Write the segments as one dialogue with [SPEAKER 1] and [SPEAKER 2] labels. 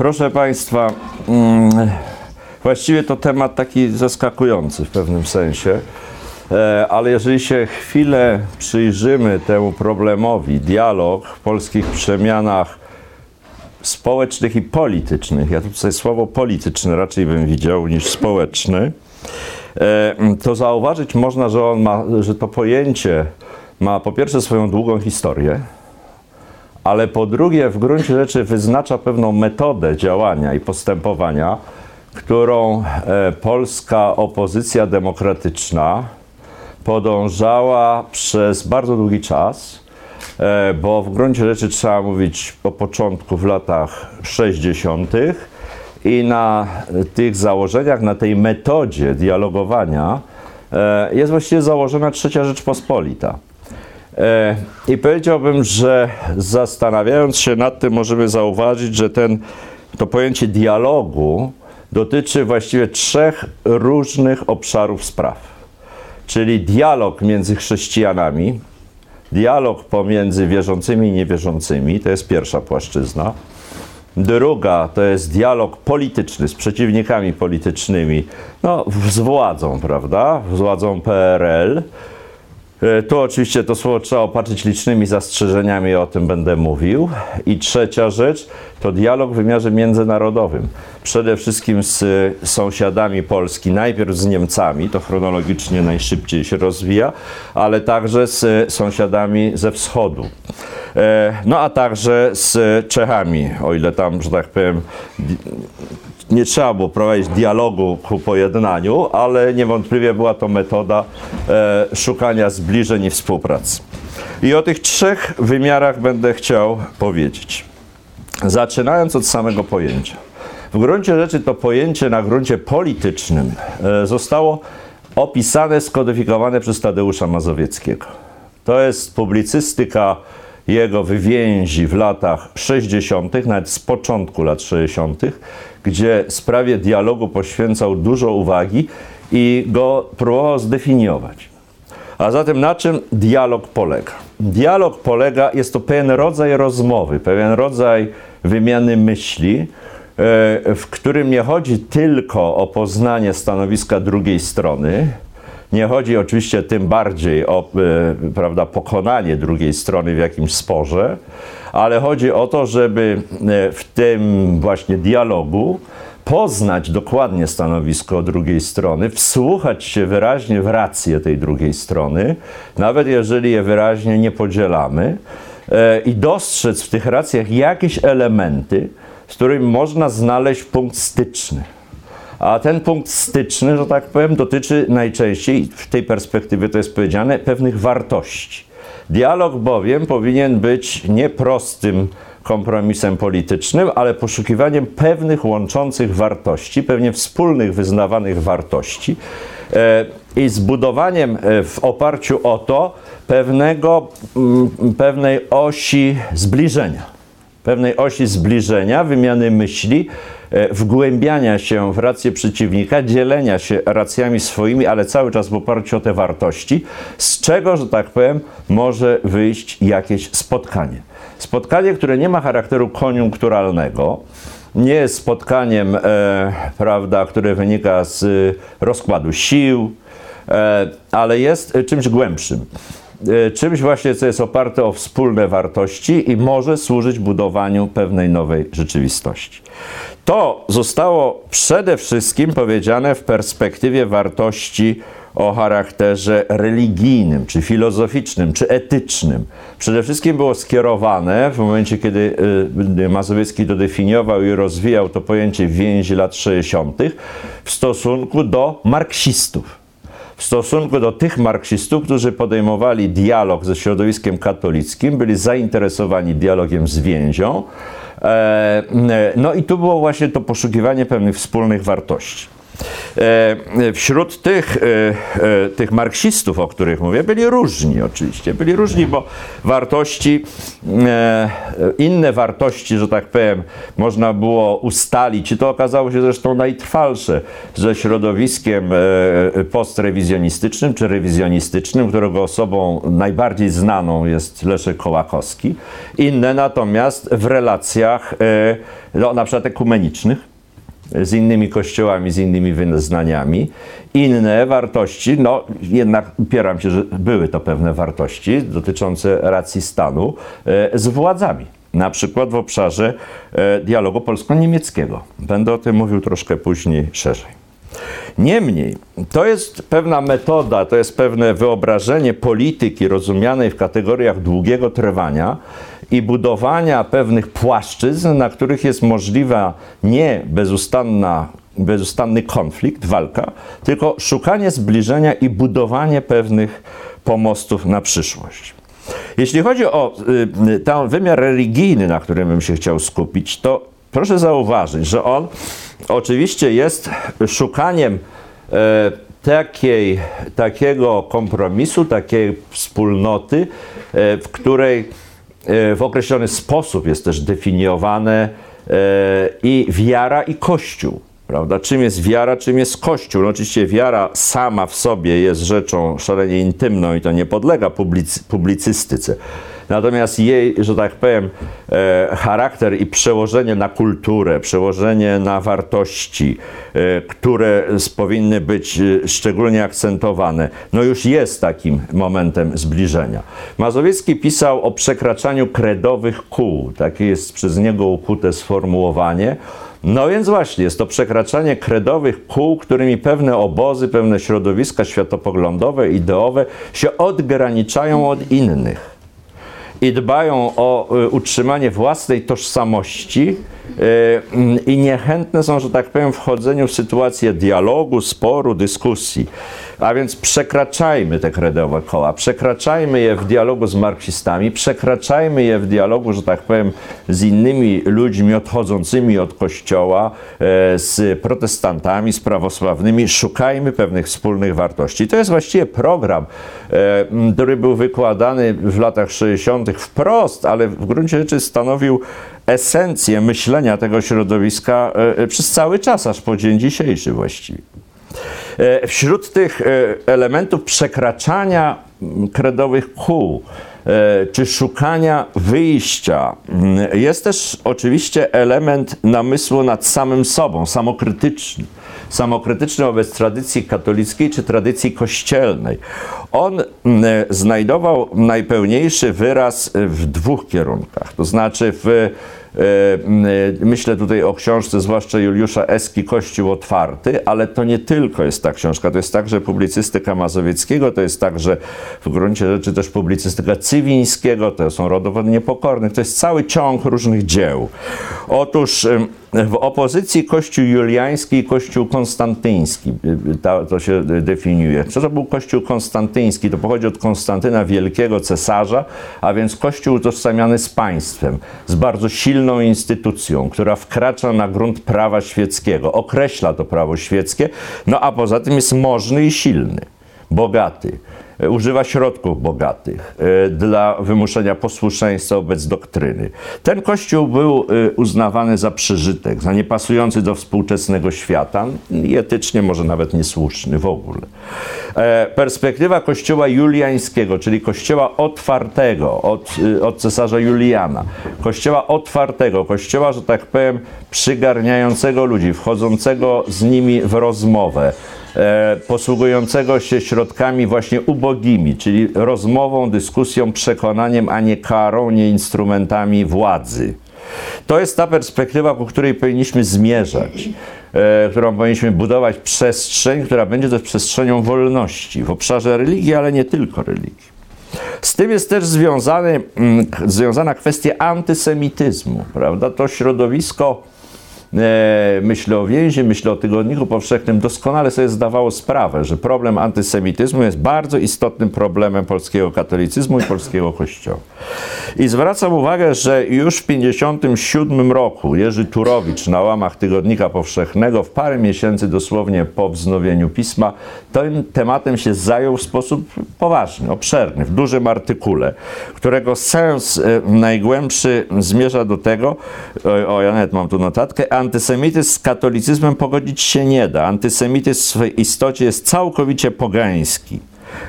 [SPEAKER 1] proszę Państwa, mm, właściwie to temat taki zaskakujący w pewnym sensie, e, ale jeżeli się chwilę przyjrzymy temu problemowi, dialog w polskich przemianach społecznych i politycznych, ja tutaj słowo polityczne raczej bym widział niż społeczny, e, to zauważyć można, że, on ma, że to pojęcie ma po pierwsze swoją długą historię, ale po drugie w gruncie rzeczy wyznacza pewną metodę działania i postępowania, którą e, polska opozycja demokratyczna podążała przez bardzo długi czas, e, bo w gruncie rzeczy trzeba mówić o początku w latach 60. i na tych założeniach, na tej metodzie dialogowania e, jest właściwie założona trzecia Rzeczpospolita. I powiedziałbym, że zastanawiając się nad tym, możemy zauważyć, że ten, to pojęcie dialogu dotyczy właściwie trzech różnych obszarów spraw. Czyli dialog między chrześcijanami, dialog pomiędzy wierzącymi i niewierzącymi, to jest pierwsza płaszczyzna. Druga to jest dialog polityczny z przeciwnikami politycznymi, no, z władzą, prawda? Z władzą PRL. E, tu oczywiście to słowo trzeba opatrzyć licznymi zastrzeżeniami, o tym będę mówił. I trzecia rzecz to dialog w wymiarze międzynarodowym. Przede wszystkim z sąsiadami Polski, najpierw z Niemcami, to chronologicznie najszybciej się rozwija, ale także z sąsiadami ze wschodu. E, no a także z Czechami, o ile tam, że tak powiem, nie trzeba było prowadzić dialogu ku pojednaniu, ale niewątpliwie była to metoda e, szukania zbliżeń i współpracy. I o tych trzech wymiarach będę chciał powiedzieć. Zaczynając od samego pojęcia. W gruncie rzeczy to pojęcie na gruncie politycznym e, zostało opisane, skodyfikowane przez Tadeusza Mazowieckiego. To jest publicystyka jego wywięzi w latach 60., nawet z początku lat 60., gdzie sprawie dialogu poświęcał dużo uwagi i go próbował zdefiniować. A zatem na czym dialog polega? Dialog polega, jest to pewien rodzaj rozmowy, pewien rodzaj wymiany myśli, e, w którym nie chodzi tylko o poznanie stanowiska drugiej strony, nie chodzi oczywiście tym bardziej o e, prawda, pokonanie drugiej strony w jakimś sporze, ale chodzi o to, żeby e, w tym właśnie dialogu poznać dokładnie stanowisko drugiej strony, wsłuchać się wyraźnie w rację tej drugiej strony, nawet jeżeli je wyraźnie nie podzielamy, e, i dostrzec w tych racjach jakieś elementy, z którymi można znaleźć punkt styczny. A ten punkt styczny, że tak powiem, dotyczy najczęściej, w tej perspektywie to jest powiedziane, pewnych wartości. Dialog bowiem powinien być nieprostym kompromisem politycznym, ale poszukiwaniem pewnych łączących wartości, pewnie wspólnych wyznawanych wartości e, i zbudowaniem e, w oparciu o to pewnego, pewnej osi zbliżenia. Pewnej osi zbliżenia, wymiany myśli, wgłębiania się w rację przeciwnika, dzielenia się racjami swoimi, ale cały czas w oparciu o te wartości, z czego, że tak powiem, może wyjść jakieś spotkanie. Spotkanie, które nie ma charakteru koniunkturalnego, nie jest spotkaniem, e, prawda, które wynika z rozkładu sił, e, ale jest czymś głębszym. E, czymś właśnie, co jest oparte o wspólne wartości i może służyć budowaniu pewnej nowej rzeczywistości. To zostało przede wszystkim powiedziane w perspektywie wartości o charakterze religijnym, czy filozoficznym, czy etycznym. Przede wszystkim było skierowane w momencie, kiedy y, Mazowiecki dodefiniował i rozwijał to pojęcie więzi lat 60. w stosunku do marksistów w stosunku do tych marksistów, którzy podejmowali dialog ze środowiskiem katolickim, byli zainteresowani dialogiem z więzią. E, no i tu było właśnie to poszukiwanie pewnych wspólnych wartości. E, wśród tych, e, tych marksistów, o których mówię, byli różni oczywiście. Byli różni, bo wartości, inne wartości, że tak powiem, można było ustalić i to okazało się zresztą najtrwalsze ze środowiskiem postrewizjonistycznym czy rewizjonistycznym, którego osobą najbardziej znaną jest Leszek Kołakowski. Inne natomiast w relacjach no, na przykład ekumenicznych, z innymi kościołami, z innymi wyznaniami. Inne wartości, no jednak upieram się, że były to pewne wartości dotyczące racji stanu e, z władzami. Na przykład w obszarze e, dialogu polsko-niemieckiego. Będę o tym mówił troszkę później szerzej. Niemniej, to jest pewna metoda, to jest pewne wyobrażenie polityki rozumianej w kategoriach długiego trwania, i budowania pewnych płaszczyzn, na których jest możliwa nie bezustanna bezustanny konflikt, walka, tylko szukanie zbliżenia i budowanie pewnych pomostów na przyszłość. Jeśli chodzi o y, ten wymiar religijny, na którym bym się chciał skupić, to proszę zauważyć, że on oczywiście jest szukaniem e, takiej, takiego kompromisu, takiej wspólnoty, e, w której w określony sposób jest też definiowane e, i wiara i Kościół. Prawda? Czym jest wiara, czym jest Kościół? No oczywiście wiara sama w sobie jest rzeczą szalenie intymną i to nie podlega publicy, publicystyce. Natomiast jej, że tak powiem, e, charakter i przełożenie na kulturę, przełożenie na wartości, e, które powinny być e, szczególnie akcentowane, no już jest takim momentem zbliżenia. Mazowiecki pisał o przekraczaniu kredowych kół. Takie jest przez niego ukute sformułowanie. No więc właśnie, jest to przekraczanie kredowych kół, którymi pewne obozy, pewne środowiska światopoglądowe, ideowe się odgraniczają od innych i dbają o y, utrzymanie własnej tożsamości i niechętne są, że tak powiem, wchodzeniu w sytuację dialogu, sporu, dyskusji. A więc przekraczajmy te kredowe koła, przekraczajmy je w dialogu z marksistami, przekraczajmy je w dialogu, że tak powiem, z innymi ludźmi odchodzącymi od kościoła, e, z protestantami, z prawosławnymi, szukajmy pewnych wspólnych wartości. To jest właściwie program, e, który był wykładany w latach 60. wprost, ale w gruncie rzeczy stanowił esencję myślenia tego środowiska e, przez cały czas, aż po dzień dzisiejszy właściwie. E, wśród tych e, elementów przekraczania kredowych kół, e, czy szukania wyjścia, jest też oczywiście element namysłu nad samym sobą, samokrytyczny. Samokrytyczny wobec tradycji katolickiej czy tradycji kościelnej. On znajdował najpełniejszy wyraz w dwóch kierunkach, to znaczy w E, e, myślę tutaj o książce, zwłaszcza Juliusza Eski, Kościół otwarty, ale to nie tylko jest ta książka, to jest także publicystyka Mazowieckiego, to jest także w gruncie rzeczy też publicystyka Cywińskiego, to są rodowody niepokornych, to jest cały ciąg różnych dzieł. Otóż w opozycji Kościół Juliański i Kościół Konstantyński, to, to się definiuje. Co to był Kościół Konstantyński? To pochodzi od Konstantyna Wielkiego, cesarza, a więc Kościół utożsamiany z państwem, z bardzo silną instytucją, która wkracza na grunt prawa świeckiego, określa to prawo świeckie, no a poza tym jest możny i silny, bogaty używa środków bogatych e, dla wymuszenia posłuszeństwa wobec doktryny. Ten kościół był e, uznawany za przeżytek, za niepasujący do współczesnego świata i etycznie może nawet niesłuszny w ogóle. E, perspektywa kościoła juliańskiego, czyli kościoła otwartego od, od cesarza Juliana, kościoła otwartego, kościoła, że tak powiem, przygarniającego ludzi, wchodzącego z nimi w rozmowę, E, posługującego się środkami właśnie ubogimi, czyli rozmową, dyskusją, przekonaniem, a nie karą, nie instrumentami władzy. To jest ta perspektywa, po której powinniśmy zmierzać, e, którą powinniśmy budować przestrzeń, która będzie też przestrzenią wolności w obszarze religii, ale nie tylko religii. Z tym jest też związany, mm, związana kwestia antysemityzmu, prawda? To środowisko e, myślę o więzi, myślę o Tygodniku Powszechnym, doskonale sobie zdawało sprawę, że problem antysemityzmu jest bardzo istotnym problemem polskiego katolicyzmu i polskiego kościoła. I zwracam uwagę, że już w 1957 roku Jerzy Turowicz na łamach Tygodnika Powszechnego w parę miesięcy dosłownie po wznowieniu pisma tym tematem się zajął w sposób poważny, obszerny, w dużym artykule, którego sens e, najgłębszy zmierza do tego, o, o ja nawet mam tu notatkę, antysemityzm z katolicyzmem pogodzić się nie da. Antysemityzm w swojej istocie jest całkowicie pogański.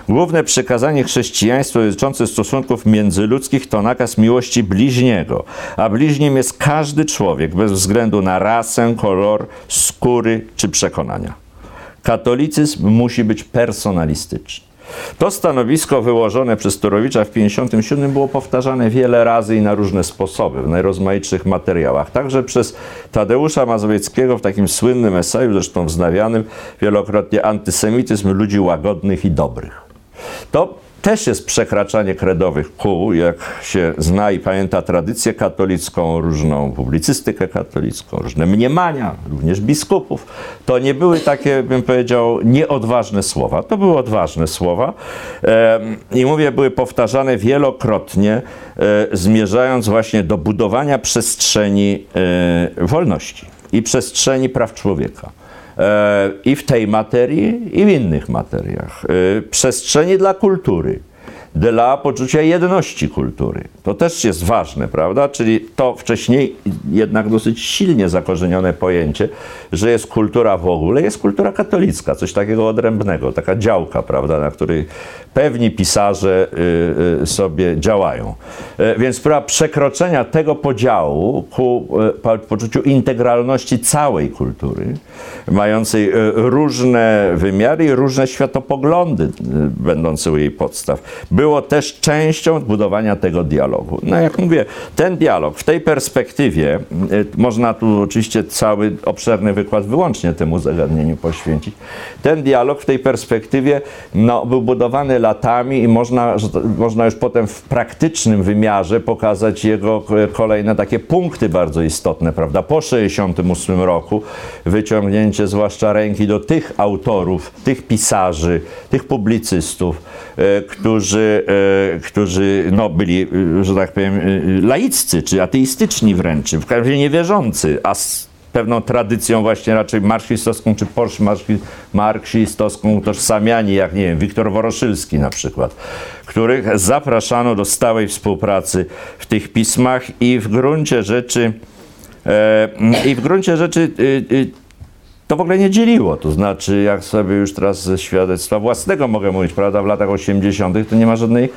[SPEAKER 1] Główne przekazanie chrześcijaństwa dotyczące stosunków międzyludzkich to nakaz miłości bliźniego, a bliźnim jest każdy człowiek bez względu na rasę, kolor, skóry czy przekonania. Katolicyzm musi być personalistyczny. To stanowisko wyłożone przez Turowicza w 1957 było powtarzane wiele razy i na różne sposoby, w najrozmaitszych materiałach. Także przez Tadeusza Mazowieckiego w takim słynnym eseju, zresztą wznawianym wielokrotnie, Antysemityzm ludzi łagodnych i dobrych. To też jest przekraczanie kredowych kół, jak się zna i pamięta tradycję katolicką, różną publicystykę katolicką, różne mniemania, również biskupów. To nie były takie, bym powiedział, nieodważne słowa. To były odważne słowa i mówię, były powtarzane wielokrotnie, e, zmierzając właśnie do budowania przestrzeni e, wolności i przestrzeni praw człowieka. E, i w tej materii, i w innych materiach. E, przestrzeni dla kultury dla poczucia jedności kultury. To też jest ważne, prawda? Czyli to wcześniej jednak dosyć silnie zakorzenione pojęcie, że jest kultura w ogóle, jest kultura katolicka, coś takiego odrębnego, taka działka, prawda, na której pewni pisarze y, y, sobie działają. Y, więc próba przekroczenia tego podziału ku poczuciu integralności całej kultury, mającej różne wymiary i różne światopoglądy będące u jej podstaw, było też częścią budowania tego dialogu. No jak mówię, ten dialog w tej perspektywie, można tu oczywiście cały obszerny wykład wyłącznie temu zagadnieniu poświęcić, ten dialog w tej perspektywie no, był budowany latami i można, można już potem w praktycznym wymiarze pokazać jego kolejne takie punkty bardzo istotne, prawda? Po 1968 roku wyciągnięcie zwłaszcza ręki do tych autorów, tych pisarzy, tych publicystów, e, którzy, e, którzy no, byli, e, że tak powiem, laiccy czy ateistyczni wręcz, w każdym razie niewierzący, a pewną tradycją właśnie raczej marksistowską czy marksistowską utożsamiani, jak nie wiem, Wiktor Woroszylski na przykład, których zapraszano do stałej współpracy w tych pismach i w gruncie rzeczy e, i w gruncie rzeczy to w ogóle nie dzieliło. To znaczy, jak sobie już teraz ze świadectwa własnego mogę mówić, prawda, w latach 80. to nie ma żadnej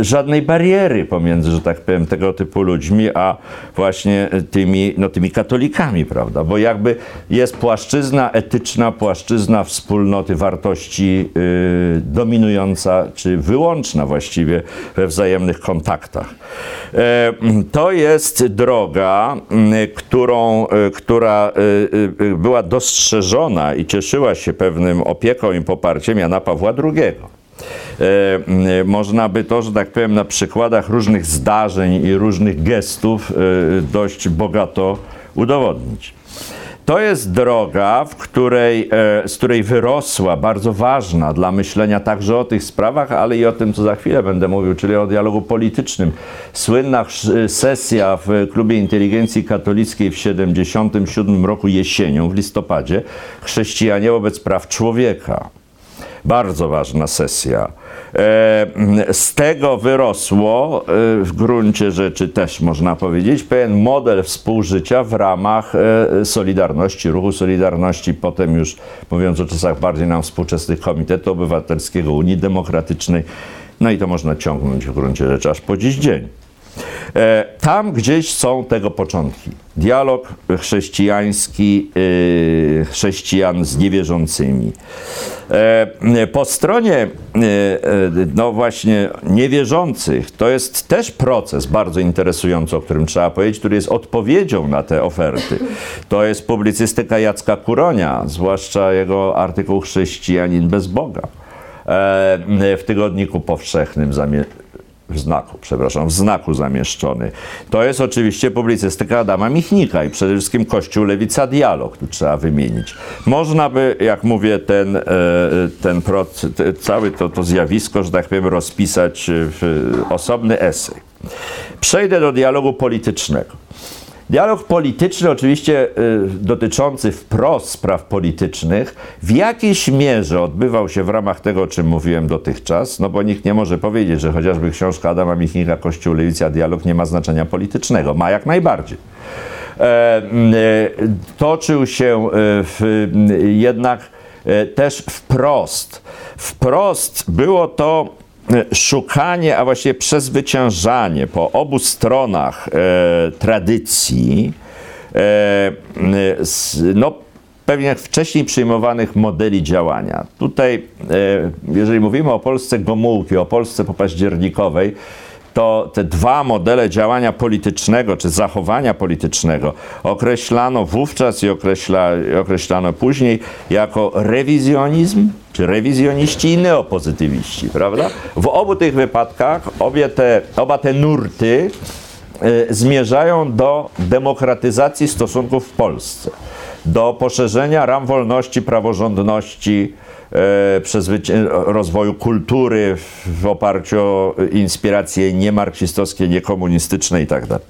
[SPEAKER 1] żadnej bariery pomiędzy, że tak powiem, tego typu ludźmi, a właśnie tymi, no, tymi katolikami, prawda? Bo jakby jest płaszczyzna etyczna, płaszczyzna wspólnoty wartości yy, dominująca, czy wyłączna właściwie we wzajemnych kontaktach. E, to jest droga, którą, e, która była dostrzeżona i cieszyła się pewnym opieką i poparciem Jana Pawła II. E, można by to, że tak powiem, na przykładach różnych zdarzeń i różnych gestów e, dość bogato udowodnić. To jest droga, w której, e, z której wyrosła, bardzo ważna dla myślenia także o tych sprawach, ale i o tym, co za chwilę będę mówił, czyli o dialogu politycznym. Słynna sesja w Klubie Inteligencji Katolickiej w 1977 roku jesienią, w listopadzie, Chrześcijanie wobec praw człowieka. Bardzo ważna sesja. E, z tego wyrosło e, w gruncie rzeczy też można powiedzieć pewien model współżycia w ramach e, Solidarności, ruchu Solidarności, potem już mówiąc o czasach bardziej nam współczesnych Komitetu Obywatelskiego, Unii Demokratycznej. No i to można ciągnąć w gruncie rzeczy aż po dziś dzień. E, tam gdzieś są tego początki. Dialog chrześcijański, e, chrześcijan z niewierzącymi. E, po stronie, no właśnie, niewierzących, to jest też proces bardzo interesujący, o którym trzeba powiedzieć, który jest odpowiedzią na te oferty. To jest publicystyka Jacka Kuronia, zwłaszcza jego artykuł Chrześcijanin bez Boga w Tygodniku Powszechnym w znaku, przepraszam, w znaku zamieszczony. To jest oczywiście publicystyka Adama Michnika i przede wszystkim Kościół Lewica Dialog, tu trzeba wymienić. Można by, jak mówię, ten, e, ten proces, całe to, to zjawisko, że tak powiem, rozpisać w osobny esej. Przejdę do dialogu politycznego. Dialog polityczny, oczywiście y, dotyczący wprost spraw politycznych, w jakiejś mierze odbywał się w ramach tego, o czym mówiłem dotychczas, no bo nikt nie może powiedzieć, że chociażby książka Adama Michnika Kościół, Lewica, Dialog nie ma znaczenia politycznego. Ma jak najbardziej. E, e, toczył się e, w, jednak też wprost. Wprost było to szukanie, a właściwie przezwyciężanie po obu stronach e, tradycji, e, no, pewnie wcześniej przyjmowanych modeli działania. Tutaj, e, jeżeli mówimy o Polsce Gomułki, o Polsce popaździernikowej, to te dwa modele działania politycznego czy zachowania politycznego określano wówczas i określa, określano później jako rewizjonizm, czy rewizjoniści i neopozytywiści, prawda? W obu tych wypadkach obie te, oba te nurty y, zmierzają do demokratyzacji stosunków w Polsce, do poszerzenia ram wolności, praworządności, rozwoju kultury w oparciu o inspiracje niemarksistowskie, niekomunistyczne itd. Tak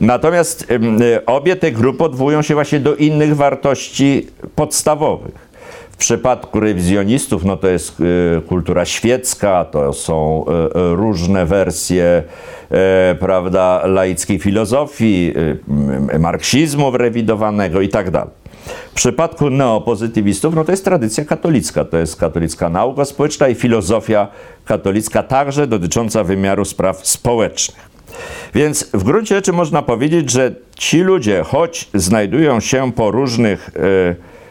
[SPEAKER 1] Natomiast e, obie te grupy odwołują się właśnie do innych wartości podstawowych. W przypadku rewizjonistów, no to jest e, kultura świecka, to są różne wersje, prawda, laickiej filozofii, marksizmu rewidowanego i tak. W przypadku neopozytywistów, no to jest tradycja katolicka, to jest katolicka nauka społeczna i filozofia katolicka, także dotycząca wymiaru spraw społecznych. Więc w gruncie rzeczy można powiedzieć, że ci ludzie, choć znajdują się po różnych,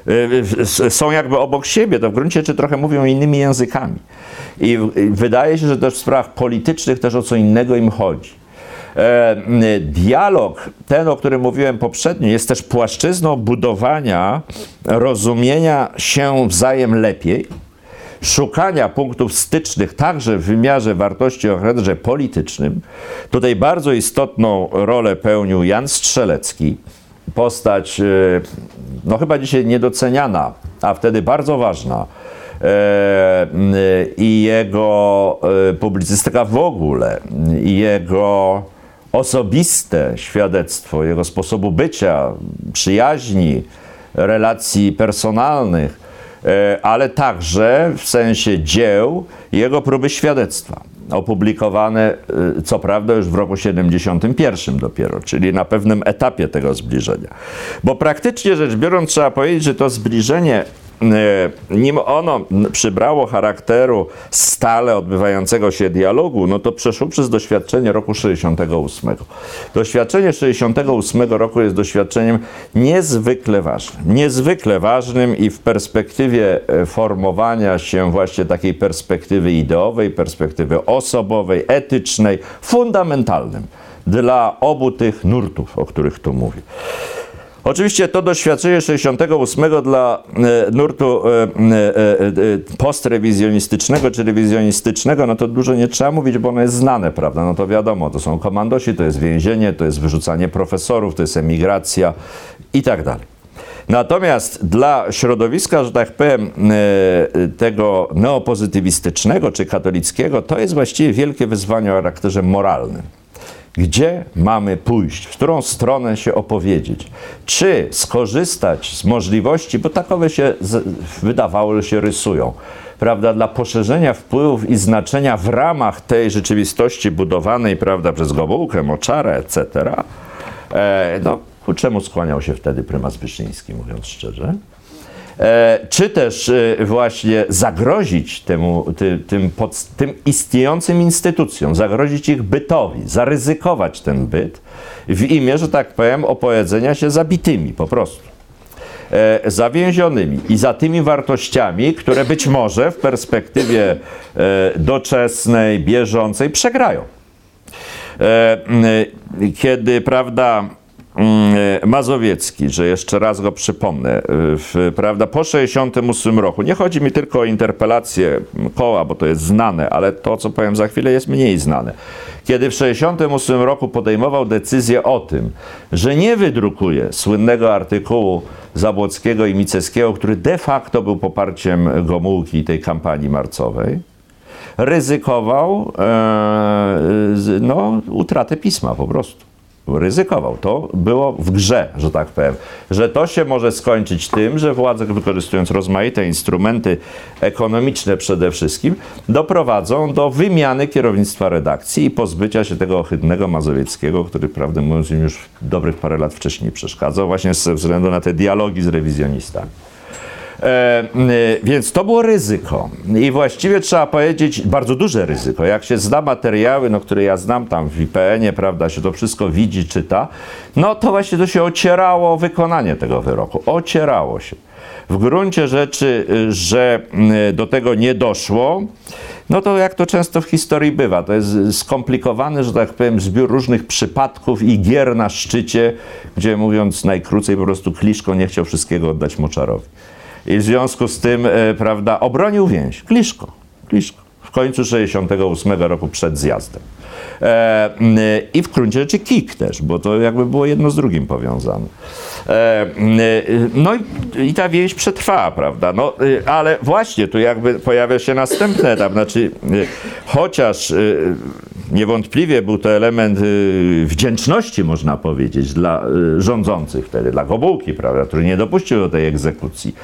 [SPEAKER 1] e, e, są jakby obok siebie, to w gruncie rzeczy trochę mówią innymi językami. I wydaje się, że też w sprawach politycznych też o co innego im chodzi. E, dialog, ten, o którym mówiłem poprzednio, jest też płaszczyzną budowania rozumienia się wzajem lepiej, szukania punktów stycznych także w wymiarze wartości o charakterze politycznym. Tutaj bardzo istotną rolę pełnił Jan Strzelecki, postać, e, no chyba dzisiaj niedoceniana, a wtedy bardzo ważna. E, I jego publicystyka w ogóle, i jego osobiste świadectwo jego sposobu bycia, przyjaźni, relacji personalnych, e, ale także w sensie dzieł jego próby świadectwa. Opublikowane, e, co prawda, już w roku 71 dopiero, czyli na pewnym etapie tego zbliżenia. Bo praktycznie rzecz biorąc, trzeba powiedzieć, że to zbliżenie nim ono przybrało charakteru stale odbywającego się dialogu, no to przeszło przez doświadczenie roku 68. Doświadczenie 68 roku jest doświadczeniem niezwykle ważnym. Niezwykle ważnym i w perspektywie e, formowania się właśnie takiej perspektywy ideowej, perspektywy osobowej, etycznej, fundamentalnym dla obu tych nurtów, o których tu mówię. Oczywiście to doświadczenie 68 dla e, nurtu e, e, postrewizjonistycznego czy rewizjonistycznego, no to dużo nie trzeba mówić, bo ono jest znane, prawda? No to wiadomo, to są komandosi, to jest więzienie, to jest wyrzucanie profesorów, to jest emigracja i tak dalej. Natomiast dla środowiska, że tak powiem, tego neopozytywistycznego czy katolickiego, to jest właściwie wielkie wyzwanie o charakterze moralnym gdzie mamy pójść, w którą stronę się opowiedzieć, czy skorzystać z możliwości, bo takowe się wydawało, że się rysują, prawda, dla poszerzenia wpływów i znaczenia w ramach tej rzeczywistości budowanej, prawda, przez Gomułkę, Moczarę, etc., e, no, ku czemu skłaniał się wtedy prymas Wyszyński, mówiąc szczerze? E, czy też e, właśnie zagrozić temu, ty, tym, pod, tym istniejącym instytucjom, zagrozić ich bytowi, zaryzykować ten byt w imię, że tak powiem, opowiedzenia się zabitymi po prostu. E, zawięzionymi i za tymi wartościami, które być może w perspektywie doczesnej, bieżącej przegrają. Kiedy, prawda, Mazowiecki, że jeszcze raz go przypomnę, w, prawda, po 68 roku, nie chodzi mi tylko o interpelację koła, bo to jest znane, ale to, co powiem za chwilę, jest mniej znane. Kiedy w 68 roku podejmował decyzję o tym, że nie wydrukuje słynnego artykułu Zabłockiego i Miceckiego, który de facto był poparciem Gomułki i tej kampanii marcowej, ryzykował e, no, utratę pisma po prostu. Ryzykował. To było w grze, że tak powiem. Że to się może skończyć tym, że władze, wykorzystując rozmaite instrumenty ekonomiczne przede wszystkim, doprowadzą do wymiany kierownictwa redakcji i pozbycia się tego ohydnego Mazowieckiego, który, prawdę mówiąc, im już dobrych parę lat wcześniej przeszkadzał, właśnie ze względu na te dialogi z rewizjonistami. E, więc to było ryzyko. I właściwie trzeba powiedzieć, bardzo duże ryzyko. Jak się zna materiały, no, które ja znam tam w IPN-ie, prawda, się to wszystko widzi, czyta, no to właśnie to się ocierało wykonanie tego wyroku. Ocierało się. W gruncie rzeczy, że do tego nie doszło, no to jak to często w historii bywa, to jest skomplikowany, że tak powiem, zbiór różnych przypadków i gier na szczycie, gdzie mówiąc najkrócej, po prostu Kliszko nie chciał wszystkiego oddać Moczarowi. I w związku z tym, e, prawda, obronił więź. Kliszko, Kliszko. W końcu 68 roku przed zjazdem. E, I w gruncie rzeczy KIK też, bo to jakby było jedno z drugim powiązane. E, no i, i, ta więź przetrwała, prawda? No, ale właśnie tu jakby pojawia się następny etap, znaczy chociaż niewątpliwie był to element wdzięczności, można powiedzieć, dla rządzących wtedy, dla Gobułki, prawda, który nie dopuścił do tej egzekucji.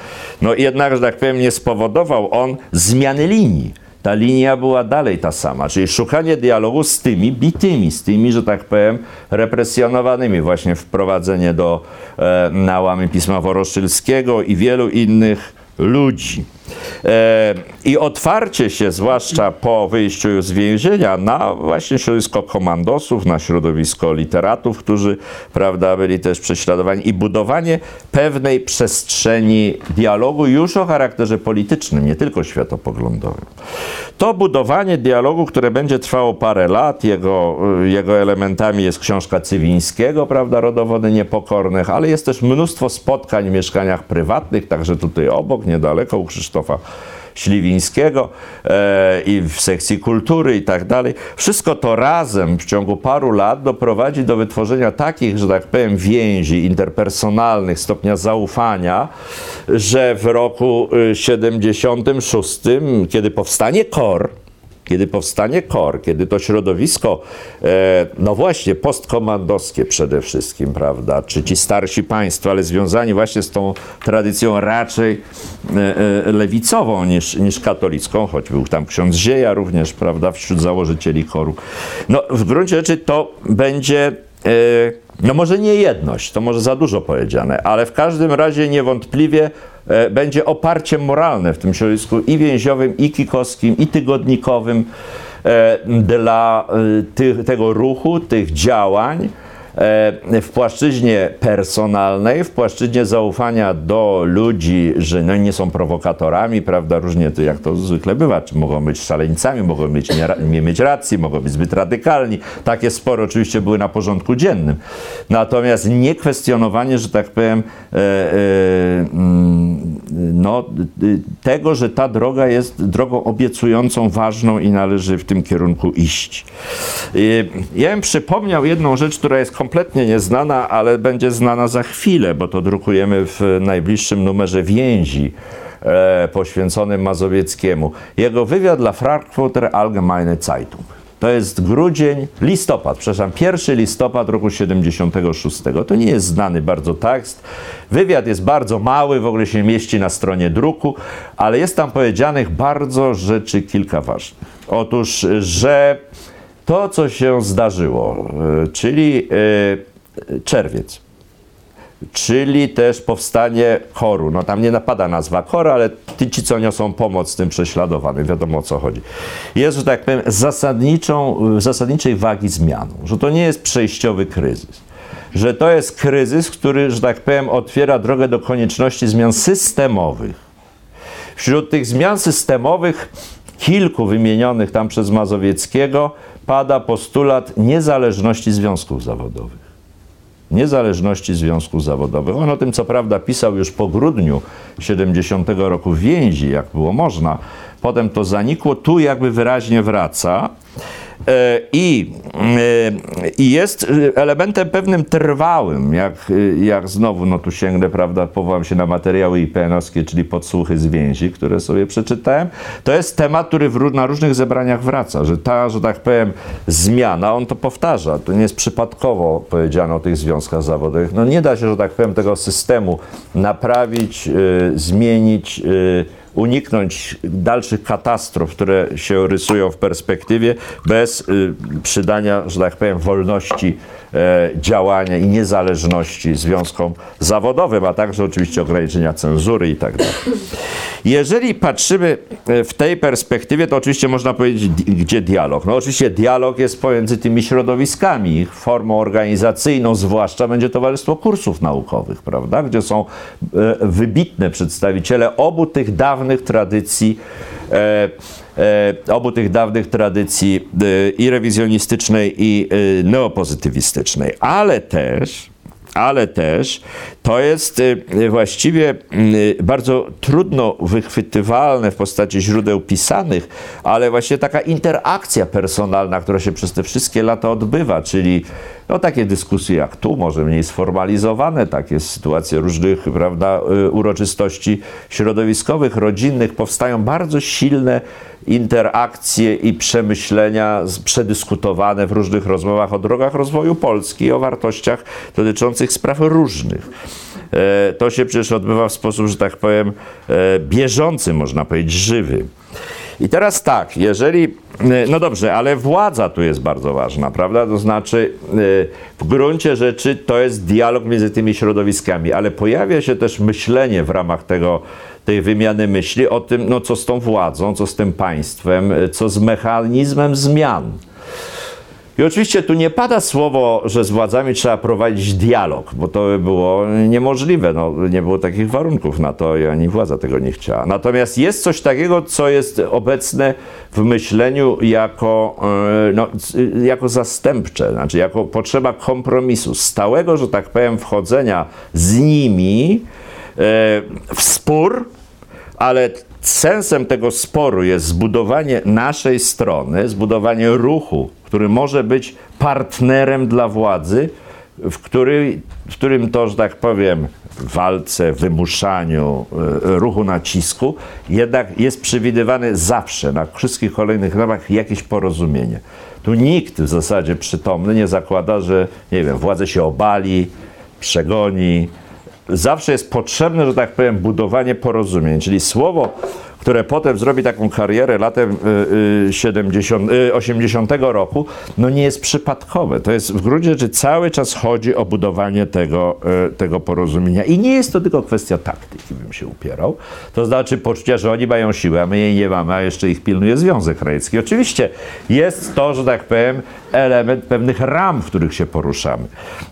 [SPEAKER 1] No jednak, że tak powiem, nie spowodował on zmiany linii ta linia była dalej ta sama, czyli szukanie dialogu z tymi bitymi, z tymi, że tak powiem, represjonowanymi, właśnie wprowadzenie do e, na łamy pisma Woroszylskiego i wielu innych ludzi. E, I otwarcie się, zwłaszcza po wyjściu z więzienia, na właśnie środowisko komandosów, na środowisko literatów, którzy prawda, byli też prześladowani, i budowanie pewnej przestrzeni dialogu już o charakterze politycznym, nie tylko światopoglądowym. To budowanie dialogu, które będzie trwało parę lat, jego, jego elementami jest książka Cywińskiego, prawda, Rodowody Niepokornych, ale jest też mnóstwo spotkań w mieszkaniach prywatnych, także tutaj obok, niedaleko u Krzysztofa Śliwińskiego e, i w sekcji kultury i tak dalej. Wszystko to razem w ciągu paru lat doprowadzi do wytworzenia takich, że tak powiem, więzi interpersonalnych, stopnia zaufania, że w roku 76, kiedy powstanie KOR, kiedy powstanie KOR, kiedy to środowisko, e, no właśnie, postkomandowskie przede wszystkim, prawda, czy ci starsi państwo, ale związani właśnie z tą tradycją raczej e, e, lewicową niż, niż katolicką, choć był tam ksiądz Zieja również, prawda, wśród założycieli KOR-u. No, w gruncie rzeczy to będzie no może nie jedność, to może za dużo powiedziane, ale w każdym razie niewątpliwie będzie oparcie moralne w tym środowisku i więziowym, i kikowskim, i tygodnikowym e, dla e, tego ruchu, tych działań. E, w płaszczyźnie personalnej, w płaszczyźnie zaufania do ludzi, że no nie są prowokatorami, prawda, różnie to jak to zwykle bywa, czy mogą być szaleńcami, mogą być nie, nie mieć racji, mogą być zbyt radykalni. Takie spory oczywiście były na porządku dziennym. Natomiast nie kwestionowanie, że tak powiem, e, e, mm, no, tego, że ta droga jest drogą obiecującą, ważną i należy w tym kierunku iść. Ja bym przypomniał jedną rzecz, która jest kompletnie nieznana, ale będzie znana za chwilę, bo to drukujemy w najbliższym numerze więzi e, poświęconym Mazowieckiemu. Jego wywiad dla Frankfurter Allgemeine Zeitung. To jest grudzień, listopad, przepraszam, 1 listopad roku 76. To nie jest znany bardzo tekst. Wywiad jest bardzo mały, w ogóle się mieści na stronie druku, ale jest tam powiedzianych bardzo rzeczy kilka ważnych. Otóż, że to, co się zdarzyło, e, czyli e, czerwiec, czyli też powstanie choru. No tam nie napada nazwa choru, ale ci, co niosą pomoc tym prześladowanym, wiadomo o co chodzi. Jest, że tak powiem, zasadniczą, zasadniczej wagi zmianą, że to nie jest przejściowy kryzys, że to jest kryzys, który, że tak powiem, otwiera drogę do konieczności zmian systemowych. Wśród tych zmian systemowych, kilku wymienionych tam przez Mazowieckiego, pada postulat niezależności związków zawodowych. niezależności związków zawodowych. On o tym co prawda pisał już po grudniu 70 roku więzi, jak było można. Potem to zanikło, tu jakby wyraźnie wraca. E, I, e, I jest elementem pewnym trwałym, jak, jak znowu, no tu sięgnę, prawda, powołam się na materiały IPN-owskie, czyli podsłuchy z więzi, które sobie przeczytałem. To jest temat, który w, na różnych zebraniach wraca, że ta, że tak powiem, zmiana, on to powtarza, to nie jest przypadkowo powiedziano o tych związkach zawodowych. No nie da się, że tak powiem, tego systemu naprawić, zmienić, uniknąć dalszych katastrof, które się rysują w perspektywie, bez y, przydania, że tak powiem, wolności e, działania i niezależności związkom zawodowym, a także oczywiście ograniczenia cenzury i tak dalej. Jeżeli patrzymy e, w tej perspektywie, to oczywiście można powiedzieć, gdzie dialog. No oczywiście dialog jest pomiędzy tymi środowiskami. Ich formą organizacyjną zwłaszcza będzie Towarzystwo Kursów Naukowych, prawda? Gdzie są e, wybitne przedstawiciele obu tych dawnych tradycji e, obu tych dawnych tradycji i rewizjonistycznej, i neopozytywistycznej, ale też ale też to jest y, właściwie y, bardzo trudno wychwytywalne w postaci źródeł pisanych, ale właśnie taka interakcja personalna, która się przez te wszystkie lata odbywa, czyli no, takie dyskusje jak tu, może mniej sformalizowane, takie sytuacje różnych prawda, y, uroczystości środowiskowych, rodzinnych, powstają bardzo silne interakcje i przemyślenia przedyskutowane w różnych rozmowach o drogach rozwoju Polski i o wartościach dotyczących spraw różnych. E, to się przecież odbywa w sposób, że tak powiem, e, bieżący, można powiedzieć, żywy. I teraz tak, jeżeli, e, no dobrze, ale władza tu jest bardzo ważna, prawda? To znaczy, w gruncie rzeczy to jest dialog między tymi środowiskami, ale pojawia się też myślenie w ramach tego, tej wymiany myśli o tym, no co z tą władzą, co z tym państwem, co z mechanizmem zmian. I oczywiście tu nie pada słowo, że z władzami trzeba prowadzić dialog, bo to by było niemożliwe. No, nie było takich warunków na to i ani władza tego nie chciała. Natomiast jest coś takiego, co jest obecne w myśleniu jako, e, no, jako zastępcze, znaczy jako potrzeba kompromisu, stałego, że tak powiem, wchodzenia z nimi e, w spór, ale sensem tego sporu jest zbudowanie naszej strony, zbudowanie ruchu który może być partnerem dla władzy, w, który, w którym to, że tak powiem, walce, wymuszaniu, e, ruchu nacisku, jednak jest przewidywane zawsze na wszystkich kolejnych etapach jakieś porozumienie. Tu nikt w zasadzie przytomny nie zakłada, że nie wiem, władze się obali, przegoni. Zawsze jest potrzebne, że tak powiem, budowanie porozumień, czyli słowo które potem zrobi taką karierę latem 70, y, 80 y, roku, no nie jest przypadkowe. To jest w gruncie rzeczy cały czas chodzi o budowanie tego, y, tego porozumienia. I nie jest to tylko kwestia taktyki, bym się upierał. To znaczy poczucia, że oni mają siłę, a my jej nie mamy, a jeszcze ich pilnuje Związek Radziecki. Oczywiście jest to, że tak powiem, element pewnych ram, w których się poruszamy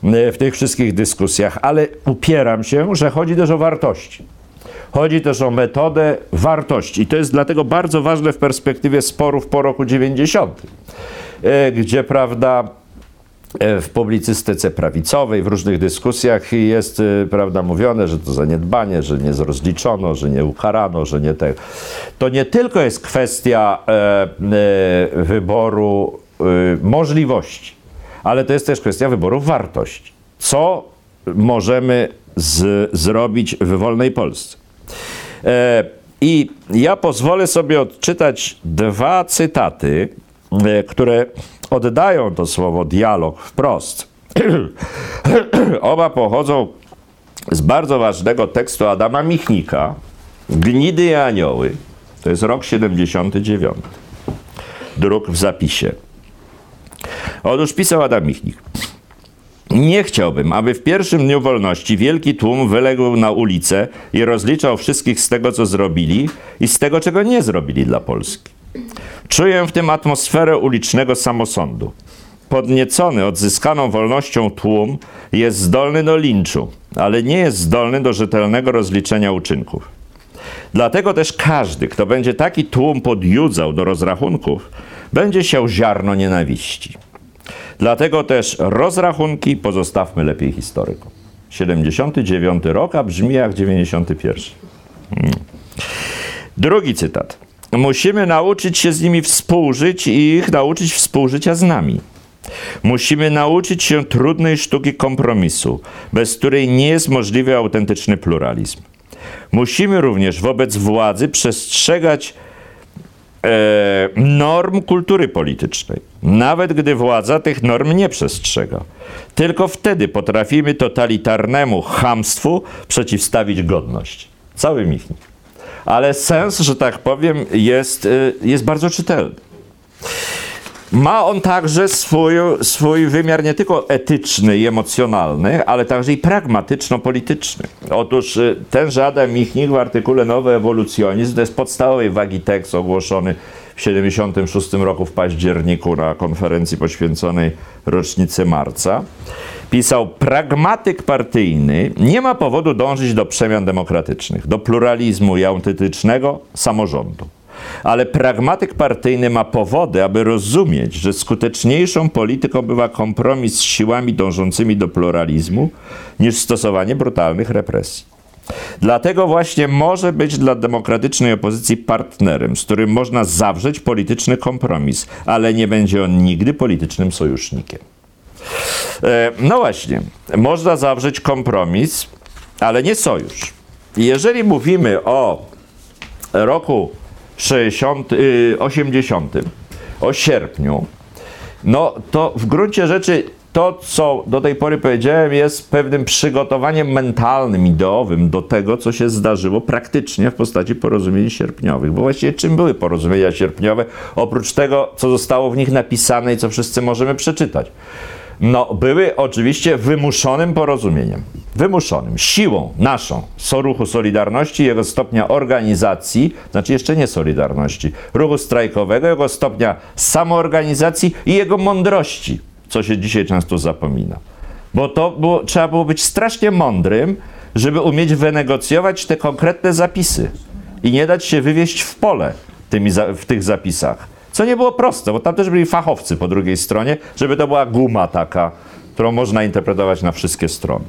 [SPEAKER 1] w tych wszystkich dyskusjach, ale upieram się, że chodzi też o wartości. Chodzi też o metodę wartości. I to jest dlatego bardzo ważne w perspektywie sporów po roku 90, e, gdzie prawda e, w publicystyce prawicowej, w różnych dyskusjach jest e, prawda, mówione, że to zaniedbanie, że nie rozliczono, że nie ukarano, że nie te. To nie tylko jest kwestia e, e, wyboru e, możliwości, ale to jest też kwestia wyboru wartości. Co możemy z, zrobić w wolnej Polsce? E, I ja pozwolę sobie odczytać dwa cytaty, e, które oddają to słowo dialog wprost. Oba pochodzą z bardzo ważnego tekstu Adama Michnika, Gnidy i anioły. To jest rok 79. Druk w zapisie. Otóż pisał Adam Michnik. Nie chciałbym, aby w pierwszym dniu wolności wielki tłum wyległ na ulicę i rozliczał wszystkich z tego, co zrobili i z tego, czego nie zrobili dla Polski. Czuję w tym atmosferę ulicznego samosądu. Podniecony odzyskaną wolnością tłum jest zdolny do linczu, ale nie jest zdolny do rzetelnego rozliczenia uczynków. Dlatego też każdy, kto będzie taki tłum podjudzał do rozrachunków, będzie siał ziarno nienawiści. Dlatego też rozrachunki pozostawmy lepiej historykom. 79 rok, a brzmi jak 91. Hmm. Drugi cytat. Musimy nauczyć się z nimi współżyć i ich nauczyć współżycia z nami. Musimy nauczyć się trudnej sztuki kompromisu, bez której nie jest możliwy autentyczny pluralizm. Musimy również wobec władzy przestrzegać norm kultury politycznej, nawet gdy władza tych norm nie przestrzega. Tylko wtedy potrafimy totalitarnemu chamstwu przeciwstawić godność. Cały michnik. Ale sens, że tak powiem, jest, y, jest bardzo czytelny. Ma on także swój, swój wymiar nie tylko etyczny i emocjonalny, ale także i pragmatyczno-polityczny. Otóż y, tenże Adam Michnik w artykule Nowy Ewolucjonizm, to jest podstawowej wagi tekst ogłoszony w 1976 roku w październiku na konferencji poświęconej rocznicy marca, pisał: Pragmatyk partyjny nie ma powodu dążyć do przemian demokratycznych, do pluralizmu i autentycznego samorządu. Ale pragmatyk partyjny ma powody, aby rozumieć, że skuteczniejszą polityką bywa kompromis z siłami dążącymi do pluralizmu niż stosowanie brutalnych represji. Dlatego właśnie może być dla demokratycznej opozycji partnerem, z którym można zawrzeć polityczny kompromis, ale nie będzie on nigdy politycznym sojusznikiem. E, no właśnie, można zawrzeć kompromis, ale nie sojusz. Jeżeli mówimy o roku 60, 80, y, o sierpniu, no to w gruncie rzeczy to, co do tej pory powiedziałem, jest pewnym przygotowaniem mentalnym, ideowym do tego, co się zdarzyło praktycznie w postaci porozumień sierpniowych. Bo właściwie czym były porozumienia sierpniowe, oprócz tego, co zostało w nich napisane i co wszyscy możemy przeczytać? No, były oczywiście wymuszonym porozumieniem. Wymuszonym, siłą naszą, ruchu Solidarności, jego stopnia organizacji, znaczy jeszcze nie Solidarności, ruchu strajkowego, jego stopnia samoorganizacji i jego mądrości, co się dzisiaj często zapomina. Bo to było, trzeba było być strasznie mądrym, żeby umieć wynegocjować te konkretne zapisy i nie dać się wywieźć w pole tymi, w tych zapisach. Co nie było proste, bo tam też byli fachowcy po drugiej stronie, żeby to była guma taka, którą można interpretować na wszystkie strony.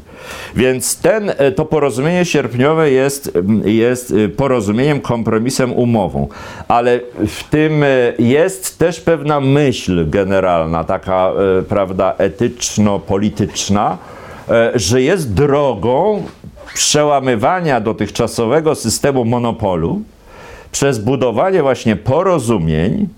[SPEAKER 1] Więc ten, e, to porozumienie sierpniowe jest, jest e, porozumieniem, kompromisem, umową, ale w tym e, jest też pewna myśl generalna, taka, prawda, etyczno-polityczna, że jest drogą przełamywania dotychczasowego systemu monopolu przez budowanie właśnie porozumień,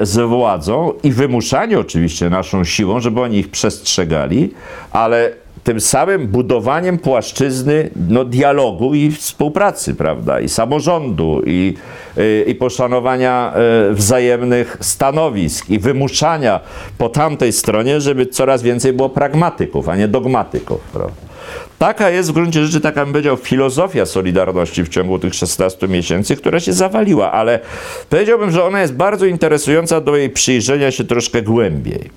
[SPEAKER 1] z władzą i wymuszanie oczywiście naszą siłą, żeby oni ich przestrzegali, ale tym samym budowaniem płaszczyzny no, dialogu i współpracy, prawda, i samorządu, i, i, i poszanowania e, wzajemnych stanowisk, i wymuszania po tamtej stronie, żeby coraz więcej było pragmatyków, a nie dogmatyków, prawda. Taka jest w gruncie rzeczy, taka bym powiedział, filozofia Solidarności w ciągu tych 16 miesięcy, która się zawaliła, ale powiedziałbym, że ona jest bardzo interesująca do jej przyjrzenia się troszkę głębiej.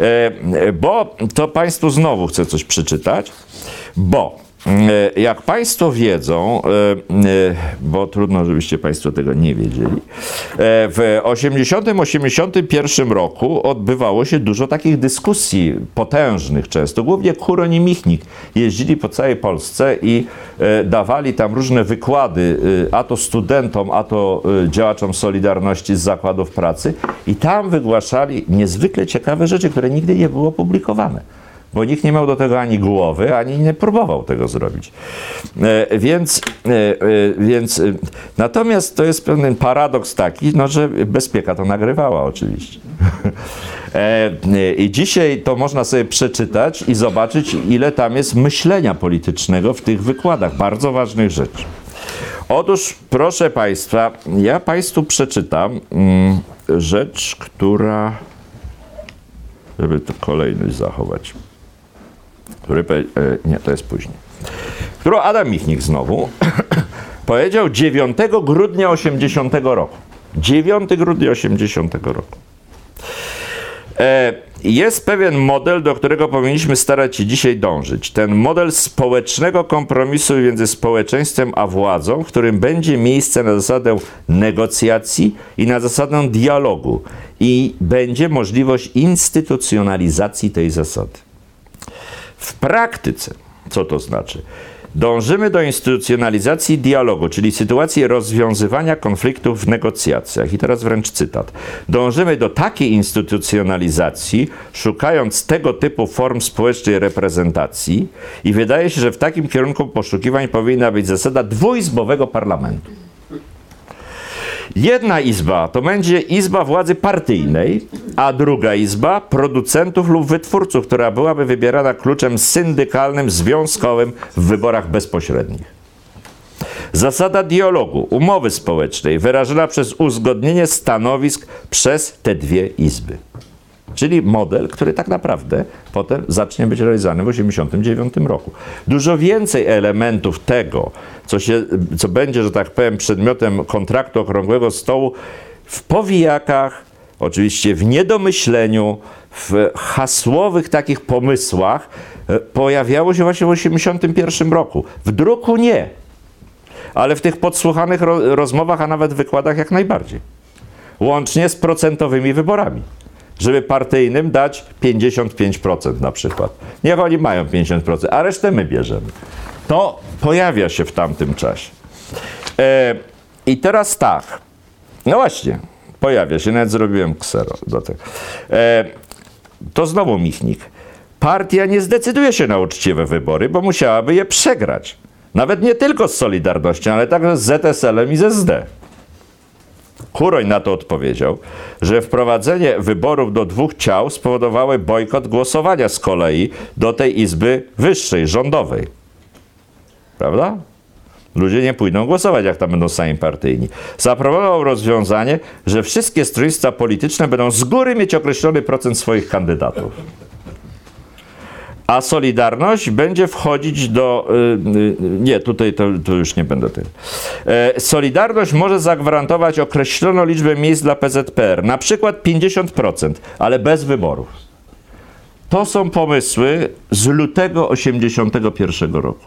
[SPEAKER 1] E, bo to Państwu znowu chcę coś przeczytać, bo E, jak Państwo wiedzą, e, e, bo trudno, żebyście Państwo tego nie wiedzieli, w 80-81 roku odbywało się dużo takich dyskusji potężnych często. Głównie Kuroń i Michnik jeździli po całej Polsce i dawali tam różne wykłady, a to studentom, a to działaczom Solidarności z zakładów pracy i tam wygłaszali niezwykle ciekawe rzeczy, które nigdy nie były opublikowane bo nikt nie miał do tego ani głowy, ani nie próbował tego zrobić. E, więc, e, e, więc natomiast to jest pewien paradoks taki, no, że bezpieka to nagrywała oczywiście. I dzisiaj to można sobie przeczytać i zobaczyć, ile tam jest myślenia politycznego w tych wykładach, bardzo ważnych rzeczy. Otóż, proszę Państwa, ja Państwu przeczytam mm, rzecz, która, żeby to kolejność zachować który, e, nie, to jest później, którą Adam Michnik znowu powiedział 9 grudnia 80 roku. 9 grudnia 80 roku. E, jest pewien model, do którego powinniśmy starać się dzisiaj dążyć. Ten model społecznego kompromisu między społeczeństwem a władzą, w którym będzie miejsce na zasadę negocjacji i na zasadę dialogu. I będzie możliwość instytucjonalizacji tej zasady. W praktyce, co to znaczy? Dążymy do instytucjonalizacji dialogu, czyli sytuacji rozwiązywania konfliktów w negocjacjach. I teraz wręcz cytat. Dążymy do takiej instytucjonalizacji, szukając tego typu form społecznej reprezentacji, i wydaje się, że w takim kierunku poszukiwań powinna być zasada dwuizbowego parlamentu. Jedna izba to będzie izba władzy partyjnej, a druga izba producentów lub wytwórców, która byłaby wybierana kluczem syndykalnym, związkowym w wyborach bezpośrednich. Zasada dialogu, umowy społecznej, wyrażona przez uzgodnienie stanowisk przez te dwie izby. Czyli model, który tak naprawdę potem zacznie być realizowany w 1989 roku. Dużo więcej elementów tego, co, się, co będzie, że tak powiem, przedmiotem kontraktu okrągłego stołu w powijakach, oczywiście w niedomyśleniu, w hasłowych takich pomysłach, e, pojawiało się właśnie w 1981 roku. W druku nie, ale w tych podsłuchanych ro rozmowach, a nawet wykładach jak najbardziej. Łącznie z procentowymi wyborami żeby partyjnym dać 55% na przykład. Niech oni mają 50%, a resztę my bierzemy. To pojawia się w tamtym czasie. E, I teraz tak. No właśnie, pojawia się, nawet zrobiłem ksero do tego. E, to znowu Michnik. Partia nie zdecyduje się na uczciwe wybory, bo musiałaby je przegrać. Nawet nie tylko z Solidarnością, ale także z ZSL-em i z SD. Kuroń na to odpowiedział, że wprowadzenie wyborów do dwóch ciał spowodowały bojkot głosowania z kolei do tej izby wyższej, rządowej. Prawda? Ludzie nie pójdą głosować, jak tam będą sami partyjni. Zaproponował rozwiązanie, że wszystkie stronnictwa polityczne będą z góry mieć określony procent swoich kandydatów a Solidarność będzie wchodzić do. Y, y, nie, tutaj to, to już nie będę tym. E, Solidarność może zagwarantować określoną liczbę miejsc dla PZPR, na przykład 50%, ale bez wyborów. To są pomysły z lutego 81 roku.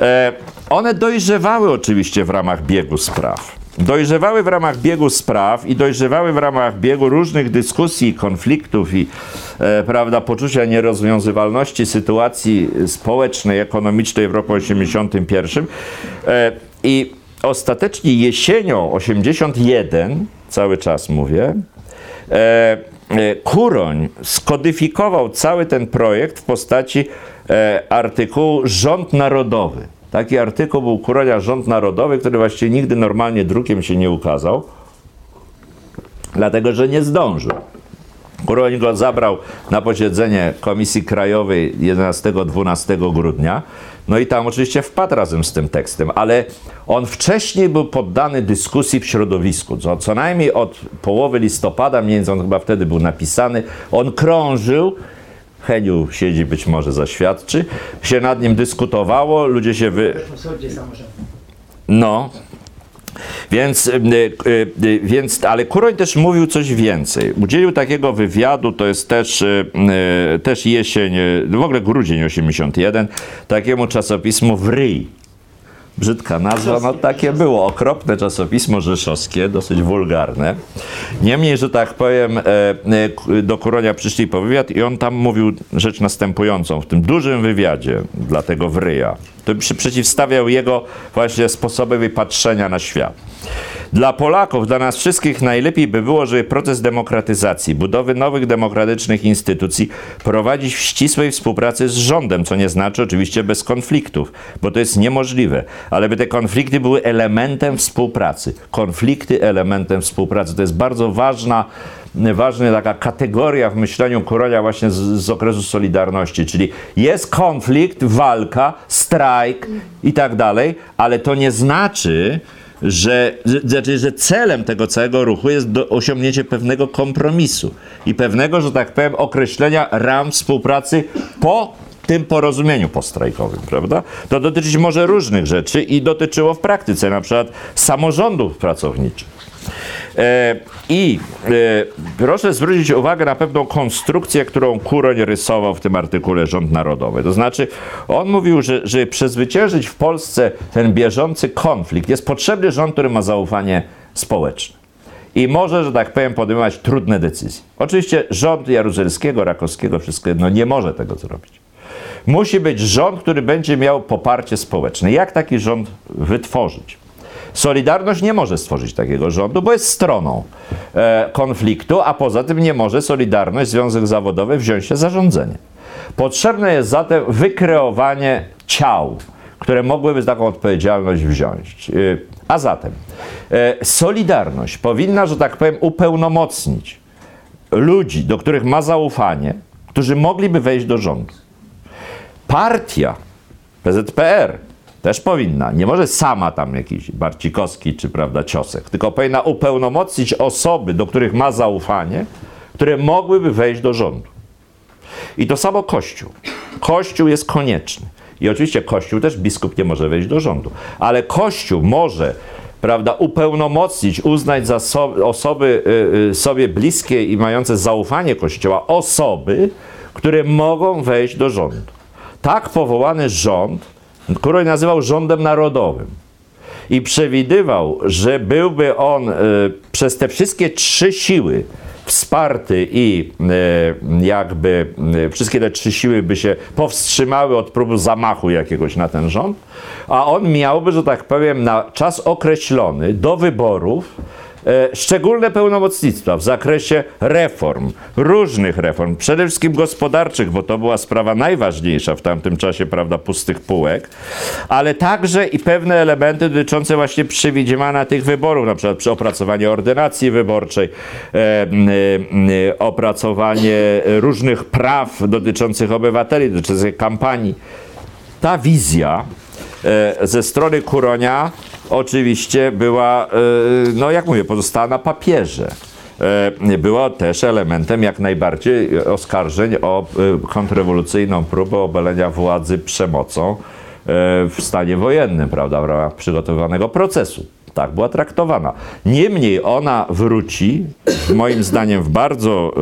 [SPEAKER 1] E, one dojrzewały oczywiście w ramach biegu spraw dojrzewały w ramach biegu spraw i dojrzewały w ramach biegu różnych dyskusji, konfliktów i e, prawda, poczucia nierozwiązywalności sytuacji społecznej, ekonomicznej w roku 81 e, i ostatecznie jesienią 81, cały czas mówię, e, e, Kuroń skodyfikował cały ten projekt w postaci e, artykułu Rząd Narodowy. Taki artykuł był Kuronia Rząd Narodowy, który właściwie nigdy normalnie drukiem się nie ukazał, dlatego że nie zdążył. Kuroń go zabrał na posiedzenie Komisji Krajowej 11-12 grudnia. No i tam oczywiście wpadł razem z tym tekstem, ale on wcześniej był poddany dyskusji w środowisku. Co, co najmniej od połowy listopada, mniej więcej on chyba wtedy był napisany, on krążył Heniu siedzi, być może zaświadczy, się nad nim dyskutowało, ludzie się wy... No, więc, y, y, y, więc, ale Kuroń też mówił coś więcej. Udzielił takiego wywiadu, to jest też, też jesień, w ogóle grudzień 81, takiemu czasopismu Wryj brzydka nazwa, no takie było, okropne czasopismo rzeszowskie, dosyć wulgarne. Niemniej, że tak powiem, e, e, do Kuronia przyszli po wywiad i on tam mówił rzecz następującą, w tym dużym wywiadzie dla tego Wryja, to przeciwstawiał jego właśnie sposobowi patrzenia na świat. Dla Polaków, dla nas wszystkich najlepiej by było, żeby proces demokratyzacji, budowy nowych demokratycznych instytucji prowadzić w ścisłej współpracy z rządem, co nie znaczy oczywiście bez konfliktów, bo to jest niemożliwe, ale by te konflikty były elementem współpracy. Konflikty elementem współpracy to jest bardzo ważna ważna taka kategoria w myśleniu Kuronia właśnie z, z, okresu Solidarności, czyli jest konflikt, walka, strajk i tak dalej, ale to nie znaczy, że, znaczy, że celem tego całego ruchu jest do, osiągnięcie pewnego kompromisu i pewnego, że tak powiem, określenia ram współpracy po tym porozumieniu postrajkowym, prawda? To dotyczyć może różnych rzeczy i dotyczyło w praktyce na przykład samorządów pracowniczych. E, I e, proszę zwrócić uwagę na pewną konstrukcję, którą Kuroń rysował w tym artykule Rząd Narodowy. To znaczy, on mówił, że żeby przezwyciężyć w Polsce ten bieżący konflikt, jest potrzebny rząd, który ma zaufanie społeczne i może, że tak powiem, podejmować trudne decyzje. Oczywiście rząd Jaruzelskiego, Rakowskiego, wszystko jedno nie może tego zrobić. Musi być rząd, który będzie miał poparcie społeczne. Jak taki rząd wytworzyć? Solidarność nie może stworzyć takiego rządu, bo jest stroną e, konfliktu, a poza tym nie może Solidarność, Związek Zawodowy wziąć się za rządzenie. Potrzebne jest zatem wykreowanie ciał, które mogłyby taką odpowiedzialność wziąć. E, a zatem e, Solidarność powinna, że tak powiem, upełnomocnić ludzi, do których ma zaufanie, którzy mogliby wejść do rządu. Partia PZPR też powinna, nie może sama tam jakiś Barcikowski czy prawda Ciosek, tylko powinna upełnomocnić osoby, do których ma zaufanie, które mogłyby wejść do rządu. I to samo Kościół. Kościół jest konieczny. I oczywiście Kościół też biskup nie może wejść do rządu, ale Kościół może prawda, upełnomocnić, uznać za so, osoby y, y, sobie bliskie i mające zaufanie Kościoła, osoby, które mogą wejść do rządu. Tak powołany rząd, który nazywał rządem narodowym. I przewidywał, że byłby on y, przez te wszystkie trzy siły, wsparty i e, jakby e, wszystkie te trzy siły by się powstrzymały od próby zamachu jakiegoś na ten rząd, a on miałby, że tak powiem, na czas określony do wyborów E, szczególne pełnomocnictwa w zakresie reform, różnych reform, przede wszystkim gospodarczych, bo to była sprawa najważniejsza w tamtym czasie, prawda, pustych półek, ale także i pewne elementy dotyczące właśnie przewidywania tych wyborów, na przykład przy opracowaniu ordynacji wyborczej, e, e, opracowanie różnych praw dotyczących obywateli, dotyczących kampanii. Ta wizja ze strony Kuronia oczywiście była, e, no jak mówię, pozostała na papierze. E, była też elementem jak najbardziej oskarżeń o e, kontrrewolucyjną próbę obalenia władzy przemocą w stanie wojennym, prawda, w ramach przygotowanego procesu. Tak była traktowana. Niemniej ona wróci, moim zdaniem, w bardzo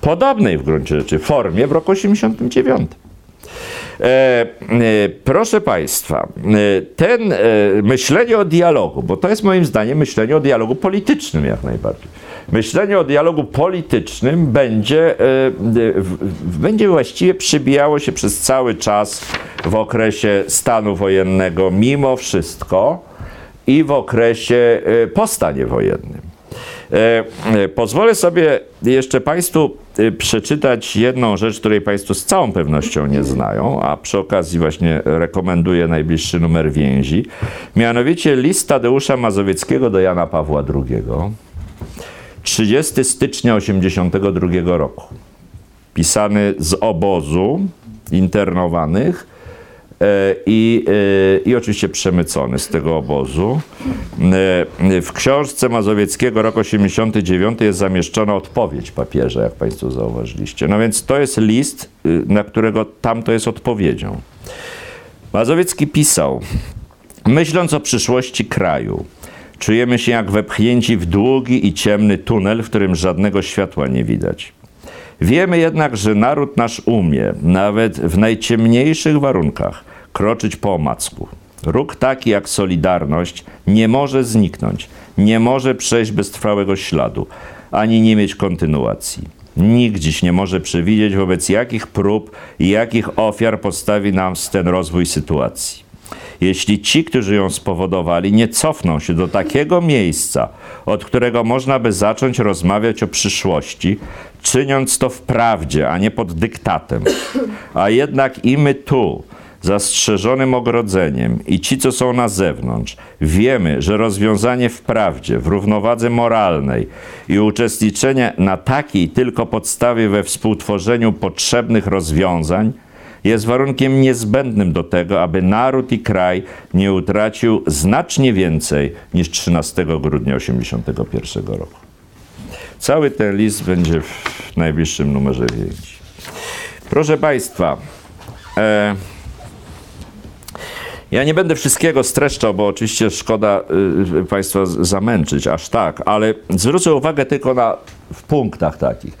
[SPEAKER 1] podobnej w gruncie rzeczy formie w roku 89. E, e, proszę Państwa, e, ten myślenie o dialogu, bo to jest moim zdaniem myślenie o dialogu politycznym jak najbardziej. Myślenie o dialogu politycznym będzie, będzie właściwie przybijało się przez cały czas w okresie stanu wojennego, mimo wszystko, i w okresie po stanie wojennym. Pozwolę sobie jeszcze Państwu przeczytać jedną rzecz, której Państwo z całą pewnością nie znają, a przy okazji właśnie rekomenduję najbliższy numer więzi. Mianowicie list Tadeusza Mazowieckiego do Jana Pawła II. 30 stycznia 1982 roku. Pisany z obozu internowanych i, e, i oczywiście przemycony z tego obozu. E, w książce Mazowieckiego rok 89 jest zamieszczona odpowiedź papieża, jak Państwo zauważyliście. No więc to jest list, na którego tamto jest odpowiedzią. Mazowiecki pisał, myśląc o przyszłości kraju, czujemy się jak wepchnięci w długi i ciemny tunel, w którym żadnego światła nie widać. Wiemy jednak, że naród nasz umie, nawet w najciemniejszych warunkach, kroczyć po omacku. Róg taki jak Solidarność nie może zniknąć, nie może przejść bez trwałego śladu, ani nie mieć kontynuacji. Nikt dziś nie może przewidzieć, wobec jakich prób i jakich ofiar postawi nam ten rozwój sytuacji. Jeśli ci, którzy ją spowodowali, nie cofną się do takiego miejsca, od którego można by zacząć rozmawiać o przyszłości, czyniąc to w prawdzie, a nie pod dyktatem, a jednak i my tu, zastrzeżonym ogrodzeniem i ci, co są na zewnątrz, wiemy, że rozwiązanie w prawdzie, w równowadze moralnej i uczestniczenie na takiej tylko podstawie we współtworzeniu potrzebnych rozwiązań jest warunkiem niezbędnym do tego, aby naród i kraj nie utracił znacznie więcej niż 13 grudnia 1981 roku. Cały ten list będzie w najbliższym numerze więzi. Proszę Państwa, e, Ja nie będę wszystkiego streszczał, bo oczywiście szkoda y, Państwa zamęczyć aż tak, ale zwrócę uwagę tylko na w punktach takich.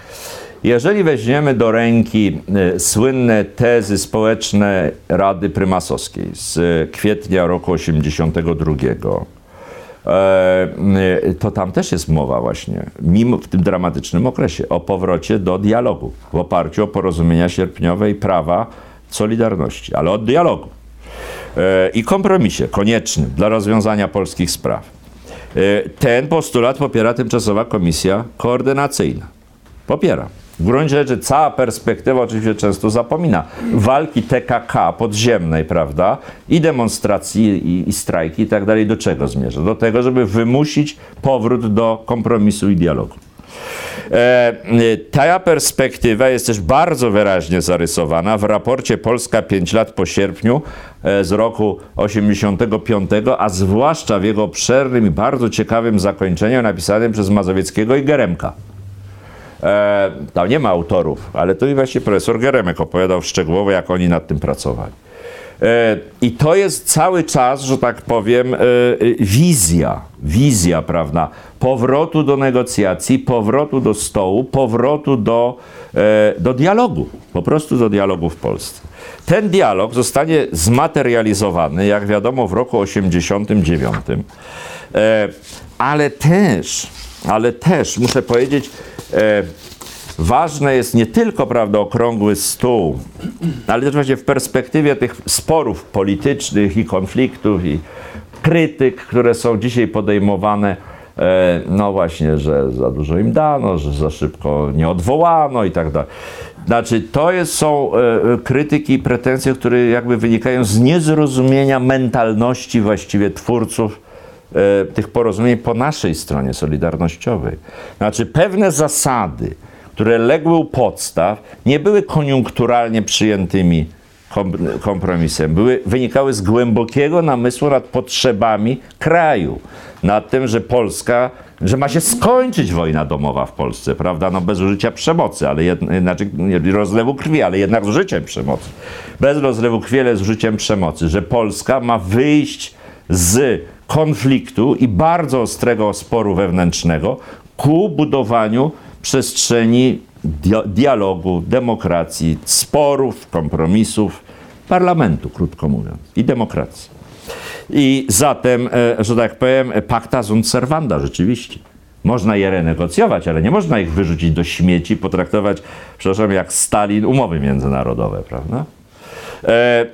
[SPEAKER 1] Jeżeli weźmiemy do ręki y, słynne tezy społeczne Rady Prymasowskiej z kwietnia roku 82, e, y, to tam też jest mowa właśnie, mimo w tym dramatycznym okresie, o powrocie do dialogu w oparciu o porozumienia sierpniowe i prawa Solidarności, ale od dialogu e, i kompromisie koniecznym dla rozwiązania polskich spraw. E, Ten postulat popiera tymczasowa komisja koordynacyjna. Popiera. W gruncie rzeczy cała perspektywa oczywiście często zapomina walki TKK podziemnej, prawda? I demonstracji, i, i strajki i tak dalej. Do czego zmierza? Do tego, żeby wymusić powrót do kompromisu i dialogu. E, ta perspektywa jest też bardzo wyraźnie zarysowana w raporcie Polska 5 lat po sierpniu e, z roku 85, a zwłaszcza w jego obszernym i bardzo ciekawym zakończeniu napisanym przez Mazowieckiego i Geremka. E, tam nie ma autorów, ale to i właśnie profesor Geremek opowiadał szczegółowo, jak oni nad tym pracowali. E, I to jest cały czas, że tak powiem, e, wizja, wizja, prawda, powrotu do negocjacji, powrotu do stołu, powrotu do, e, do dialogu, po prostu do dialogu w Polsce. Ten dialog zostanie zmaterializowany, jak wiadomo, w roku 89, e, ale też, ale też, muszę powiedzieć, Ważne jest nie tylko, prawda, okrągły stół, ale też właśnie w perspektywie tych sporów politycznych i konfliktów i krytyk, które są dzisiaj podejmowane, e, no właśnie, że za dużo im dano, że za szybko nie odwołano i tak dalej. Znaczy, to jest, są e, krytyki i pretensje, które jakby wynikają z niezrozumienia mentalności właściwie twórców e, tych porozumień po naszej stronie solidarnościowej. Znaczy, pewne zasady, które legły u podstaw, nie były koniunkturalnie przyjętymi kom- kompromisem. Były, wynikały z głębokiego namysłu nad potrzebami kraju. Nad tym, że Polska, że ma się skończyć wojna domowa w Polsce, prawda? No bez użycia przemocy, ale jed, znaczy rozlewu krwi, ale jednak z użyciem przemocy. Bez rozlewu krwi, ale z użyciem przemocy. Że Polska ma wyjść z konfliktu i bardzo ostrego sporu wewnętrznego ku budowaniu przestrzeni dia- dialogu, demokracji, sporów, kompromisów, parlamentu, krótko mówiąc, i demokracji. I zatem, e, że tak powiem, pacta sunt servanda, rzeczywiście. Można je renegocjować, ale nie można ich wyrzucić do śmieci, potraktować, przepraszam, jak Stalin umowy międzynarodowe, prawda? E, e,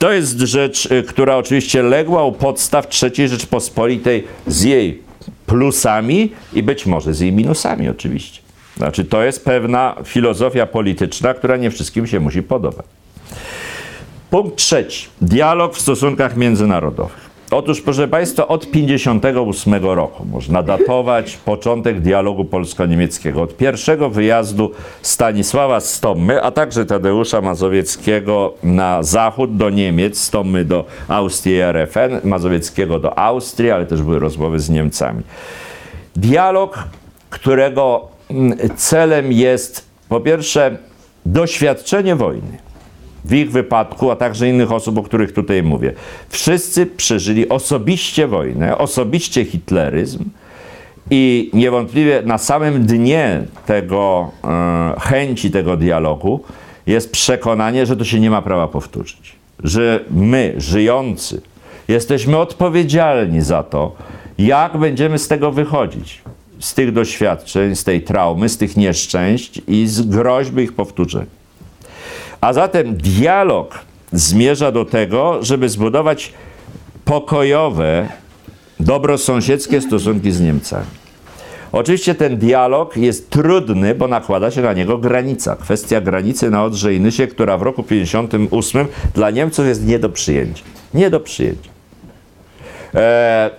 [SPEAKER 1] to jest rzecz, y, która oczywiście legła u podstaw III Rzeczpospolitej z jej plusami i być może z jej minusami oczywiście. Znaczy to jest pewna filozofia polityczna, która nie wszystkim się musi podobać. Punkt trzeci. Dialog w stosunkach międzynarodowych. Otóż, proszę Państwa, od 58 roku można datować początek dialogu polsko-niemieckiego. Od pierwszego wyjazdu Stanisława Stommy, a także Tadeusza Mazowieckiego na zachód do Niemiec, Stommy do Austrii RFN, Mazowieckiego do Austrii, ale też były rozmowy z Niemcami. Dialog, którego mm, celem jest po pierwsze doświadczenie wojny w ich wypadku, a także innych osób, o których tutaj mówię. Wszyscy przeżyli osobiście wojnę, osobiście hitleryzm i niewątpliwie na samym dnie tego e, chęci tego dialogu jest przekonanie, że to się nie ma prawa powtórzyć. Że my, żyjący, jesteśmy odpowiedzialni za to, jak będziemy z tego wychodzić. Z tych doświadczeń, z tej traumy, z tych nieszczęść i z groźby ich powtórzenia. A zatem dialog zmierza do tego, żeby zbudować pokojowe, dobrosąsiedzkie stosunki z Niemcami. Oczywiście ten dialog jest trudny, bo nakłada się na niego granica. Kwestia granicy na Odrze i Nysie, która w roku 58 dla Niemców jest nie do przyjęcia. Nie do przyjęcia. E,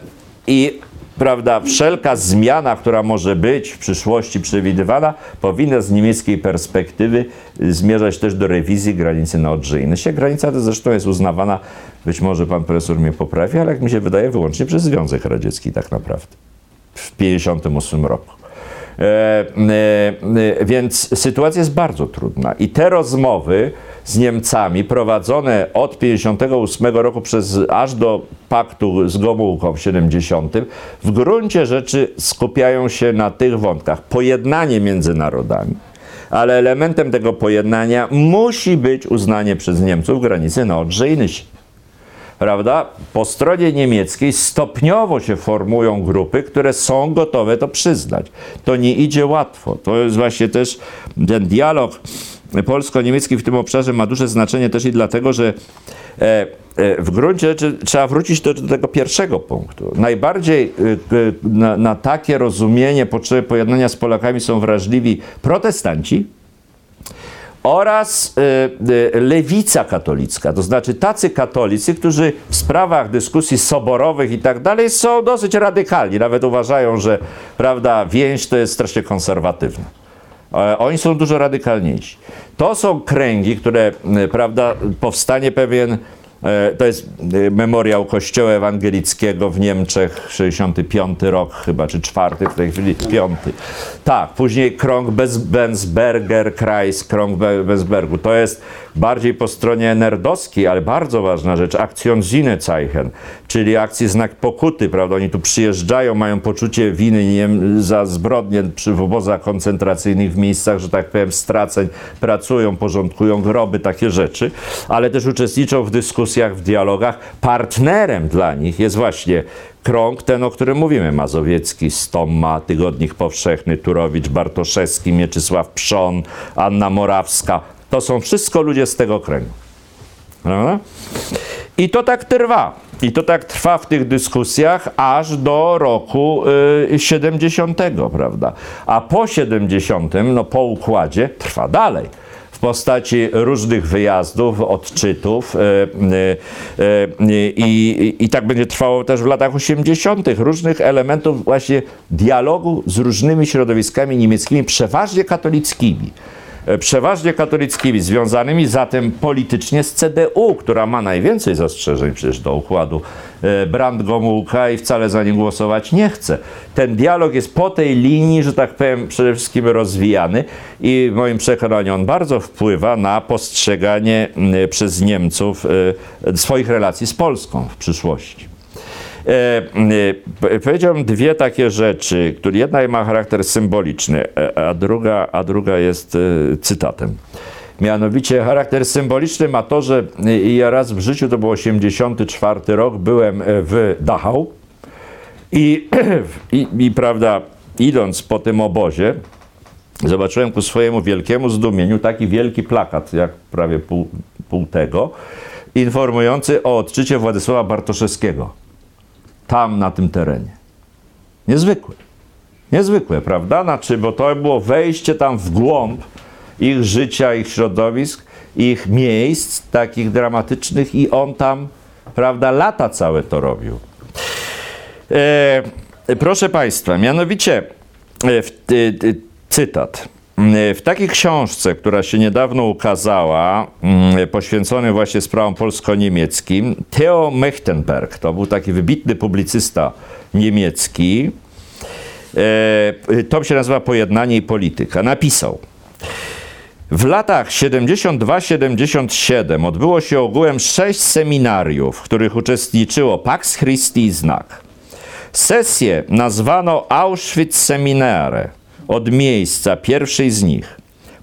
[SPEAKER 1] I prawda, wszelka zmiana, która może być w przyszłości przewidywana, powinna z niemieckiej perspektywy y, zmierzać też do rewizji granicy na Odrze i Nysie. Granica ta zresztą jest uznawana, być może pan profesor mnie poprawi, ale jak mi się wydaje, wyłącznie przez Związek Radziecki tak naprawdę w 1958 roku. E, e, e, więc sytuacja jest bardzo trudna i te rozmowy z Niemcami prowadzone od 58 roku przez aż do paktu z Gomułką w 70 w gruncie rzeczy skupiają się na tych wątkach. Pojednanie między narodami. Ale elementem tego pojednania musi być uznanie przez Niemców granicy na i prawda? Po stronie niemieckiej stopniowo się formują grupy, które są gotowe to przyznać. To nie idzie łatwo. To jest właśnie też ten dialog polsko-niemiecki w tym obszarze ma duże znaczenie też i dlatego, że e, e, w gruncie rzeczy trzeba wrócić do, do tego pierwszego punktu. Najbardziej e, na, na takie rozumienie potrzeby pojednania z Polakami są wrażliwi protestanci, oraz lewica katolicka, to znaczy tacy katolicy, którzy w sprawach dyskusji soborowych i tak dalej są dosyć radykalni, nawet uważają, że prawda, więź to jest strasznie konserwatywna. E, oni są dużo radykalniejsi. To są kręgi, które, y, prawda, powstanie pewien E, to jest e, memoriał Kościoła Ewangelickiego w Niemczech, 65 rok chyba, czy czwarty w tej chwili, piąty. Tak, później krąg Bensberger Kreis, krąg Bensbergu. To jest bardziej po stronie nerdowskiej, ale bardzo ważna rzecz, akcjon Zeichen, czyli akcji znak pokuty, prawda? Oni tu przyjeżdżają, mają poczucie winy nie za zbrodnie przy w obozach koncentracyjnych w miejscach, że tak powiem, straceń, pracują, porządkują groby, takie rzeczy, ale też uczestniczą w dyskusjach, w dialogach. Partnerem dla nich jest właśnie krąg ten, o którym mówimy, Mazowiecki, Stoma, Tygodnik Powszechny, Turowicz, Bartoszewski, Mieczysław Przon, Anna Morawska, to są wszystko ludzie z tego kręgu. Prawda? I to tak trwa. I to tak trwa w tych dyskusjach aż do roku y, 70, prawda? A po 70, no po układzie, trwa dalej w postaci różnych wyjazdów, odczytów y, y, y, i, i tak będzie trwało też w latach 80. różnych elementów właśnie dialogu z różnymi środowiskami niemieckimi, przeważnie katolickimi. E, przeważnie katolickimi, związanymi zatem politycznie z CDU, która ma najwięcej zastrzeżeń przecież do układu e, Brand-Gomułka i wcale za nim głosować nie chce. Ten dialog jest po tej linii, że tak powiem, przede wszystkim rozwijany i w moim przekonaniu on bardzo wpływa na postrzeganie przez Niemców e, swoich relacji z Polską w przyszłości. E, e, powiedziałbym dwie takie rzeczy, które jedna ma charakter symboliczny, e, a druga, a druga jest cytatem. Mianowicie charakter symboliczny ma to, że ja raz w życiu, to był 84 rok, byłem w Dachau i, i, i prawda, idąc po tym obozie, zobaczyłem ku swojemu wielkiemu zdumieniu taki wielki plakat, jak prawie pół, pół tego, informujący o odczycie Władysława Bartoszewskiego tam na tym terenie. Niezwykłe. Niezwykłe, prawda? Znaczy, bo to było wejście tam w głąb ich życia, ich środowisk, ich miejsc takich dramatycznych i on tam, prawda, lata całe to robił. E, proszę Państwa, mianowicie e, w, e, cytat. W takiej książce, która się niedawno ukazała, mm, poświęconej właśnie sprawom polsko-niemieckim, Theo Mechtenberg, to był taki wybitny publicysta niemiecki, e, to się nazywa Pojednanie i polityka, napisał. W latach 72-77 odbyło się ogółem sześć seminariów, w których uczestniczyło Pax Christi i Znak. Sesję nazwano Auschwitz Seminare – od miejsca pierwszej z nich.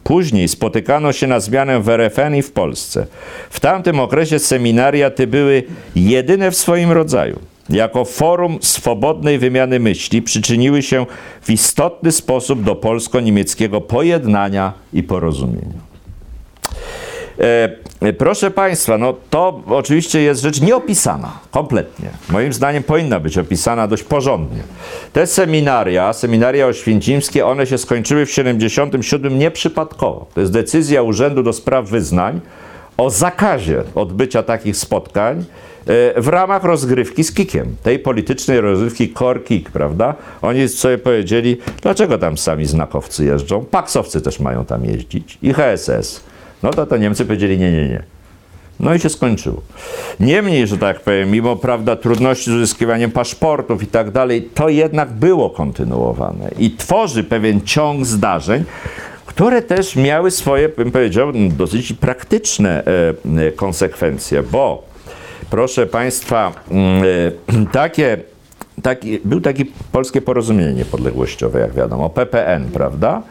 [SPEAKER 1] Później spotykano się na zmianę w RFN i w Polsce. W tamtym okresie seminaria te były jedyne w swoim rodzaju. Jako forum swobodnej wymiany myśli przyczyniły się w istotny sposób do polsko-niemieckiego pojednania i porozumienia. E, proszę Państwa, no to oczywiście jest rzecz nieopisana, kompletnie. Moim zdaniem powinna być opisana dość porządnie. Te seminaria, seminaria oświęcimskie, one się skończyły w 77 nieprzypadkowo. To jest decyzja Urzędu do Spraw Wyznań o zakazie odbycia takich spotkań e, w ramach rozgrywki z Kikiem, tej politycznej rozgrywki Kor Kik, prawda? Oni sobie powiedzieli, dlaczego tam sami znakowcy jeżdżą, paksowcy też mają tam jeździć i HSS. No to, to Niemcy powiedzieli nie, nie, nie. No i się skończyło. Niemniej, że tak powiem, mimo prawda trudności z uzyskiwaniem paszportów i tak dalej, to jednak było kontynuowane i tworzy pewien ciąg zdarzeń, które też miały swoje, bym powiedział, dosyć praktyczne e, konsekwencje, bo proszę Państwa, mm, takie taki, był takie polskie porozumienie niepodległościowe, jak wiadomo, PPN, prawda?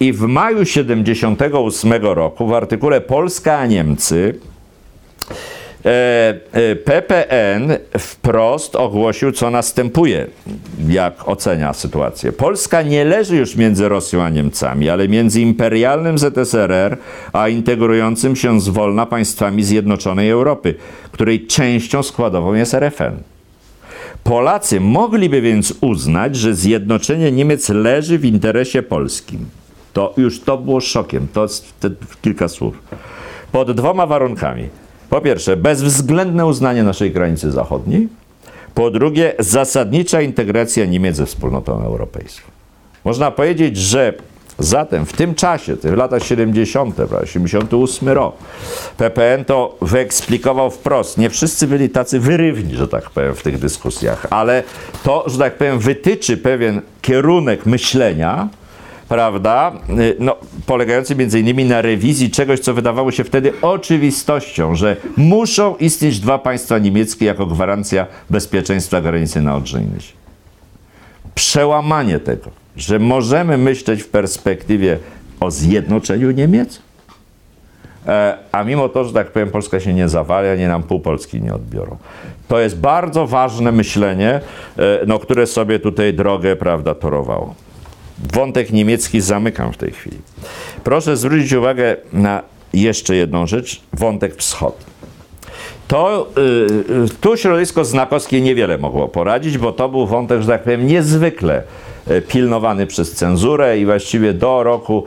[SPEAKER 1] I w maju 78 roku w artykule Polska a Niemcy e, e, PPN wprost ogłosił, co następuje, jak ocenia sytuację. Polska nie leży już między Rosją a Niemcami, ale między imperialnym ZSRR a integrującym się zwolna państwami Zjednoczonej Europy, której częścią składową jest RFN. Polacy mogliby więc uznać, że zjednoczenie Niemiec leży w interesie polskim. To już to było szokiem. To jest kilka słów. Pod dwoma warunkami. Po pierwsze, bezwzględne uznanie naszej granicy zachodniej. Po drugie, zasadnicza integracja Niemiec ze wspólnotą europejską. Można powiedzieć, że Zatem w tym czasie, w latach 70., 78 rok, PPN to wyeksplikował wprost. Nie wszyscy byli tacy wyrywni, że tak powiem, w tych dyskusjach, ale to, że tak powiem, wytyczy pewien kierunek myślenia, prawda, y, no, polegający między innymi na rewizji czegoś, co wydawało się wtedy oczywistością, że muszą istnieć dwa państwa niemieckie jako gwarancja bezpieczeństwa granicy na Odrzyjnyś. Przełamanie tego że możemy myśleć w perspektywie o zjednoczeniu Niemiec, e, a mimo to, że tak powiem, Polska się nie zawali, nie nam pół Polski nie odbiorą. To jest bardzo ważne myślenie, e, no, które sobie tutaj drogę, prawda, torowało. Wątek niemiecki zamykam w tej chwili. Proszę zwrócić uwagę na jeszcze jedną rzecz, wątek wschodni. To yy, tu środowisko znakowskie niewiele mogło poradzić, bo to był wątek, że tak powiem, niezwykle E, pilnowany przez cenzurę i właściwie do roku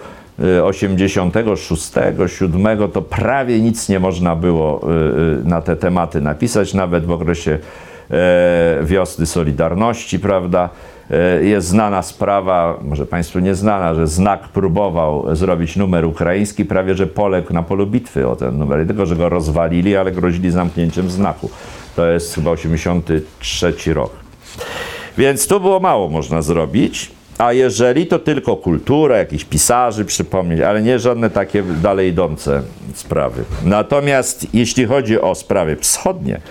[SPEAKER 1] 86, e, 7 to prawie nic nie można było e, na te tematy napisać, nawet w okresie wiosny Solidarności, prawda? Jest znana sprawa, może Państwu nie znana, że Znak próbował zrobić numer ukraiński, prawie że poległ na polu bitwy o ten numer. Nie tylko, że go rozwalili, ale grozili zamknięciem znaku. To jest chyba 83 rok. Więc tu było mało można zrobić. A jeżeli to tylko kultura, jakichś pisarzy przypomnieć, ale nie żadne takie dalej idące sprawy. Natomiast jeśli chodzi o sprawy wschodnie,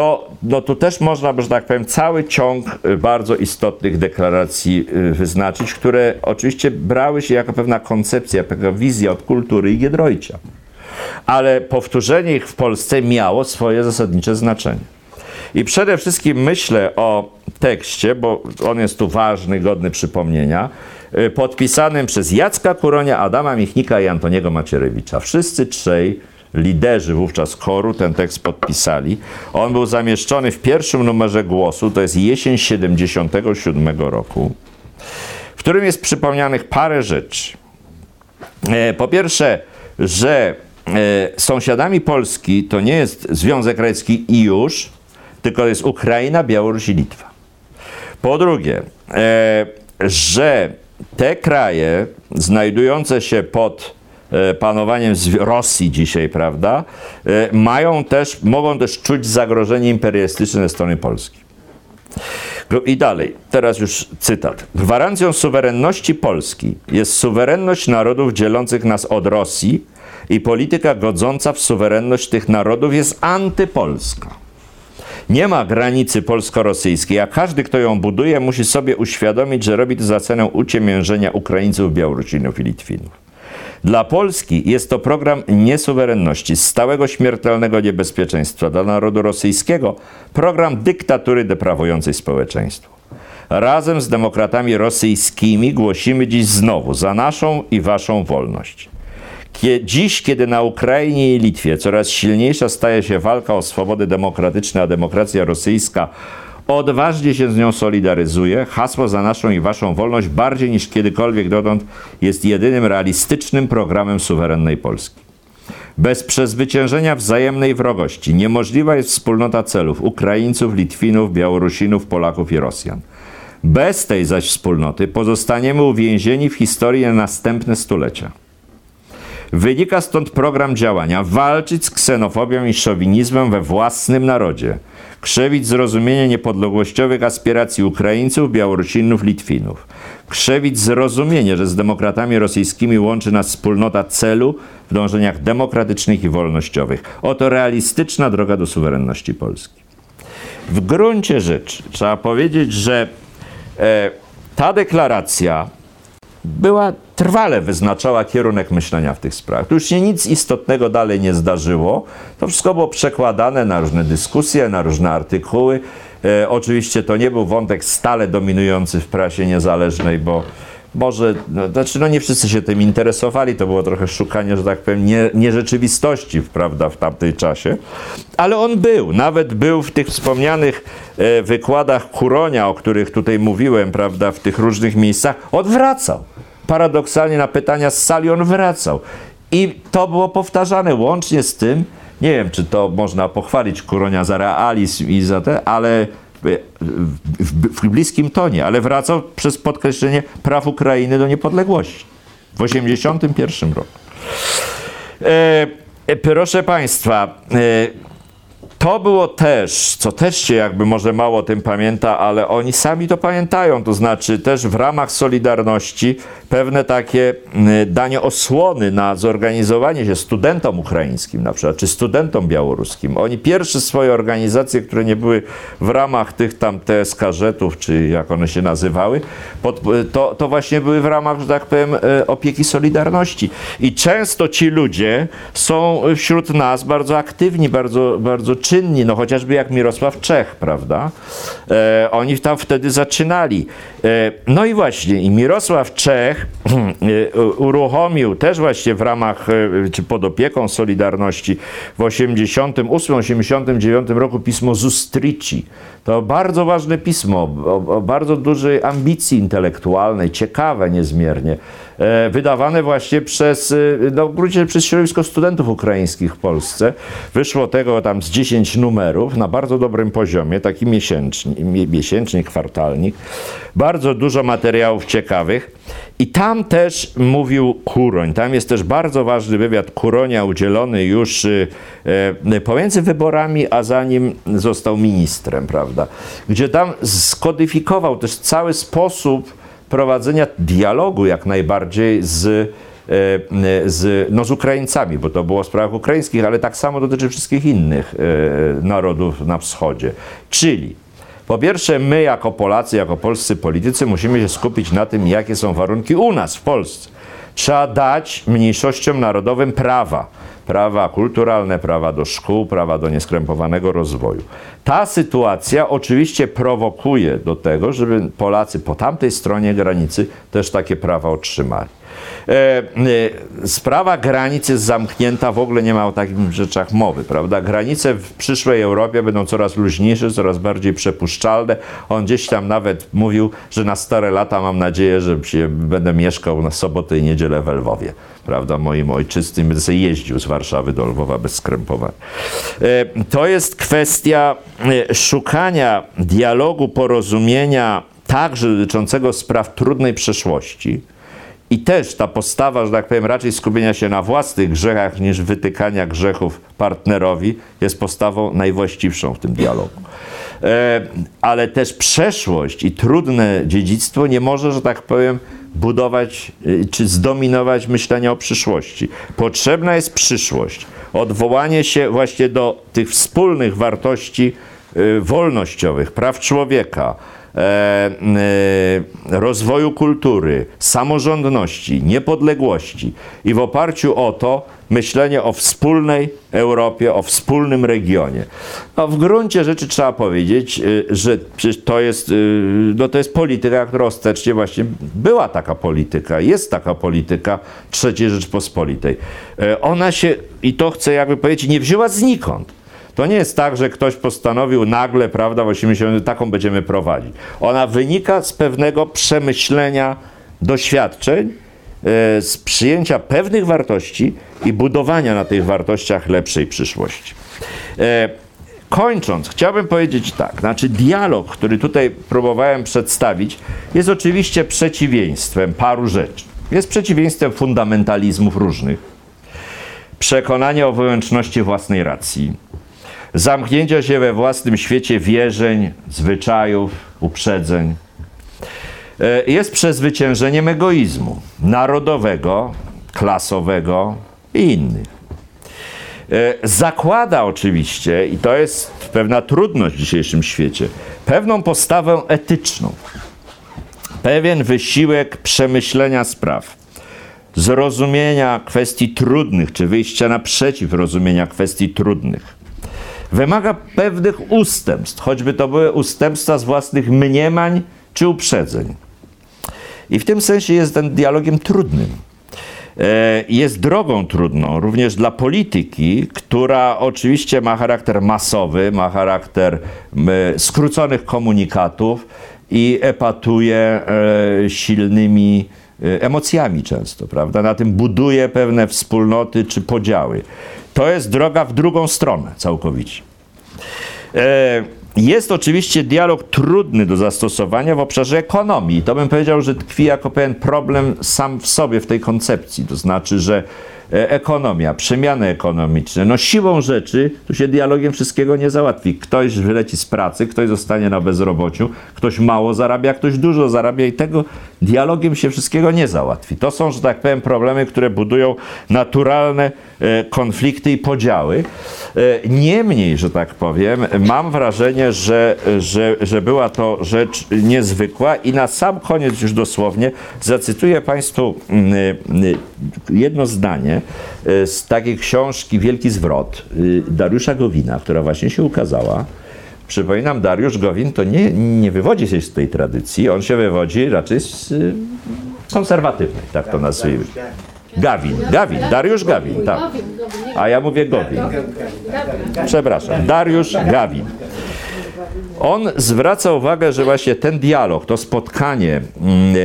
[SPEAKER 1] to no tu też można, że tak powiem, cały ciąg y, bardzo istotnych deklaracji y, wyznaczyć, które oczywiście brały się jako pewna koncepcja, pewna wizja od kultury i Giedroycia. Ale powtórzenie ich w Polsce miało swoje zasadnicze znaczenie. I przede wszystkim myślę o tekście, bo on jest tu ważny, godny przypomnienia, y, podpisanym przez Jacka Kuronia, Adama Michnika i Antoniego Macierewicza. Wszyscy trzej liderzy wówczas choru ten tekst podpisali. On był zamieszczony w pierwszym numerze Głosu, to jest jesień 77 roku, w którym jest przypomnianych parę rzeczy. E, po pierwsze, że e, sąsiadami Polski to nie jest Związek Radziecki i już, tylko jest Ukraina, Białoruś i Litwa. Po drugie, e, że te kraje znajdujące się pod panowaniem Rosji dzisiaj, prawda, e, mają też, mogą też czuć zagrożenie imperialistyczne ze strony Polski. I dalej, teraz już cytat. Gwarancją suwerenności Polski jest suwerenność narodów dzielących nas od Rosji i polityka godząca w suwerenność tych narodów jest antypolska. Nie ma granicy polsko-rosyjskiej, a każdy, kto ją buduje, musi sobie uświadomić, że robi to za cenę uciemiężenia Ukraińców, Białorusinów i Litwinów. Dla Polski jest to program niesuwerenności, stałego śmiertelnego niebezpieczeństwa. Dla narodu rosyjskiego program dyktatury deprawującej społeczeństwo. Razem z demokratami rosyjskimi głosimy dziś znowu za naszą i waszą wolność. Dziś, kiedy na Ukrainie i Litwie coraz silniejsza staje się walka o swobody demokratyczne, a demokracja rosyjska odważnie się z nią solidaryzuje, hasło za naszą i waszą wolność bardziej niż kiedykolwiek dotąd jest jedynym realistycznym programem suwerennej Polski. Bez przezwyciężenia wzajemnej wrogości niemożliwa jest wspólnota celów Ukraińców, Litwinów, Białorusinów, Polaków i Rosjan. Bez tej zaś wspólnoty pozostaniemy uwięzieni w historii na następne stulecia. Wynika stąd program działania walczyć z ksenofobią i szowinizmem we własnym narodzie, krzewić zrozumienie niepodległościowych aspiracji Ukraińców, Białorusinów, Litwinów, krzewić zrozumienie, że z demokratami rosyjskimi łączy nas wspólnota celu w dążeniach demokratycznych i wolnościowych. Oto realistyczna droga do suwerenności Polski. W gruncie rzeczy trzeba powiedzieć, że e, ta deklaracja była trwale wyznaczała kierunek myślenia w tych sprawach. Tu już się nic istotnego dalej nie zdarzyło. To wszystko było przekładane na różne dyskusje, na różne artykuły. E, oczywiście to nie był wątek stale dominujący w prasie niezależnej, bo może, no, znaczy no nie wszyscy się tym interesowali, to było trochę szukanie, że tak powiem, nie, nierzeczywistości, prawda, w tamtej czasie, ale on był, nawet był w tych wspomnianych e, wykładach Kuronia, o których tutaj mówiłem, prawda, w tych różnych miejscach, odwracał. Paradoksalnie na pytania z sali on wracał. I to było powtarzane łącznie z tym, nie wiem, czy to można pochwalić Kuronia za realizm i za te, ale w, w bliskim tonie, ale wracał przez podkreślenie praw Ukrainy do niepodległości w 1981 roku. E, e, proszę Państwa, e, to było też, co też się jakby może mało o tym pamięta, ale oni sami to pamiętają, to znaczy też w ramach Solidarności pewne takie danie osłony na zorganizowanie się studentom ukraińskim na przykład, czy studentom białoruskim. Oni pierwsze swoje organizacje, które nie były w ramach tych tam TSK-żetów, czy jak one się nazywały, pod, to, to właśnie były w ramach, że tak powiem, e, opieki Solidarności. I często ci ludzie są wśród nas bardzo aktywni, bardzo, bardzo czynni, no chociażby jak Mirosław Czech, prawda? E, oni tam wtedy zaczynali. E, no i właśnie, i Mirosław Czech uruchomił też właśnie w ramach, e, czy pod opieką Solidarności w 88-89 roku pismo Zustrici. To bardzo ważne pismo, o, o bardzo dużej ambicji intelektualnej, ciekawe niezmiernie. E, wydawane właśnie przez, e, no w gruncie przez środowisko studentów ukraińskich w Polsce. Wyszło tego tam z 10 numerów na bardzo dobrym poziomie, taki miesięcznik, miesięcznik kwartalnik. Bardzo dużo materiałów ciekawych. I tam też mówił Kuroń. Tam jest też bardzo ważny wywiad Kuronia udzielony już e, pomiędzy wyborami, a zanim został ministrem, prawda? Gdzie tam skodyfikował też cały sposób prowadzenia dialogu jak najbardziej z, e, z, no z Ukraińcami, bo to było w sprawach ukraińskich, ale tak samo dotyczy wszystkich innych e, narodów na wschodzie. Czyli po pierwsze, my jako Polacy, jako polscy politycy musimy się skupić na tym, jakie są warunki u nas w Polsce. Trzeba dać mniejszościom narodowym prawa prawa kulturalne, prawa do szkół, prawa do nieskrępowanego rozwoju. Ta sytuacja oczywiście prowokuje do tego, żeby Polacy po tamtej stronie granicy też takie prawa otrzymali. E, e, sprawa granic jest zamknięta, w ogóle nie ma o takich rzeczach mowy, prawda? Granice w przyszłej Europie będą coraz luźniejsze, coraz bardziej przepuszczalne. On gdzieś tam nawet mówił, że na stare lata mam nadzieję, że się, będę mieszkał na sobotę i niedzielę w Lwowie, prawda? Moim ojczystym, będę sobie jeździł z Warszawy do Lwowa bez skrępowań. E, to jest kwestia szukania dialogu, porozumienia, także dotyczącego spraw trudnej przeszłości i też ta postawa, że tak powiem, raczej skupienia się na własnych grzechach niż wytykania grzechów partnerowi jest postawą najwłaściwszą w tym dialogu. E, ale też przeszłość i trudne dziedzictwo nie może, że tak powiem, budować e, czy zdominować myślenia o przyszłości. Potrzebna jest przyszłość. Odwołanie się właśnie do tych wspólnych wartości e, wolnościowych, praw człowieka, rozwoju kultury, samorządności, niepodległości i w oparciu o to myślenie o wspólnej Europie, o wspólnym regionie. No, w gruncie rzeczy trzeba powiedzieć, e, że to jest, no, to jest polityka, która ostatecznie właśnie była taka polityka, jest taka polityka III Rzeczpospolitej. Ona się, i to chcę jakby powiedzieć, nie wzięła znikąd. To nie jest tak, że ktoś postanowił nagle, prawda, w 80 taką będziemy prowadzić. Ona wynika z pewnego przemyślenia doświadczeń, e, z przyjęcia pewnych wartości i budowania na tych wartościach lepszej przyszłości. E, kończąc, chciałbym powiedzieć tak, znaczy dialog, który tutaj próbowałem przedstawić, jest oczywiście przeciwieństwem paru rzeczy. Jest przeciwieństwem fundamentalizmów różnych, przekonanie o wyłączności własnej racji, zamknięcia się we własnym świecie wierzeń, zwyczajów, uprzedzeń. E, jest przezwyciężeniem egoizmu narodowego, klasowego i innych. E, zakłada oczywiście, i to jest pewna trudność w dzisiejszym świecie, pewną postawę etyczną, pewien wysiłek przemyślenia spraw, zrozumienia kwestii trudnych, czy wyjścia naprzeciw rozumienia kwestii trudnych. Wymaga pewnych ustępstw, choćby to były ustępstwa z własnych mniemań czy uprzedzeń. I w tym sensie jest ten dialogiem trudnym. E, jest drogą trudną również dla polityki, która oczywiście ma charakter masowy, ma charakter skróconych komunikatów i epatuje e, silnymi e, emocjami często, prawda? Na tym buduje pewne wspólnoty czy podziały. To jest droga w drugą stronę całkowicie. Jest oczywiście dialog trudny do zastosowania w obszarze ekonomii. To bym powiedział, że tkwi jako pewien problem sam w sobie w tej koncepcji. To znaczy, że E, ekonomia, przemiany ekonomiczne. No siłą rzeczy tu się dialogiem wszystkiego nie załatwi. Ktoś wyleci z pracy, ktoś zostanie na bezrobociu, ktoś mało zarabia, ktoś dużo zarabia i tego dialogiem się wszystkiego nie załatwi. To są, że tak powiem, problemy, które budują naturalne e, konflikty i podziały. E, niemniej, że tak powiem, mam wrażenie, że, że, że była to rzecz niezwykła i na sam koniec już dosłownie zacytuję Państwu mm, jedno zdanie, E, z takiej książki Wielki Zwrot y, Dariusza Gowina, która właśnie się ukazała. Przypominam, Dariusz Gowin to nie, nie wywodzi się z tej tradycji, on się wywodzi raczej z y, konserwatywnej, tak to nazwijmy. Gawin, Gawin, Dariusz Gawin, tak. A ja mówię Gowin. Przepraszam, Dariusz Gawin. On zwraca uwagę, że właśnie ten dialog, to spotkanie mm, e, e,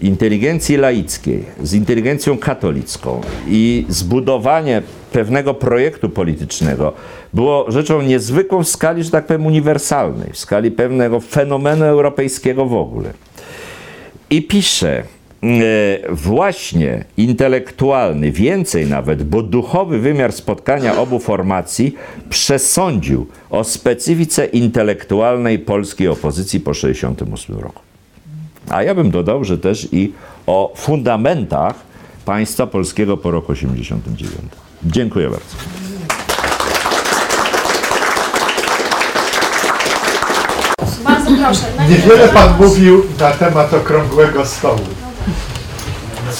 [SPEAKER 1] inteligencji laickiej z inteligencją katolicką i zbudowanie pewnego projektu politycznego było rzeczą niezwykłą w skali, że tak powiem, uniwersalnej, w skali pewnego fenomenu europejskiego w ogóle. I pisze, E, właśnie intelektualny, więcej nawet, bo duchowy wymiar spotkania obu formacji przesądził o specyfice intelektualnej polskiej opozycji po 1968 roku. A ja bym dodał, że też i o fundamentach państwa polskiego po roku 1989. Dziękuję bardzo.
[SPEAKER 2] Bardzo proszę.
[SPEAKER 3] Niewiele Pan mówił na temat okrągłego stołu.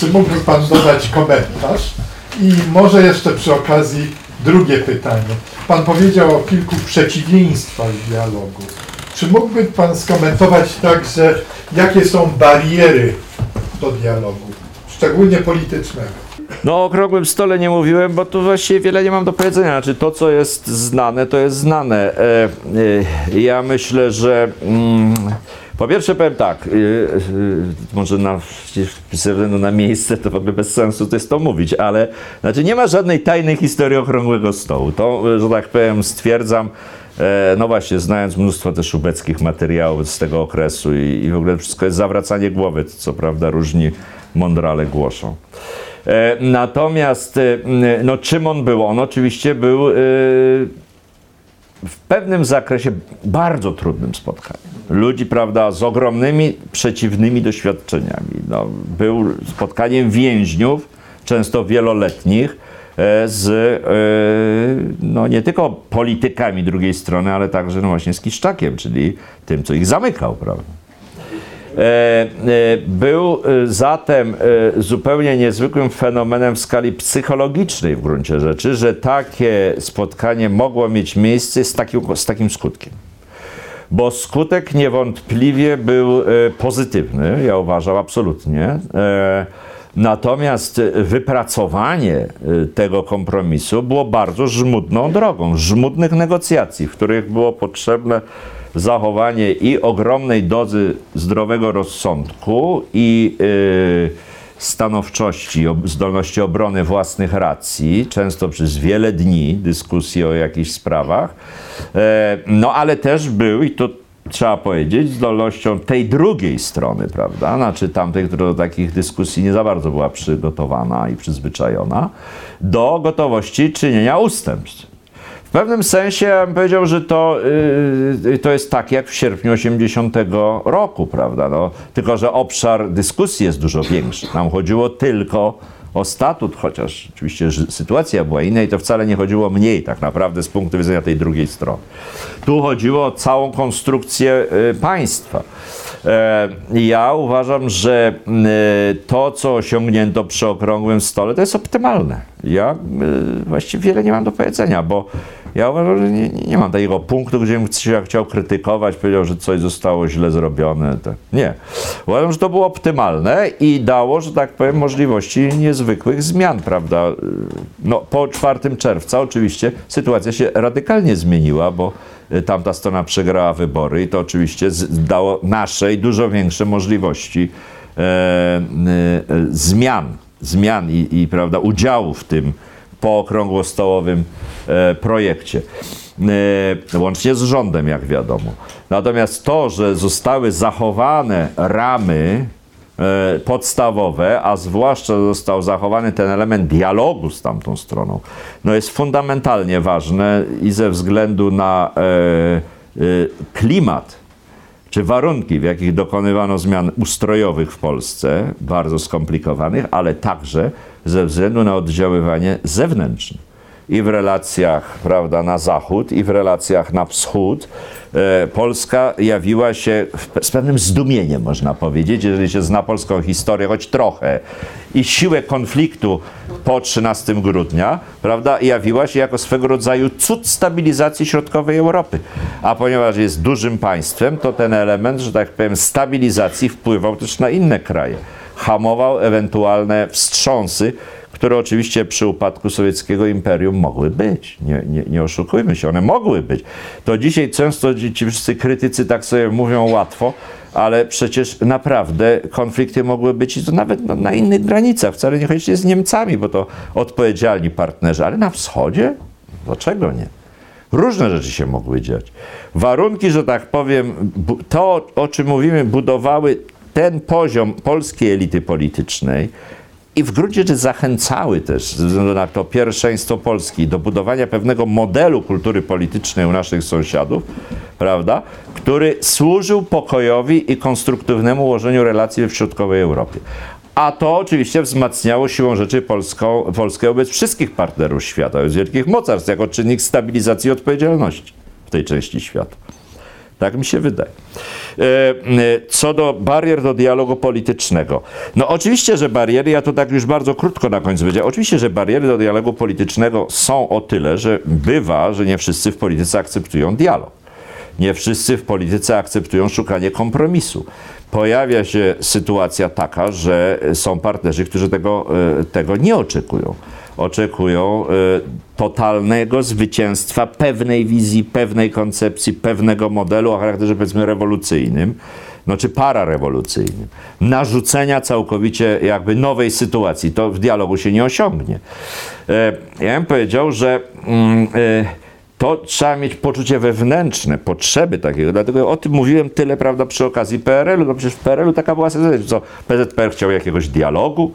[SPEAKER 3] Czy mógłby Pan dodać komentarz? I może jeszcze przy okazji drugie pytanie. Pan powiedział o kilku przeciwieństwach dialogu. Czy mógłby Pan skomentować także, jakie są bariery do dialogu, szczególnie politycznego?
[SPEAKER 1] No o okrągłym stole nie mówiłem, bo tu właściwie wiele nie mam do powiedzenia. Znaczy to, co jest znane, to jest znane. E, e, ja myślę, że... Mm, po pierwsze powiem tak, yy, yy, może na, ze względu na miejsce to w ogóle bez sensu to jest to mówić, ale znaczy nie ma żadnej tajnej historii okrągłego stołu. To, że tak powiem, stwierdzam, e, no właśnie, znając mnóstwo też ubeckich materiałów z tego okresu i, i w ogóle wszystko jest zawracanie głowy, co prawda różni mądrale głoszą. E, natomiast, e, no czym on był? On oczywiście był w pewnym zakresie bardzo trudnym spotkaniem. Ludzi, prawda, z ogromnymi, przeciwnymi doświadczeniami. No, był spotkaniem więźniów, często wieloletnich, e, z e, no, nie tylko politykami drugiej strony, ale także no, właśnie z Kiszczakiem, czyli tym, co ich zamykał, prawda. E, e, był e, zatem zupełnie niezwykłym fenomenem w skali psychologicznej w gruncie rzeczy, że takie spotkanie mogło mieć miejsce z takim, z takim skutkiem. Bo skutek niewątpliwie był pozytywny, ja uważam absolutnie. Natomiast wypracowanie tego kompromisu było bardzo żmudną drogą, żmudnych negocjacji, w których było potrzebne zachowanie i ogromnej dozy zdrowego rozsądku i yy, stanowczości, zdolności obrony własnych racji, często przez wiele dni dyskusji o jakichś sprawach. E, no ale też był, i to trzeba powiedzieć, zdolnością tej drugiej strony, prawda? Znaczy tamtej, która do takich dyskusji nie za bardzo była przygotowana i przyzwyczajona, do gotowości czynienia ustępstw. W pewnym sensie ja bym powiedział, że to, yy, to jest tak jak w sierpniu 80 roku, prawda? No, tylko, że obszar dyskusji jest dużo większy. Nam chodziło tylko o statut, chociaż oczywiście sytuacja była inna i to wcale nie chodziło mniej tak naprawdę z punktu widzenia tej drugiej strony. Tu chodziło o całą konstrukcję y, państwa. E, Ja uważam, że y, to, co osiągnięto przy okrągłym stole, to jest optymalne. Ja y, właściwie wiele nie mam do powiedzenia, bo ja uważam, że nie, nie mam takiego punktu, gdzie bym chciał krytykować, powiedział, że coś zostało źle zrobione. To nie. Uważam, że to było optymalne i dało, że tak powiem, możliwości niezwykłych zmian, prawda? No, po 4 czerwca oczywiście sytuacja się radykalnie zmieniła, bo y, tamta strona przegrała wybory i to oczywiście dało naszej dużo większe możliwości e, e, zmian, zmian i, i prawda, udziału w tym pookrągłostołowym e, projekcie. E, łącznie z rządem, jak wiadomo. Natomiast to, że zostały zachowane ramy e, podstawowe, a zwłaszcza został zachowany ten element dialogu z tamtą stroną, no jest fundamentalnie ważne i ze względu na klimat czy warunki, w jakich dokonywano zmian ustrojowych w Polsce, bardzo skomplikowanych, ale także ze względu na oddziaływanie zewnętrzne. I w relacjach prawda, na zachód, i w relacjach na wschód. E, Polska jawiła się z pewnym zdumieniem, można powiedzieć, jeżeli się zna polską historię, choć trochę, i siłę konfliktu po 13 grudnia, prawda, jawiła się jako swego rodzaju cud stabilizacji środkowej Europy. A ponieważ jest dużym państwem, to ten element, że tak powiem, stabilizacji wpływał też na inne kraje. Hamował ewentualne wstrząsy, które oczywiście przy upadku sowieckiego imperium mogły być. Nie, nie, nie oszukujmy się, one mogły być. To dzisiaj często ci wszyscy krytycy tak sobie mówią łatwo, ale przecież naprawdę konflikty mogły być i to nawet no, na innych granicach, wcale niekoniecznie z Niemcami, bo to odpowiedzialni partnerzy, ale na wschodzie? Dlaczego nie? Różne rzeczy się mogły dziać. Warunki, że tak powiem, to o czym mówimy, budowały ten poziom polskiej elity politycznej i w gruncie rzeczy zachęcały też, ze względu na to pierwszeństwo Polski, do budowania pewnego modelu kultury politycznej u naszych sąsiadów, prawda, który służył pokojowi i konstruktywnemu ułożeniu relacji w środkowej Europie. A to oczywiście wzmacniało siłą rzeczy Polską, Polskę wobec wszystkich partnerów świata, wobec wielkich mocarstw, jako czynnik stabilizacji i odpowiedzialności w tej części świata. Tak mi się wydaje. E, e, Co do barier do dialogu politycznego. No oczywiście, że bariery, ja to tak już bardzo krótko na końcu powiedziałem, oczywiście, że bariery do dialogu politycznego są o tyle, że bywa, że nie wszyscy w polityce akceptują dialog. Nie wszyscy w polityce akceptują szukanie kompromisu. Pojawia się sytuacja taka, że są partnerzy, którzy tego, e, tego nie oczekują. Oczekują e, totalnego zwycięstwa pewnej wizji, pewnej koncepcji, pewnego modelu o charakterze powiedzmy rewolucyjnym, no czy pararewolucyjnym. Narzucenia całkowicie jakby nowej sytuacji. To w dialogu się nie osiągnie. E, Ja bym powiedział, że mm, e, to trzeba mieć poczucie wewnętrzne, potrzeby takiego. Dlatego o tym mówiłem tyle, prawda, przy okazji PRL-u. No przecież w PRL-u taka była sytuacja, co PZPR chciał jakiegoś dialogu,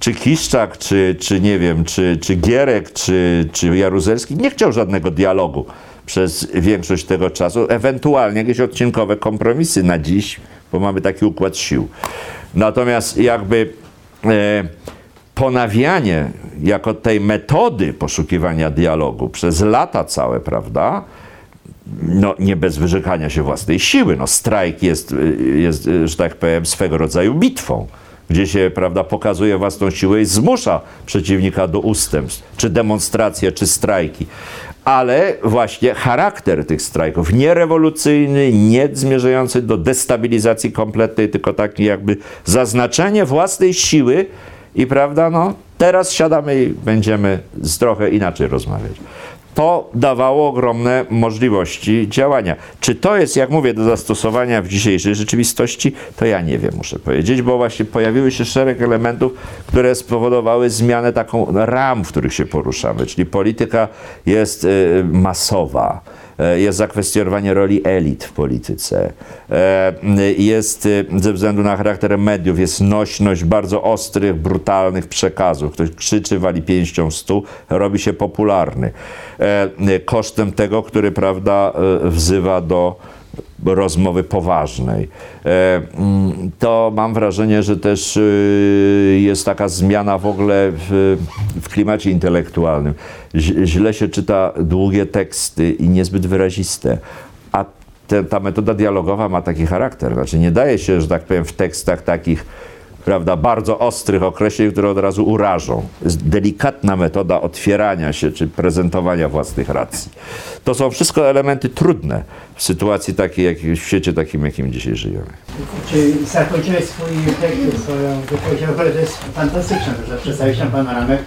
[SPEAKER 1] czy Kiszczak, czy, czy nie wiem, czy, czy Gierek, czy, czy Jaruzelski nie chciał żadnego dialogu przez większość tego czasu. Ewentualnie jakieś odcinkowe kompromisy na dziś, bo mamy taki układ sił. Natomiast jakby e, ponawianie jako tej metody poszukiwania dialogu przez lata całe, prawda? No, nie bez wyrzekania się własnej siły. No, strajk jest, jest, że tak powiem, swego rodzaju bitwą, gdzie się, prawda, pokazuje własną siłę i zmusza przeciwnika do ustępstw, czy demonstracje, czy strajki. Ale właśnie charakter tych strajków, nie rewolucyjny, nie zmierzający do destabilizacji kompletnej, tylko taki jakby zaznaczenie własnej siły i prawda, no teraz siadamy i będziemy trochę inaczej rozmawiać. To dawało ogromne możliwości działania. Czy to jest, jak mówię, do zastosowania w dzisiejszej rzeczywistości, to ja nie wiem, muszę powiedzieć, bo właśnie pojawiły się szereg elementów, które spowodowały zmianę taką ram, w których się poruszamy, czyli polityka jest y, masowa. E, Jest zakwestionowanie roli elit w polityce. E, Jest e, ze względu na charakter mediów, jest nośność bardzo ostrych, brutalnych przekazów. Ktoś krzyczy, wali pięścią w stół, robi się popularny. Kosztem tego, który, prawda, wzywa do rozmowy poważnej. E, mm, To mam wrażenie, że też y, jest taka zmiana w ogóle w, w klimacie intelektualnym. Źle się czyta długie teksty i niezbyt wyraziste, a te, ta metoda dialogowa ma taki charakter. Znaczy nie daje się, że tak powiem, w tekstach takich prawda, bardzo ostrych określeń, które od razu urażą. Jest delikatna metoda otwierania się czy prezentowania własnych racji. To są wszystko elementy trudne w sytuacji takiej, jak w świecie takim, jakim dzisiaj żyjemy.
[SPEAKER 4] Czy zakończyłeś swój tekst, swoją wypowiedź? To jest fantastyczne, że przedstawić nam panoramę.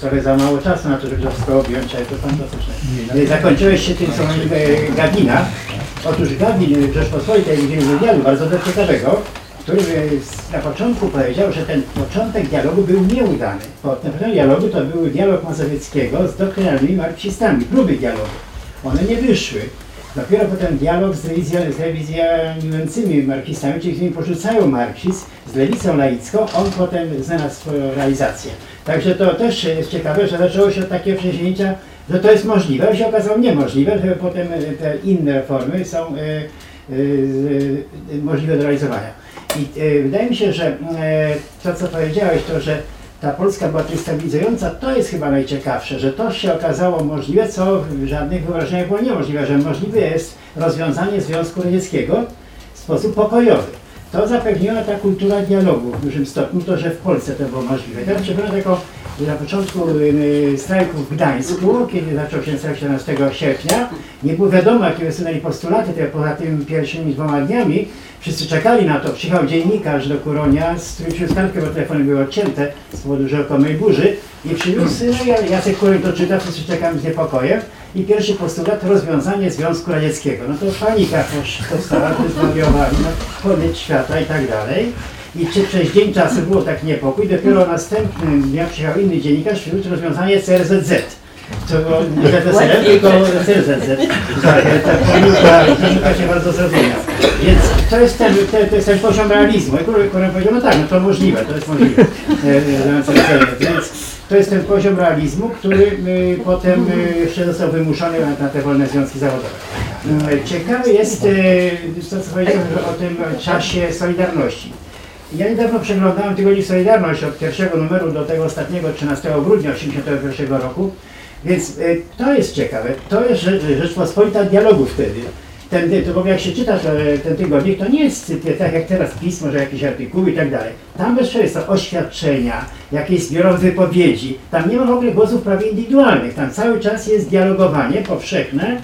[SPEAKER 4] Trochę za mało czasu na to, żeby to wszystko objąć, ale to fantastyczne. Zakończyłeś się tym, co mówi e, Gawina. Otóż Gawin Rzeczpospolitej wywiadu bardzo ciekawego, który na początku powiedział, że ten początek dialogu był nieudany. Bo na dialogu to był dialog Mazowieckiego z doktrynalnymi marksistami, próby dialogu. One nie wyszły. Dopiero potem dialog z, z rewizjonującymi marksistami, czyli którymi porzucają marksizm, z lewicą laicką, on potem znalazł swoją realizację. Także to też jest ciekawe, że zaczęło się od takiego że to jest możliwe, a się okazało niemożliwe, że potem te inne formy są e, e, e, możliwe do realizowania. I e, wydaje mi się, że e, to, co powiedziałeś, to, że ta Polska była stabilizująca, to jest chyba najciekawsze, że to się okazało możliwe, co w żadnych wyobrażeniach było niemożliwe, że możliwe jest rozwiązanie Związku Radzieckiego w sposób pokojowy. To zapewniła ta kultura dialogu w dużym stopniu, to, że w Polsce to było możliwe. Teraz przypomnę tylko na początku y, strajku w Gdańsku, kiedy zaczął się strajk 14 sierpnia, nie było wiadomo, jakie wysunęli postulaty, te poza tymi pierwszymi dwoma dniami, Wszyscy czekali na to. Przyjechał dziennikarz do Kuronia, z którym przyniósł kartkę, bo telefony były odcięte z powodu rzekomej burzy i przyniósł, no ja- Jacek Kuroń to czyta, wszyscy czekamy z niepokojem i pierwszy postulat rozwiązanie Związku Radzieckiego. No to panika powstała, zwariowanie, no, koniec świata i tak dalej. I czy przez dzień czasu było tak niepokój, dopiero następnym dniu przyjechał inny dziennikarz, przyniósł rozwiązanie CRZZ. To było nie ZSRR, tylko CRZZ. Tak, ta pomyłka, się bardzo zrozumiała. Więc to jest ten, ten, to jest ten poziom realizmu. Kuroń Kuroń powiedział, no tak, no to możliwe, to jest możliwe. E, e. Więc to jest ten poziom realizmu, który y, potem jeszcze został wymuszony na, te wolne związki zawodowe. Ciekawy jest to, co powiedziałem o tym czasie Solidarności. Ja niedawno przeglądałem Tygodnik Solidarność od pierwszego numeru do tego ostatniego 13 grudnia 1981 roku, więc y, to jest ciekawe. To jest Rze- Rzeczpospolita dialogu wtedy. Ten, to bo jak się czyta ten tygodnik, to nie jest tak jak teraz pismo, że jakieś artykuły i tak dalej. Tam przerwy są oświadczenia, jakieś zbiorowe wypowiedzi. Tam nie ma w ogóle głosów prawie indywidualnych. Tam cały czas jest dialogowanie powszechne.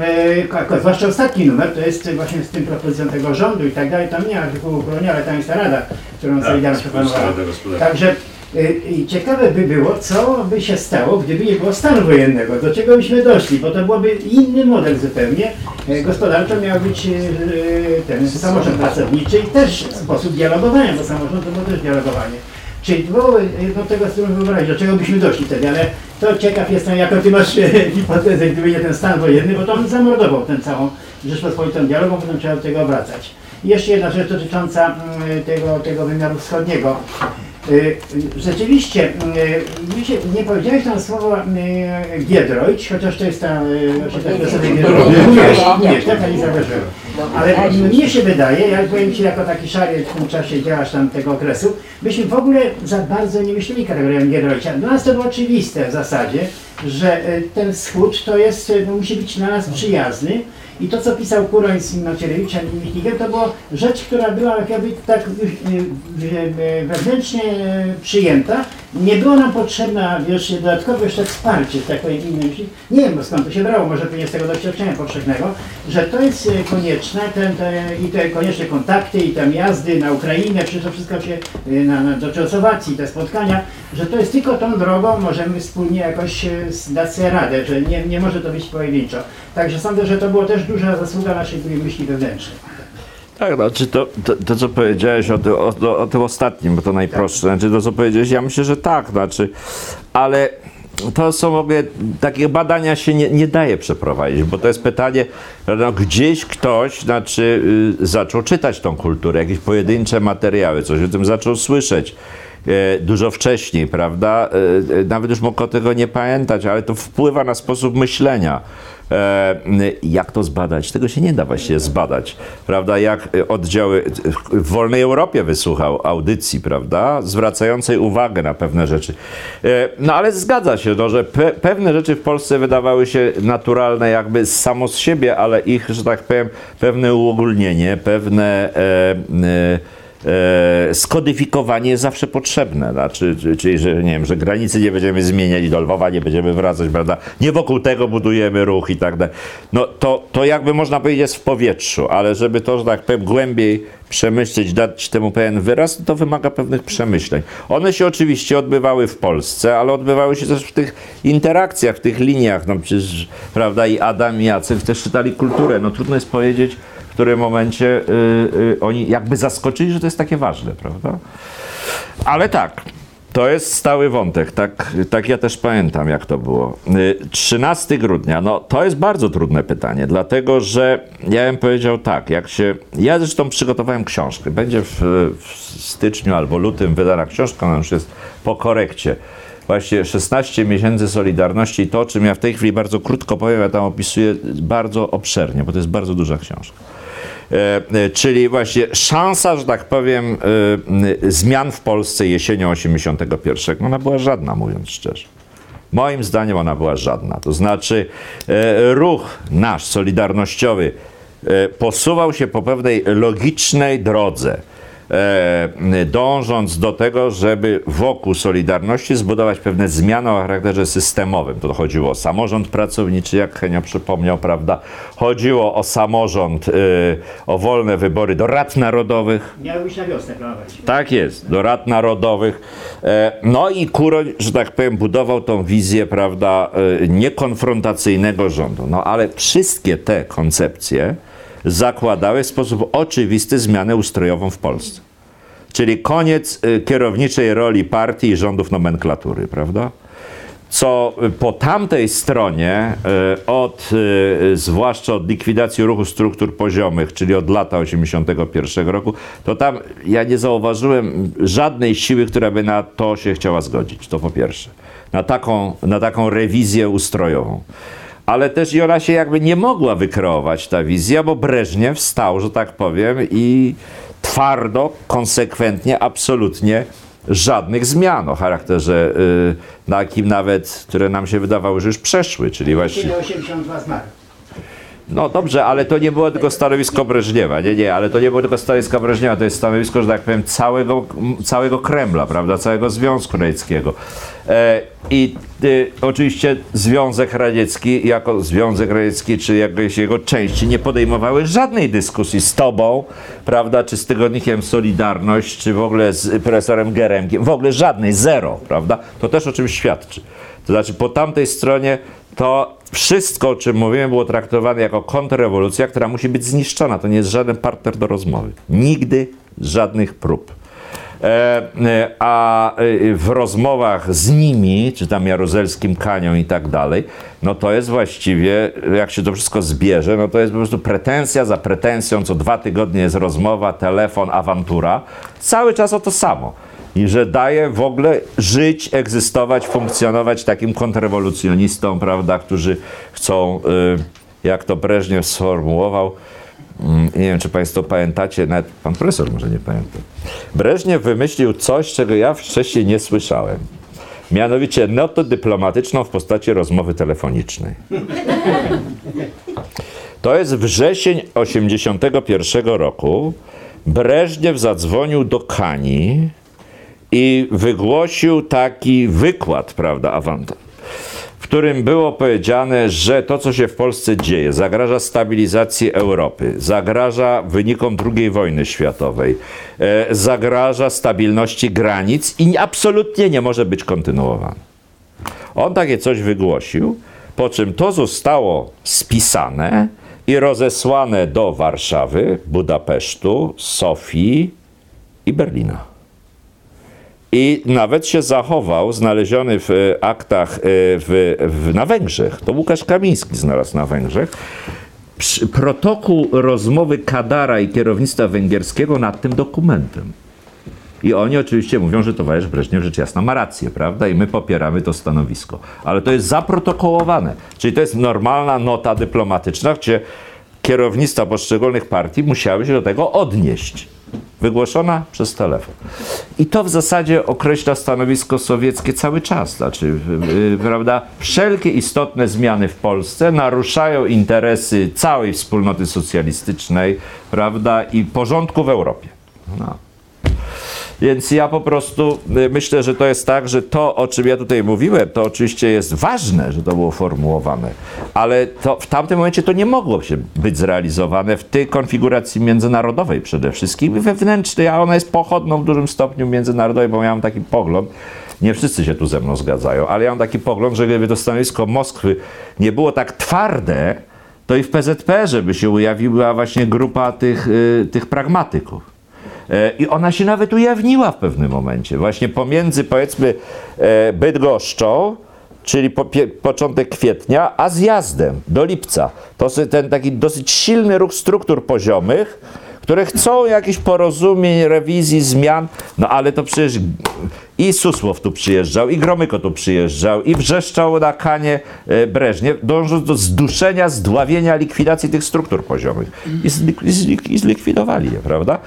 [SPEAKER 4] E, ko- ko- zwłaszcza ostatni numer, to jest właśnie z tym propozycją tego rządu i tak dalej, tam nie ma artykułu Kuronia, ale tam jest ta rada, którą Solidarność proponowała. Także y, i ciekawe by było, co by się stało, gdyby nie było stanu wojennego, do czego byśmy doszli, bo to byłoby inny model zupełnie. E, Gospodarczo miał być ten samorząd pracowniczy i też sposób dialogowania, bo samorząd to było też dialogowanie. Czyli było no tego którym wyobrazić, do czego byśmy doszli wtedy, ale to ciekaw jestem, jaką ty masz e, hipotezę, gdyby nie ten stan wojenny, bo to on zamordował tę całą Rzeczpospolitą dialogą, potem trzeba do tego wracać. I jeszcze jedna rzecz dotycząca mm, tego, tego wymiaru wschodniego. Y, Rzeczywiście, y, nie powiedziałeś tam słowa y, Giedroyć, chociaż to jest ta, Giedroyć. Mówiłeś, tak, ani zauważyłem. Ale mnie się wydaje, jak powiem Ci, jako taki szary w tym czasie działasz tam tego okresu, byśmy w ogóle za bardzo nie myśleli kategorią Giedroycia. Dla nas to było oczywiste w zasadzie, że ten wschód to jest, no, musi być dla nas przyjazny i to, co pisał Kuroń z Macierewiczem i Michnikiem, to była rzecz, która była jakby tak e, e, wewnętrznie e, przyjęta. Nie było nam potrzebna, wiesz, dodatkowe jeszcze wsparcie, tak powiem, myśli. Nie wiem, skąd to się brało, może pewnie z tego doświadczenia powszechnego, że to jest konieczne, ten, te, i te konieczne kontakty, i tam jazdy na Ukrainę, przecież to wszystko się na, na, do Czechosłowacji, te spotkania, że to jest tylko tą drogą możemy wspólnie jakoś dać sobie radę, że nie, nie może to być pojedynczo. Także sądzę, że to było też duża zasługa naszej myśli wewnętrznej.
[SPEAKER 1] Tak, znaczy to, to, to co powiedziałeś o, o, o, o tym ostatnim, bo to najprostsze, znaczy to co powiedziałeś, ja myślę, że tak, znaczy, ale to są w takie badania się nie, nie daje przeprowadzić, bo to jest pytanie, no, gdzieś ktoś znaczy, y, zaczął czytać tą kulturę, jakieś pojedyncze materiały, coś o tym zaczął słyszeć e, dużo wcześniej, prawda? E, e, nawet już mógł tego nie pamiętać, ale to wpływa na sposób myślenia. E, jak to zbadać? Tego się nie da właściwie zbadać, prawda? Jak e, oddziały w wolnej Europie wysłuchał audycji, prawda? Zwracającej uwagę na pewne rzeczy. E, no ale zgadza się, no, że pe pewne rzeczy w Polsce wydawały się naturalne jakby samo z siebie, ale ich, że tak powiem, pewne uogólnienie, pewne e, e, e, skodyfikowanie jest zawsze potrzebne. Znaczy, czy- czyli, że nie wiem, że granicy nie będziemy zmieniać, do Lwowa nie będziemy wracać, prawda? Nie wokół tego budujemy ruch i tak dalej. No to, to jakby można powiedzieć jest w powietrzu, ale żeby to, że tak powiem, głębiej przemyśleć, dać temu pewien wyraz, to wymaga pewnych przemyśleń. One się oczywiście odbywały w Polsce, ale odbywały się też w tych interakcjach, w tych liniach. No przecież, prawda, i Adam i Jacek też czytali kulturę. No trudno jest powiedzieć, w którym momencie y, y, oni jakby zaskoczyli, że to jest takie ważne, prawda? Ale tak, to jest stały wątek, tak, tak ja też pamiętam, jak to było. Y, 13 grudnia, no to jest bardzo trudne pytanie, dlatego że ja bym powiedział tak, jak się. Ja zresztą przygotowałem książkę. Będzie w, w styczniu albo lutym wydana książka, ona już jest po korekcie. Właśnie 16 miesięcy Solidarności to, o czym ja w tej chwili bardzo krótko powiem, ja tam opisuję bardzo obszernie, bo to jest bardzo duża książka. E, e, czyli właśnie szansa, że tak powiem, e, zmian w Polsce jesienią 81. Ona była żadna, mówiąc szczerze. Moim zdaniem ona była żadna. To znaczy ruch nasz, solidarnościowy, posuwał się po pewnej logicznej drodze, dążąc do tego, żeby wokół Solidarności zbudować pewne zmiany o charakterze systemowym. To chodziło o samorząd pracowniczy, jak Henio przypomniał, prawda? Chodziło o samorząd, e, o wolne wybory do rad narodowych,
[SPEAKER 4] Miały być na wiosnę
[SPEAKER 1] tak jest, do rad narodowych. E, No i Kuroń, że tak powiem, budował tą wizję, prawda, e, niekonfrontacyjnego rządu. No ale wszystkie te koncepcje zakładały w sposób oczywisty zmianę ustrojową w Polsce. Czyli koniec e, kierowniczej roli partii i rządów nomenklatury, prawda? co po tamtej stronie, e, od, e, zwłaszcza od likwidacji ruchu struktur poziomych, czyli od lata 81 roku, to tam ja nie zauważyłem żadnej siły, która by na to się chciała zgodzić. To po pierwsze. Na taką, na taką rewizję ustrojową. Ale też i ona się jakby nie mogła wykreować, ta wizja, bo Breżniew stał, że tak powiem, i twardo, konsekwentnie, absolutnie żadnych zmian o charakterze y, takim nawet, które nam się wydawały, że już przeszły, czyli właśnie...
[SPEAKER 4] Kiedy 82 zmarł.
[SPEAKER 1] No dobrze, ale to nie było tylko stanowisko Breżniewa, nie, nie, ale to nie było tylko stanowisko Breżniewa, to jest stanowisko, że tak powiem, całego, całego Kremla, prawda, całego Związku Radzieckiego. E, I y, oczywiście Związek Radziecki, jako Związek Radziecki, czy jakieś jego części nie podejmowały żadnej dyskusji z tobą, prawda, czy z tygodnikiem Solidarność, czy w ogóle z profesorem Geremkiem, w ogóle żadnej, zero, prawda, to też o czym świadczy. To znaczy po tamtej stronie to wszystko, o czym mówiłem, było traktowane jako kontrrewolucja, która musi być zniszczona. To nie jest żaden partner do rozmowy. Nigdy żadnych prób. E, e, a e, w rozmowach z nimi, czy tam Jaruzelskim, Kanią i tak dalej, no to jest właściwie, jak się to wszystko zbierze, no to jest po prostu pretensja za pretensją, co dwa tygodnie jest rozmowa, telefon, awantura. Cały czas o to samo i że daje w ogóle żyć, egzystować, funkcjonować takim kontrrewolucjonistom, prawda, którzy chcą, y, jak to Breżniew sformułował, mm, nie wiem, czy Państwo pamiętacie, nawet pan profesor może nie pamięta. Breżniew wymyślił coś, czego ja wcześniej nie słyszałem. Mianowicie notę dyplomatyczną w postaci rozmowy telefonicznej. To jest wrzesień 81 roku. Breżniew zadzwonił do Kani i wygłosił taki wykład, prawda, awanta, w którym było powiedziane, że to, co się w Polsce dzieje, zagraża stabilizacji Europy, zagraża wynikom II wojny światowej, e, zagraża stabilności granic i absolutnie nie może być kontynuowane. On takie coś wygłosił, po czym to zostało spisane i rozesłane do Warszawy, Budapesztu, Sofii i Berlina. I nawet się zachował, znaleziony w e, aktach e, w, w, na Węgrzech, to Łukasz Kamiński znalazł na Węgrzech, protokół rozmowy Kadara i kierownictwa węgierskiego nad tym dokumentem. I oni oczywiście mówią, że towarzysz Breżniew rzecz jasna ma rację, prawda? I my popieramy to stanowisko. Ale to jest zaprotokołowane. Czyli to jest normalna nota dyplomatyczna, gdzie kierownictwa poszczególnych partii musiały się do tego odnieść. Wygłoszona przez telefon. I to w zasadzie określa stanowisko sowieckie cały czas. Znaczy, yy, prawda, wszelkie istotne zmiany w Polsce naruszają interesy całej wspólnoty socjalistycznej, prawda, i porządku w Europie. No. Więc ja po prostu y, myślę, że to jest tak, że to, o czym ja tutaj mówiłem, to oczywiście jest ważne, że to było formułowane, ale to w tamtym momencie to nie mogło się być zrealizowane w tej konfiguracji międzynarodowej przede wszystkim wewnętrznej, a ona jest pochodną w dużym stopniu międzynarodowej, bo ja mam taki pogląd, nie wszyscy się tu ze mną zgadzają, ale ja mam taki pogląd, że gdyby to stanowisko Moskwy nie było tak twarde, to i w PZP, żeby się ujawiła właśnie grupa tych, y, tych pragmatyków. E, I ona się nawet ujawniła w pewnym momencie, właśnie pomiędzy powiedzmy e, Bydgoszczą, czyli po, początek kwietnia, a zjazdem do lipca. To jest ten taki dosyć silny ruch struktur poziomych, które chcą jakichś porozumień, rewizji, zmian, no ale to przecież i Susłow tu przyjeżdżał, i Gromyko tu przyjeżdżał, i wrzeszczał na kanie e, Breżniew, dążąc do zduszenia, zdławienia, likwidacji tych struktur poziomych. I, zlik, i, zlik, i zlikwidowali je, prawda?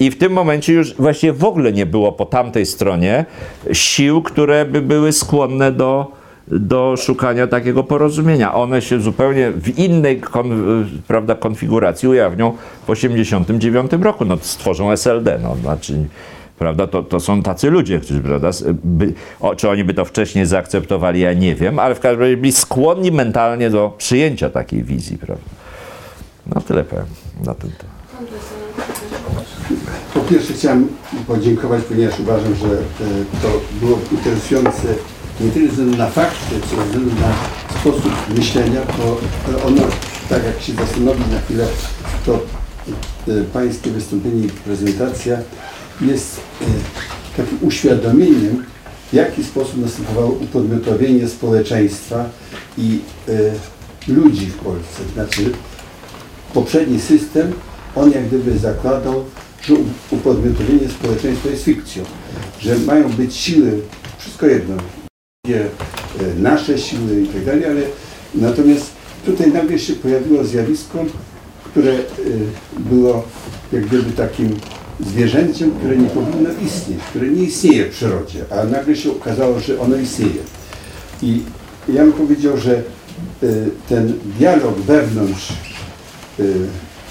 [SPEAKER 1] I w tym momencie już właściwie w ogóle nie było po tamtej stronie sił, które by były skłonne do, do szukania takiego porozumienia. One się zupełnie w innej kon, prawda, konfiguracji ujawnią w 1989 roku. No, stworzą SLD. No, znaczy, prawda, to, to są tacy ludzie, którzy, prawda, by, o, czy oni by to wcześniej zaakceptowali, ja nie wiem, ale w każdym razie byli skłonni mentalnie do przyjęcia takiej wizji. Prawda. No tyle powiem na ten temat.
[SPEAKER 5] Po pierwsze chciałem podziękować, ponieważ uważam, że e, to było interesujące nie tyle ze względu na fakty, co ze względu na sposób myślenia, to e, ono, tak jak się zastanowić na chwilę, to e, Pańskie wystąpienie i prezentacja jest takim uświadomieniem, w jaki sposób następowało upodmiotowienie społeczeństwa i ludzi w Polsce. Znaczy, poprzedni system, on jak gdyby zakładał, że upodmiotowienie społeczeństwa jest fikcją, że mają być siły, wszystko jedno, e, nasze siły i tak dalej, ale natomiast tutaj nagle się pojawiło zjawisko, które e, było jak gdyby takim zwierzęciem, które nie powinno istnieć, które nie istnieje w przyrodzie, a nagle się okazało, że ono istnieje. I ja bym powiedział, że e, ten dialog wewnątrz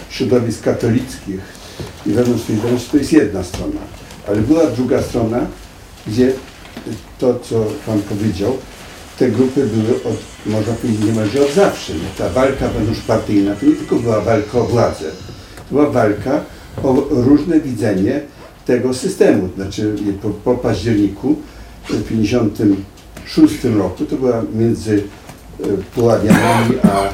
[SPEAKER 5] środowisk katolickich i wewnątrz Solidarności to jest jedna strona. Ale była druga strona, gdzie to, co Pan powiedział, te grupy były od, można powiedzieć, niemalże od zawsze. Nie? Ta walka wewnątrzpartyjna to nie tylko była walka o władzę, to była walka o różne widzenie tego systemu. Znaczy po, po październiku w 1956 roku to była między e, Puławianami a e,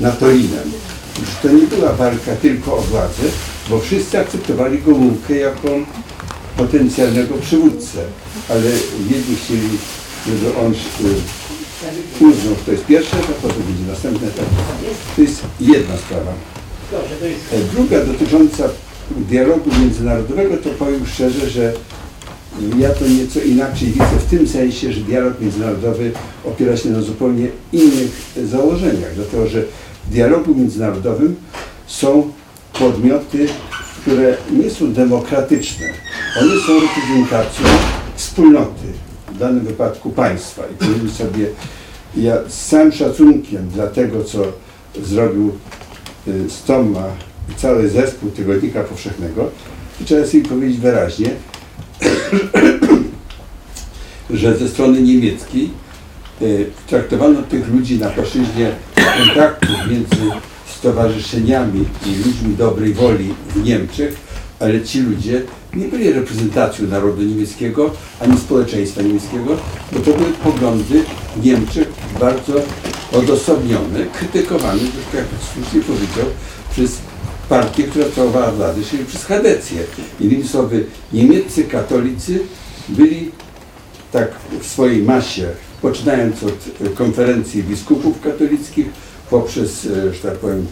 [SPEAKER 5] Natolinem. Już to nie była walka tylko o władzę, bo wszyscy akceptowali Gomułkę jako potencjalnego przywódcę, ale jedni chcieli, żeby on y, uznał, że to jest pierwszy etap, potem będzie następny etap. To jest jedna sprawa. E, Druga dotycząca dialogu międzynarodowego, to powiem szczerze, że ja to nieco inaczej widzę w tym sensie, że dialog międzynarodowy opiera się na zupełnie innych założeniach, dlatego że w dialogu międzynarodowym są podmioty, które nie są demokratyczne. One są reprezentacją wspólnoty, w danym wypadku państwa. I powiem sobie, ja z całym szacunkiem dla tego, co zrobił y, Stoma i cały zespół Tygodnika Powszechnego, to trzeba sobie powiedzieć wyraźnie, że ze strony niemieckiej y, traktowano tych ludzi na płaszczyźnie kontaktów między stowarzyszeniami i ludźmi dobrej woli w Niemczech, ale ci ludzie nie byli reprezentacją narodu niemieckiego ani społeczeństwa niemieckiego, bo to były poglądy Niemczech bardzo odosobnione, krytykowane, zresztą jak słusznie powiedział, przez partię, która sprawowała władzę, czyli przez Hadecję. Innymi słowy, niemieccy katolicy byli tak w swojej masie, poczynając od konferencji biskupów katolickich, poprzez, e, że tak powiem,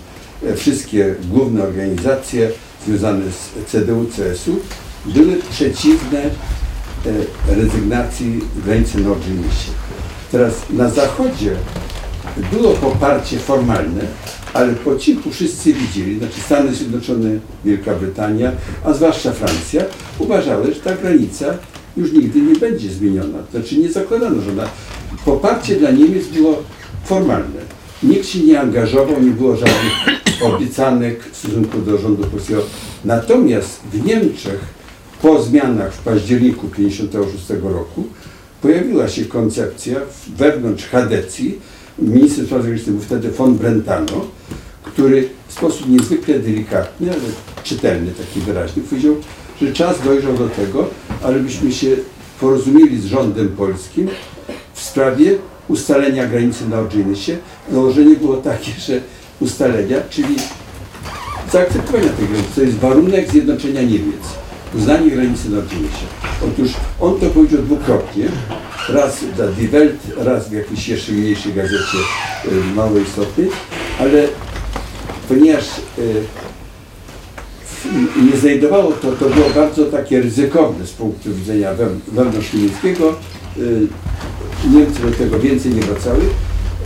[SPEAKER 5] e, wszystkie główne organizacje związane z CDU, CSU, były przeciwne e, rezygnacji granicy Nordlinie. Teraz na Zachodzie było poparcie formalne, ale po cichu wszyscy widzieli, znaczy Stany Zjednoczone, Wielka Brytania, a zwłaszcza Francja, uważały, że ta granica już nigdy nie będzie zmieniona. Znaczy nie zakładano, że ona... Poparcie dla Niemiec było formalne. Nikt się nie angażował, nie było żadnych obiecanek w stosunku do rządu polskiego. Natomiast w Niemczech po zmianach w październiku 1956 roku pojawiła się koncepcja wewnątrz Hadecji, minister spraw zagranicznych był wtedy von Brentano, który w sposób niezwykle delikatny, ale czytelny, taki wyraźny, powiedział, że czas dojrzał do tego, ale byśmy się porozumieli z rządem polskim w sprawie ustalenia granicy na Orgenysie. Założenie było takie, że ustalenia, czyli zaakceptowania tej granicy, to jest warunek zjednoczenia Niemiec, uznanie granicy na Orgenysie. Otóż on to powiedział dwukrotnie, raz dla Die Welt, raz w jakiejś jeszcze mniejszej gazecie y, mało istotnej, ale ponieważ y, nie znajdowało to, to było bardzo takie ryzykowne z punktu widzenia wewn- wewnątrzniemieckiego. Niemcy do tego więcej nie wracały.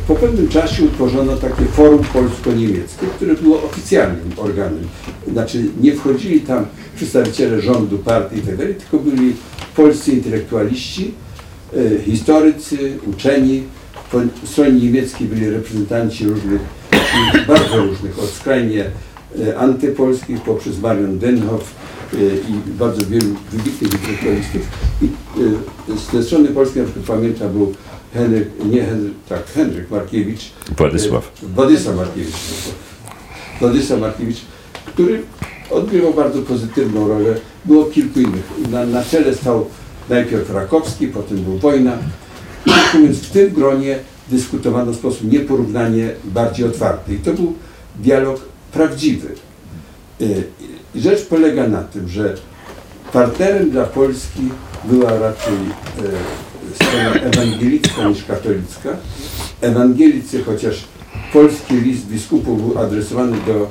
[SPEAKER 5] Po pewnym czasie utworzono takie forum polsko-niemieckie, które było oficjalnym organem. Znaczy nie wchodzili tam przedstawiciele rządu, partii itd., tylko byli polscy intelektualiści, y, historycy, uczeni. Po stronie niemieckiej byli reprezentanci różnych, bardzo różnych, od skrajnie e, antypolskich poprzez Marion Denhoff e, i bardzo wielu wybitnych intelektualistów. I e, z tej strony polskiej na przykład pamiętam był Henryk, nie Henryk, tak, Henryk Markiewicz.
[SPEAKER 1] Władysław.
[SPEAKER 5] E, Władysław Markiewicz. Władysław Markiewicz, który odgrywał bardzo pozytywną rolę. Było kilku innych. Na, na czele stał najpierw Rakowski, potem był Wojna. Mówiąc, w tym gronie dyskutowano w sposób nieporównanie bardziej otwarty. I to był dialog prawdziwy. I Rzecz polega na tym, że partnerem dla Polski była raczej e, strona ewangelicka niż katolicka. Ewangelicy, chociaż polski list biskupów był adresowany do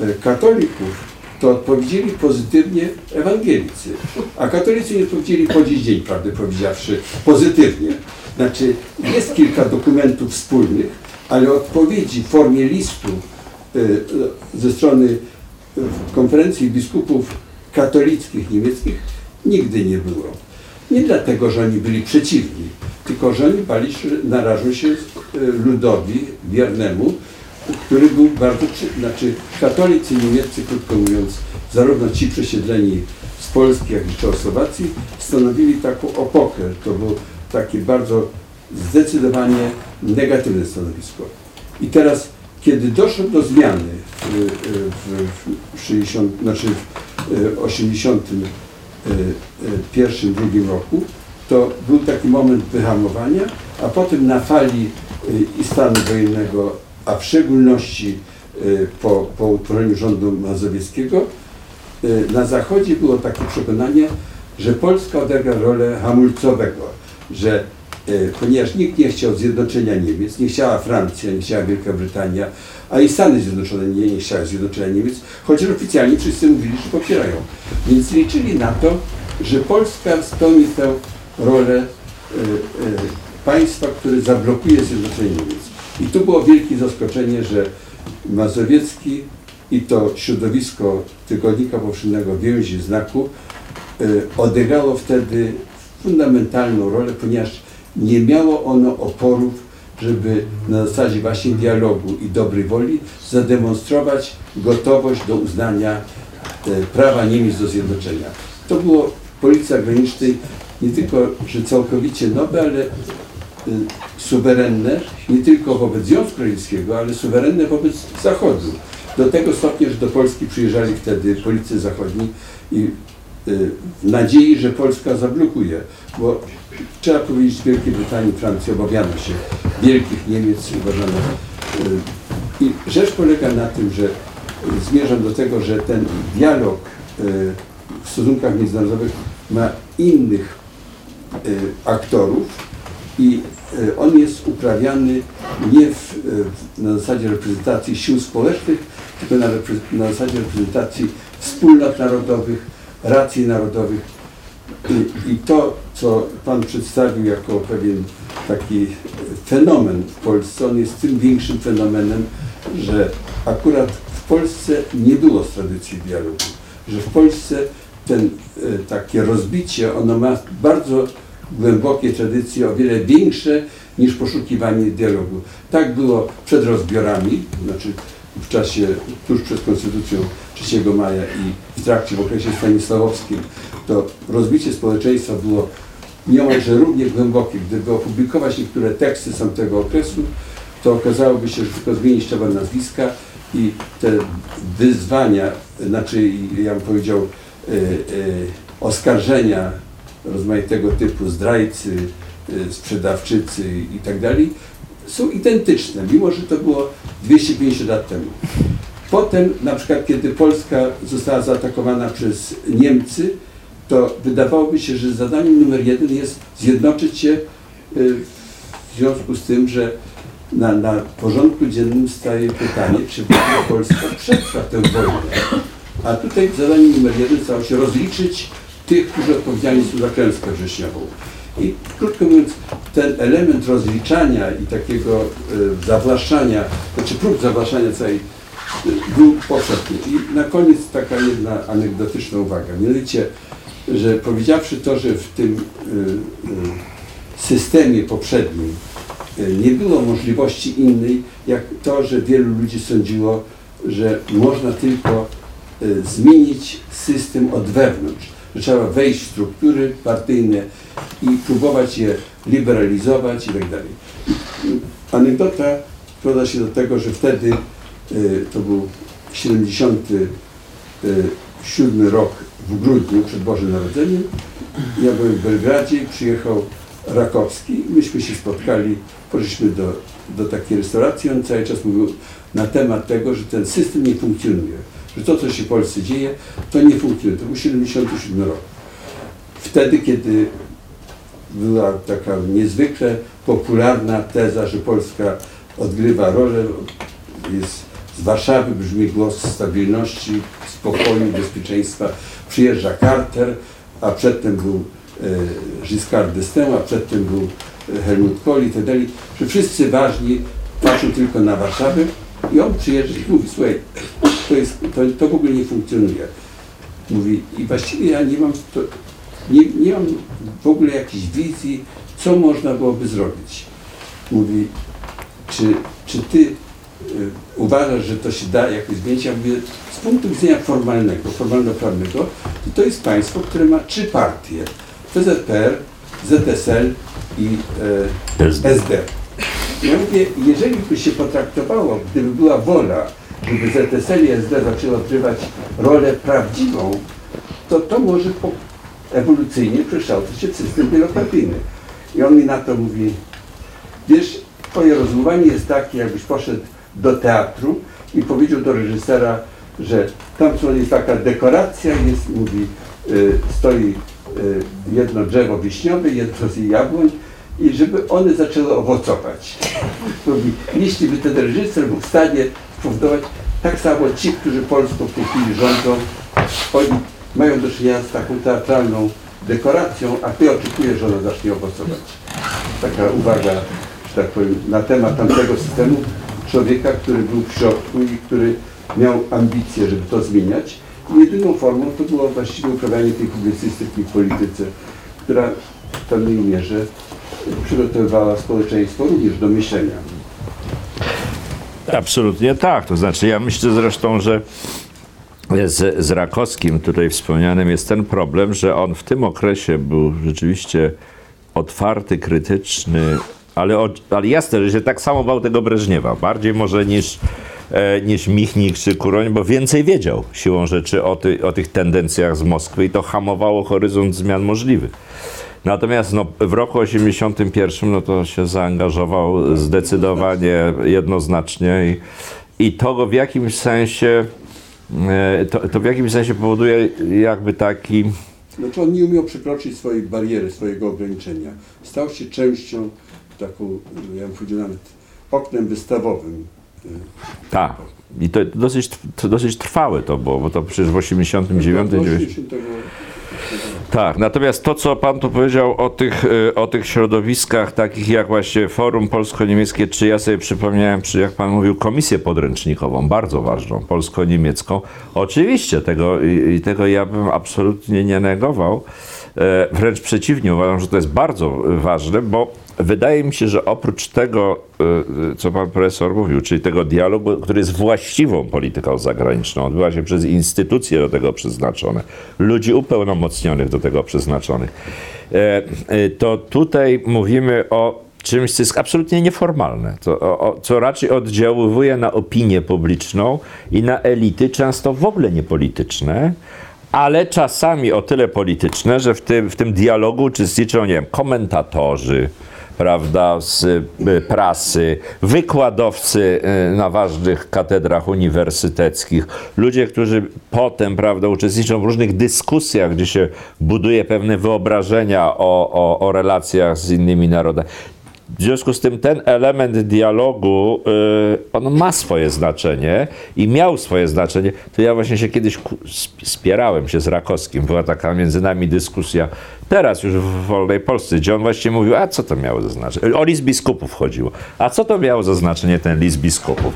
[SPEAKER 5] e, katolików, to odpowiedzieli pozytywnie ewangelicy, a katolicy nie odpowiedzieli po dziś dzień, prawdę powiedziawszy, pozytywnie. Znaczy, jest kilka dokumentów wspólnych, ale odpowiedzi w formie listu y, ze strony konferencji biskupów katolickich niemieckich nigdy nie było. Nie dlatego, że oni byli przeciwni, tylko że oni bali narażą się y, ludowi wiernemu, który był bardzo, znaczy katolicy niemieccy, krótko mówiąc, zarówno ci przesiedleni z Polski, jak i Czechosłowacji, stanowili taką opokę. To było takie bardzo zdecydowanie negatywne stanowisko. I teraz, kiedy doszło do zmiany w, w, w 60, znaczy w 81 drugim roku, to był taki moment wyhamowania, a potem na fali i stanu wojennego, a w szczególności po, po utworzeniu rządu mazowieckiego, na Zachodzie było takie przekonanie, że Polska odegra rolę hamulcowego, że ponieważ nikt nie chciał zjednoczenia Niemiec, nie chciała Francja, nie chciała Wielka Brytania, a i Stany Zjednoczone nie, nie chciały zjednoczenia Niemiec, chociaż oficjalnie wszyscy mówili, że popierają. Więc liczyli na to, że Polska spełni tę rolę y, y, państwa, które zablokuje zjednoczenie Niemiec. I tu było wielkie zaskoczenie, że Mazowiecki i to środowisko Tygodnika Powszechnego Więzi Znaku y, odegrało wtedy fundamentalną rolę, ponieważ nie miało ono oporów, żeby na zasadzie właśnie dialogu i dobrej woli zademonstrować gotowość do uznania e, prawa Niemiec do zjednoczenia. To było w polityce zagranicznej nie tylko, że całkowicie nowe, ale y, suwerenne, nie tylko wobec Związku Radzieckiego, ale suwerenne wobec Zachodu. Do tego stopnia, że do Polski przyjeżdżali wtedy politycy zachodni i y, w nadziei, że Polska zablokuje, bo trzeba powiedzieć, w Wielkiej Brytanii, Francji obawiano się wielkich Niemiec, uważano. y, I rzecz polega na tym, że y, zmierzam do tego, że ten dialog y, w stosunkach międzynarodowych ma innych aktorów i y, on jest uprawiany nie w, y, na zasadzie reprezentacji sił społecznych, tylko na, na zasadzie reprezentacji wspólnot narodowych, racji narodowych. I, to, co Pan przedstawił jako pewien taki fenomen w Polsce, on jest tym większym fenomenem, że akurat w Polsce nie było z tradycji dialogu, że w Polsce ten e, takie rozbicie, ono ma bardzo głębokie tradycje, o wiele większe niż poszukiwanie dialogu. Tak było przed rozbiorami, znaczy w czasie tuż przed Konstytucją 3 maja i w trakcie, w okresie stanisławowskim, to rozbicie społeczeństwa było niemalże równie głębokie. Gdyby opublikować niektóre teksty z tamtego okresu, to okazałoby się, że tylko zmienić trzeba nazwiska i te wyzwania, znaczy ja bym powiedział e, e, oskarżenia rozmaitego typu zdrajcy, e, sprzedawczycy i tak dalej są identyczne, mimo że to było 250 lat temu. Potem, na przykład, kiedy Polska została zaatakowana przez Niemcy, to wydawałoby się, że zadaniem numer jeden jest zjednoczyć się y, w związku z tym, że na, na porządku dziennym staje pytanie, czy Polska przetrwa tę wojnę. A tutaj zadaniem numer jeden stało się rozliczyć tych, którzy odpowiedzialni są za klęskę wrześniową. I krótko mówiąc, ten element rozliczania i takiego y, zawłaszczania, znaczy prób zawłaszczania całej y, był powszechny. I na koniec taka jedna anegdotyczna uwaga. Mianowicie, że powiedziawszy to, że w tym y, y, systemie poprzednim y, nie było możliwości innej, jak to, że wielu ludzi sądziło, że można tylko zmienić system od wewnątrz, że trzeba wejść w struktury partyjne i próbować je liberalizować i tak dalej. Anegdota sprowadza się do tego, że wtedy to był 77 rok w grudniu przed Bożym Narodzeniem. Ja byłem w Belgradzie przyjechał Rakowski. Myśmy się spotkali, poszliśmy do, do takiej restauracji. On cały czas mówił na temat tego, że ten system nie funkcjonuje. Że to, co się w Polsce dzieje, to nie funkcjonuje. To był 77 rok. Wtedy, kiedy była taka niezwykle popularna teza, że Polska odgrywa rolę, jest z Warszawy brzmi głos stabilności, spokoju, bezpieczeństwa. Przyjeżdża Carter, a przedtem był e, Giscard d'Estaing, a przedtem był e, Helmut Kohl i tak dalej, że wszyscy ważni patrzą tylko na Warszawę i on przyjeżdża i mówi, słuchaj, to, jest, to, to w ogóle nie funkcjonuje. Mówi, i właściwie ja nie mam, to, nie, nie mam w ogóle jakiejś wizji, co można byłoby zrobić. Mówi, czy, czy ty uważasz, że to się da jakoś zmienić? Ja mówię, z punktu widzenia formalnego, formalno-prawnego, to, to jest państwo, które ma trzy partie. PZPR, ZSL i e,
[SPEAKER 1] SD.
[SPEAKER 5] Ja mówię, jeżeli by się potraktowało, gdyby była wola, żeby ZSL i SD zaczęły odgrywać rolę prawdziwą, to to może po, ewolucyjnie przekształcić się w system wielopartyjny. I on mi na to mówi, wiesz, twoje rozumowanie jest takie, jakbyś poszedł do teatru i powiedział do reżysera, że tam co jest taka dekoracja, jest, mówi, y, stoi y, jedno drzewo wiśniowe, jedno z jabłoń i żeby one zaczęły owocować. Mówi, jeśli by ten reżyser był w stanie spowodować, tak samo ci, którzy Polską w tej chwili rządzą, oni mają do czynienia z taką teatralną dekoracją, a ty oczekujesz, że ona zacznie owocować. Taka uwaga, że tak powiem, na temat tamtego systemu człowieka, który był w środku i który miał ambicje, żeby to zmieniać. I jedyną formą to było właściwie uprawianie tej publicystyki w polityce, która w pewnej mierze przygotowywała społeczeństwo również do myślenia.
[SPEAKER 1] Absolutnie tak. To znaczy, ja myślę zresztą, że z, z Rakowskim tutaj wspomnianym jest ten problem, że on w tym okresie był rzeczywiście otwarty, krytyczny, ale, ale jasne, że tak samo bał tego Breżniewa, bardziej może niż, e, niż Michnik czy Kuroń, bo więcej wiedział siłą rzeczy o, ty, o tych tendencjach z Moskwy i to hamowało horyzont zmian możliwych. Natomiast no, w roku 81 no, to się zaangażował zdecydowanie, jednoznacznie i, i to w jakimś sensie, e, to, to w jakimś sensie powoduje jakby taki
[SPEAKER 5] Znaczy on nie umiał przekroczyć swojej bariery, swojego ograniczenia. Stał się częścią taką, ja bym powiedział nawet oknem wystawowym.
[SPEAKER 1] Tak. I to dosyć, to dosyć trwałe to było, bo to przecież w 89
[SPEAKER 5] Do
[SPEAKER 1] 90
[SPEAKER 5] 80
[SPEAKER 1] Tak, natomiast to, co Pan tu powiedział o tych, y, o tych środowiskach, takich jak właśnie Forum Polsko-Niemieckie, czy ja sobie przypomniałem, czy jak Pan mówił, komisję podręcznikową, bardzo ważną, polsko-niemiecką. Oczywiście, tego, i tego ja bym absolutnie nie negował. E, wręcz przeciwnie, uważam, że to jest bardzo ważne, bo wydaje mi się, że oprócz tego, y, co pan profesor mówił, czyli tego dialogu, który jest właściwą polityką zagraniczną, odbywa się przez instytucje do tego przeznaczone, ludzi upełnomocnionych do tego przeznaczonych, e, e, to tutaj mówimy o czymś, co jest absolutnie nieformalne, co, o- co raczej oddziaływuje na opinię publiczną i na elity, często w ogóle niepolityczne, ale czasami o tyle polityczne, że w tym, w tym dialogu uczestniczą, nie wiem, komentatorzy, prawda, z y, prasy, wykładowcy y, na ważnych katedrach uniwersyteckich, ludzie, którzy potem, prawda, uczestniczą w różnych dyskusjach, gdzie się buduje pewne wyobrażenia o, o, o relacjach z innymi narodami. W związku z tym ten element dialogu, y, on ma swoje znaczenie i miał swoje znaczenie. To ja właśnie się kiedyś spierałem się z Rakowskim. Była taka między nami dyskusja, teraz już w Wolnej Polsce, gdzie on właśnie mówił, a co to miało za znaczenie? O list biskupów chodziło. A co to miało za znaczenie ten list biskupów?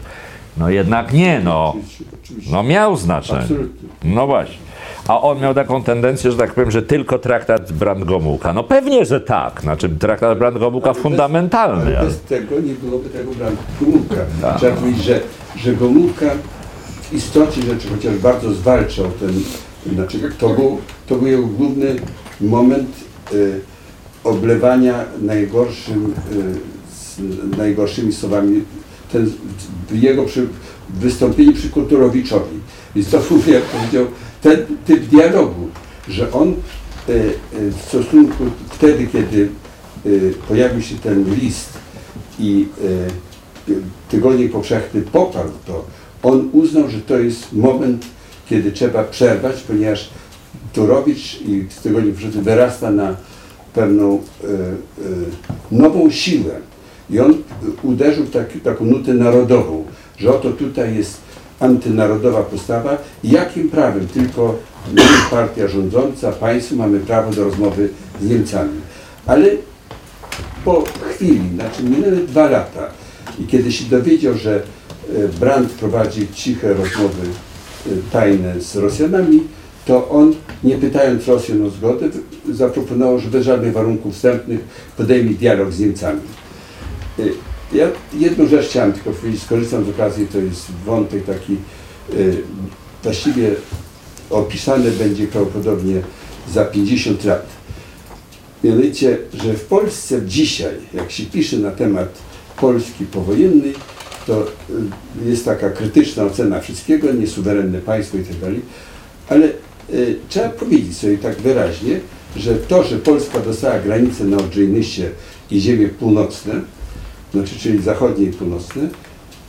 [SPEAKER 1] No jednak nie, no. No miał znaczenie. No właśnie. A on miał taką tendencję, że tak powiem, że tylko traktat Brand-Gomułka. No pewnie, że tak. Znaczy traktat Brand-Gomułka
[SPEAKER 5] Ale bez-
[SPEAKER 1] fundamentalny.
[SPEAKER 5] Ale
[SPEAKER 1] ale-
[SPEAKER 5] bez tego nie byłoby tego brandu Gomułka. Trzeba powiedzieć, że, że Gomułka w istocie rzeczy, chociaż bardzo zwalczał ten, znaczy to był, to był jego główny moment y, oblewania najgorszym, y, z, najgorszymi słowami ten, jego przy, wystąpienie przy Kulturowiczowi. Więc to jak powiedział, ten typ dialogu, że on y, y, w stosunku wtedy, kiedy y, pojawił się ten list i Tygodnik Powszechny poparł to, on uznał, że to jest moment, kiedy trzeba przerwać, ponieważ Turowicz i Tygodnik Powszechny wyrasta na pewną nową siłę. I on uderzył w taki, taką nutę narodową, że oto tutaj jest antynarodowa postawa jakim prawem tylko my, partia rządząca, państwo mamy prawo do rozmowy z Niemcami. Ale po chwili, znaczy minęły dwa lata i kiedy się dowiedział, że e, Brandt prowadzi ciche rozmowy e, tajne z Rosjanami, to on, nie pytając Rosjan o zgodę, zaproponował, że bez żadnych warunków wstępnych podejmie dialog z Niemcami. Ja jedną rzecz chciałem tylko powiedzieć, skorzystam z okazji, to jest wątek taki e, właściwie opisany będzie prawdopodobnie za 50 lat. Mianowicie, że w Polsce dzisiaj, jak się pisze na temat Polski powojennej, to y, jest taka krytyczna ocena wszystkiego, niesuwerenne państwo i tak ale y, trzeba powiedzieć sobie tak wyraźnie, że to, że Polska dostała granicę na Odrzejnysie i ziemie północne, znaczy czyli zachodnie i północne,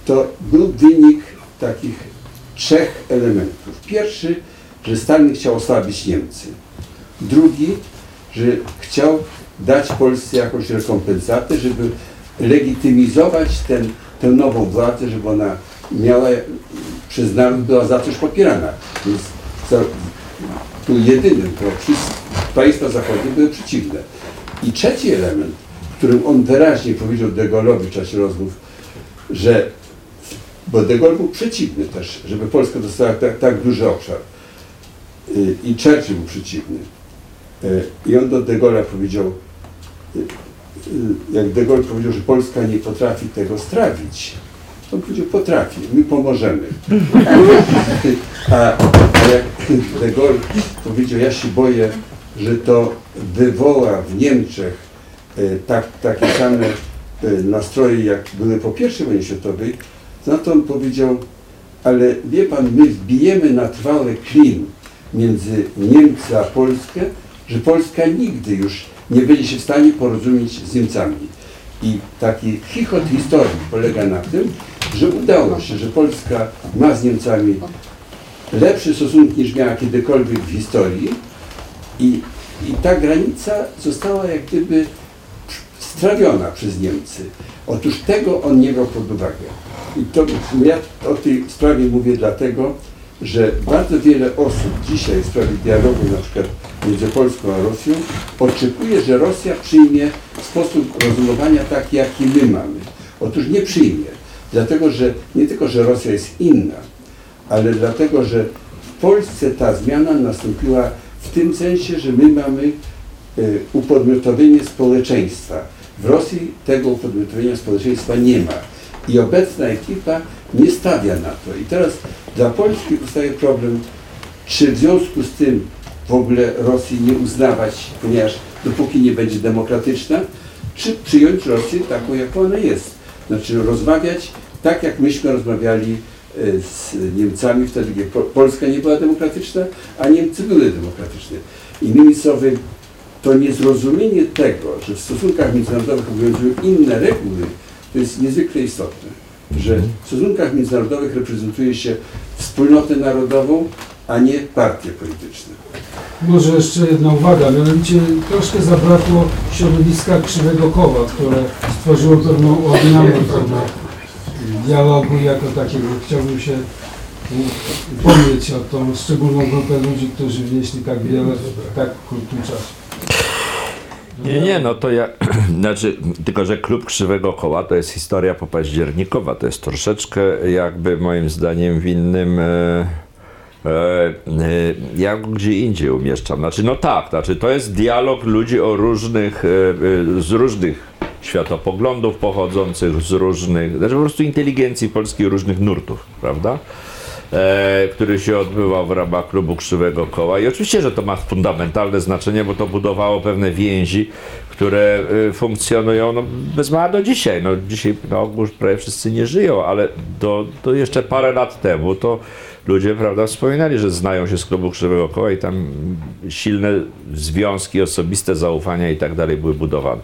[SPEAKER 5] to był wynik takich trzech elementów. Pierwszy, że Stalin chciał osłabić Niemcy. Drugi, że chciał dać Polsce jakąś rekompensatę, żeby legitymizować ten, tę nową władzę, żeby ona miała przez naród była za coś popierana. Więc za, tu jedynym, to państwa zachodnie były przeciwne. I trzeci element, którym on wyraźnie powiedział de Gaulle'owi w czasie rozmów, że bo de Gaulle był przeciwny też, żeby Polska dostała tak, tak duży obszar. Y, I Churchill był przeciwny. Y, I on do de Gaulle'a powiedział, y, jak de Gaulle powiedział, że Polska nie potrafi tego strawić, on powiedział, potrafi, my pomożemy. A, jak de Gaulle powiedział, ja się boję, że to wywoła w Niemczech tak, takie same y, nastroje, jak były po I wojnie światowej, na to on powiedział, ale wie pan, my wbijemy na trwały klin między Niemcy a Polskę, że Polska nigdy już nie będzie się w stanie porozumieć z Niemcami. I taki chichot historii polega na tym, że udało się, że Polska ma z Niemcami lepsze stosunki niż miała kiedykolwiek w historii, I, I ta granica została jak gdyby strawiona przez Niemcy. Otóż tego on nie brał pod uwagę. I to ja o tej sprawie mówię dlatego, że bardzo wiele osób dzisiaj w sprawie dialogu na przykład między Polską a Rosją oczekuje, że Rosja przyjmie sposób rozumowania taki, jaki my mamy. Otóż nie przyjmie, dlatego że nie tylko, że Rosja jest inna, ale dlatego, że w Polsce ta zmiana nastąpiła w tym sensie, że my mamy y, upodmiotowienie społeczeństwa. W Rosji tego upodmiotowienia społeczeństwa nie ma. I obecna ekipa nie stawia na to. I teraz dla Polski powstaje problem, czy w związku z tym w ogóle Rosji nie uznawać, ponieważ dopóki nie będzie demokratyczna, czy przyjąć Rosję taką, jaką ona jest. Znaczy rozmawiać tak, jak myśmy rozmawiali e, z Niemcami wtedy, Po- Polska nie była demokratyczna, a Niemcy były demokratyczne. Innymi słowy, to niezrozumienie tego, że w stosunkach międzynarodowych obowiązują inne reguły, to jest niezwykle istotne. Że w stosunkach międzynarodowych reprezentuje się wspólnotę narodową, a nie partie polityczne.
[SPEAKER 6] Może jeszcze jedna uwaga, mianowicie troszkę zabrakło środowiska krzywego koła, które stworzyło pewną odmianę tego dialogu jako takiego. Chciałbym się upomnieć o tą szczególną grupę ludzi, którzy wnieśli tak wiele w tak krótkim czasie.
[SPEAKER 1] Nie, nie, no to ja, znaczy, tylko że klub Krzywego Koła to jest historia popaździernikowa, to jest troszeczkę jakby moim zdaniem w innym, e, e, e, ja gdzie indziej umieszczam. Znaczy, no tak, znaczy to jest dialog ludzi o różnych, e, e, z różnych światopoglądów pochodzących, z różnych, znaczy po prostu inteligencji polskiej różnych nurtów, prawda? E, który się odbywał w ramach klubu Krzywego Koła. I oczywiście, że to ma fundamentalne znaczenie, bo to budowało pewne więzi, które e, funkcjonują no, bez mała do dzisiaj. No, dzisiaj no, już prawie wszyscy nie żyją, ale do, do jeszcze parę lat temu to ludzie prawda, wspominali, że znają się z klubu Krzywego Koła i tam silne związki, osobiste zaufania i tak dalej były budowane.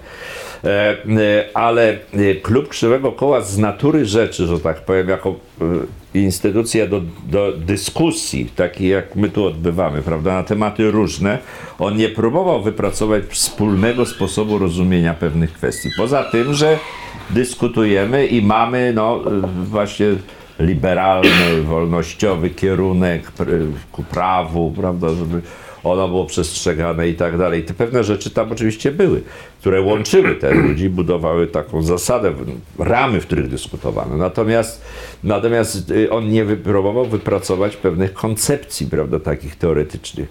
[SPEAKER 1] E, e, ale e, klub Krzywego Koła z natury rzeczy, że tak powiem, jako instytucja do, do dyskusji, takiej jak my tu odbywamy, prawda, na tematy różne, on nie próbował wypracować wspólnego sposobu rozumienia pewnych kwestii. Poza tym, że dyskutujemy i mamy no, właśnie liberalny, wolnościowy kierunek ku prawu, prawda, żeby ono było przestrzegane i tak dalej. Te pewne rzeczy tam oczywiście były, które łączyły te ludzi, budowały taką zasadę, ramy, w których dyskutowano. Natomiast, natomiast y, on nie wypróbował wypracować pewnych koncepcji, prawda, takich teoretycznych,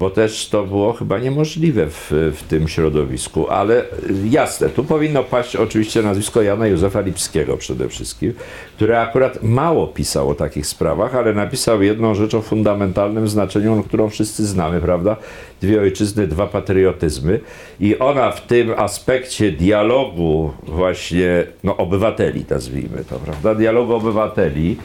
[SPEAKER 1] bo też to było chyba niemożliwe w, w tym środowisku, ale jasne, tu powinno paść oczywiście nazwisko Jana Józefa Lipskiego przede wszystkim, który akurat mało pisał o takich sprawach, ale napisał jedną rzecz o fundamentalnym znaczeniu, którą wszyscy znamy, prawda? Dwie ojczyzny, dwa patriotyzmy i ona w tym aspekcie dialogu właśnie, no obywateli nazwijmy to, prawda? Dialogu obywateli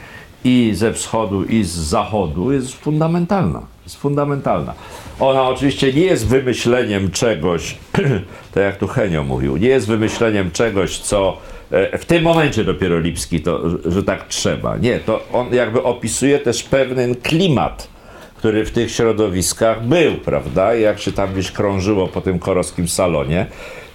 [SPEAKER 1] i ze wschodu, i z zachodu jest fundamentalna. Jest fundamentalna. Ona oczywiście nie jest wymyśleniem czegoś, tak jak tu Henio mówił, nie jest wymyśleniem czegoś, co e, w tym momencie dopiero Lipski to, że- że tak trzeba. Nie, to on jakby opisuje też pewien klimat, który w tych środowiskach był, prawda? Jak się tam gdzieś krążyło po tym korowskim salonie,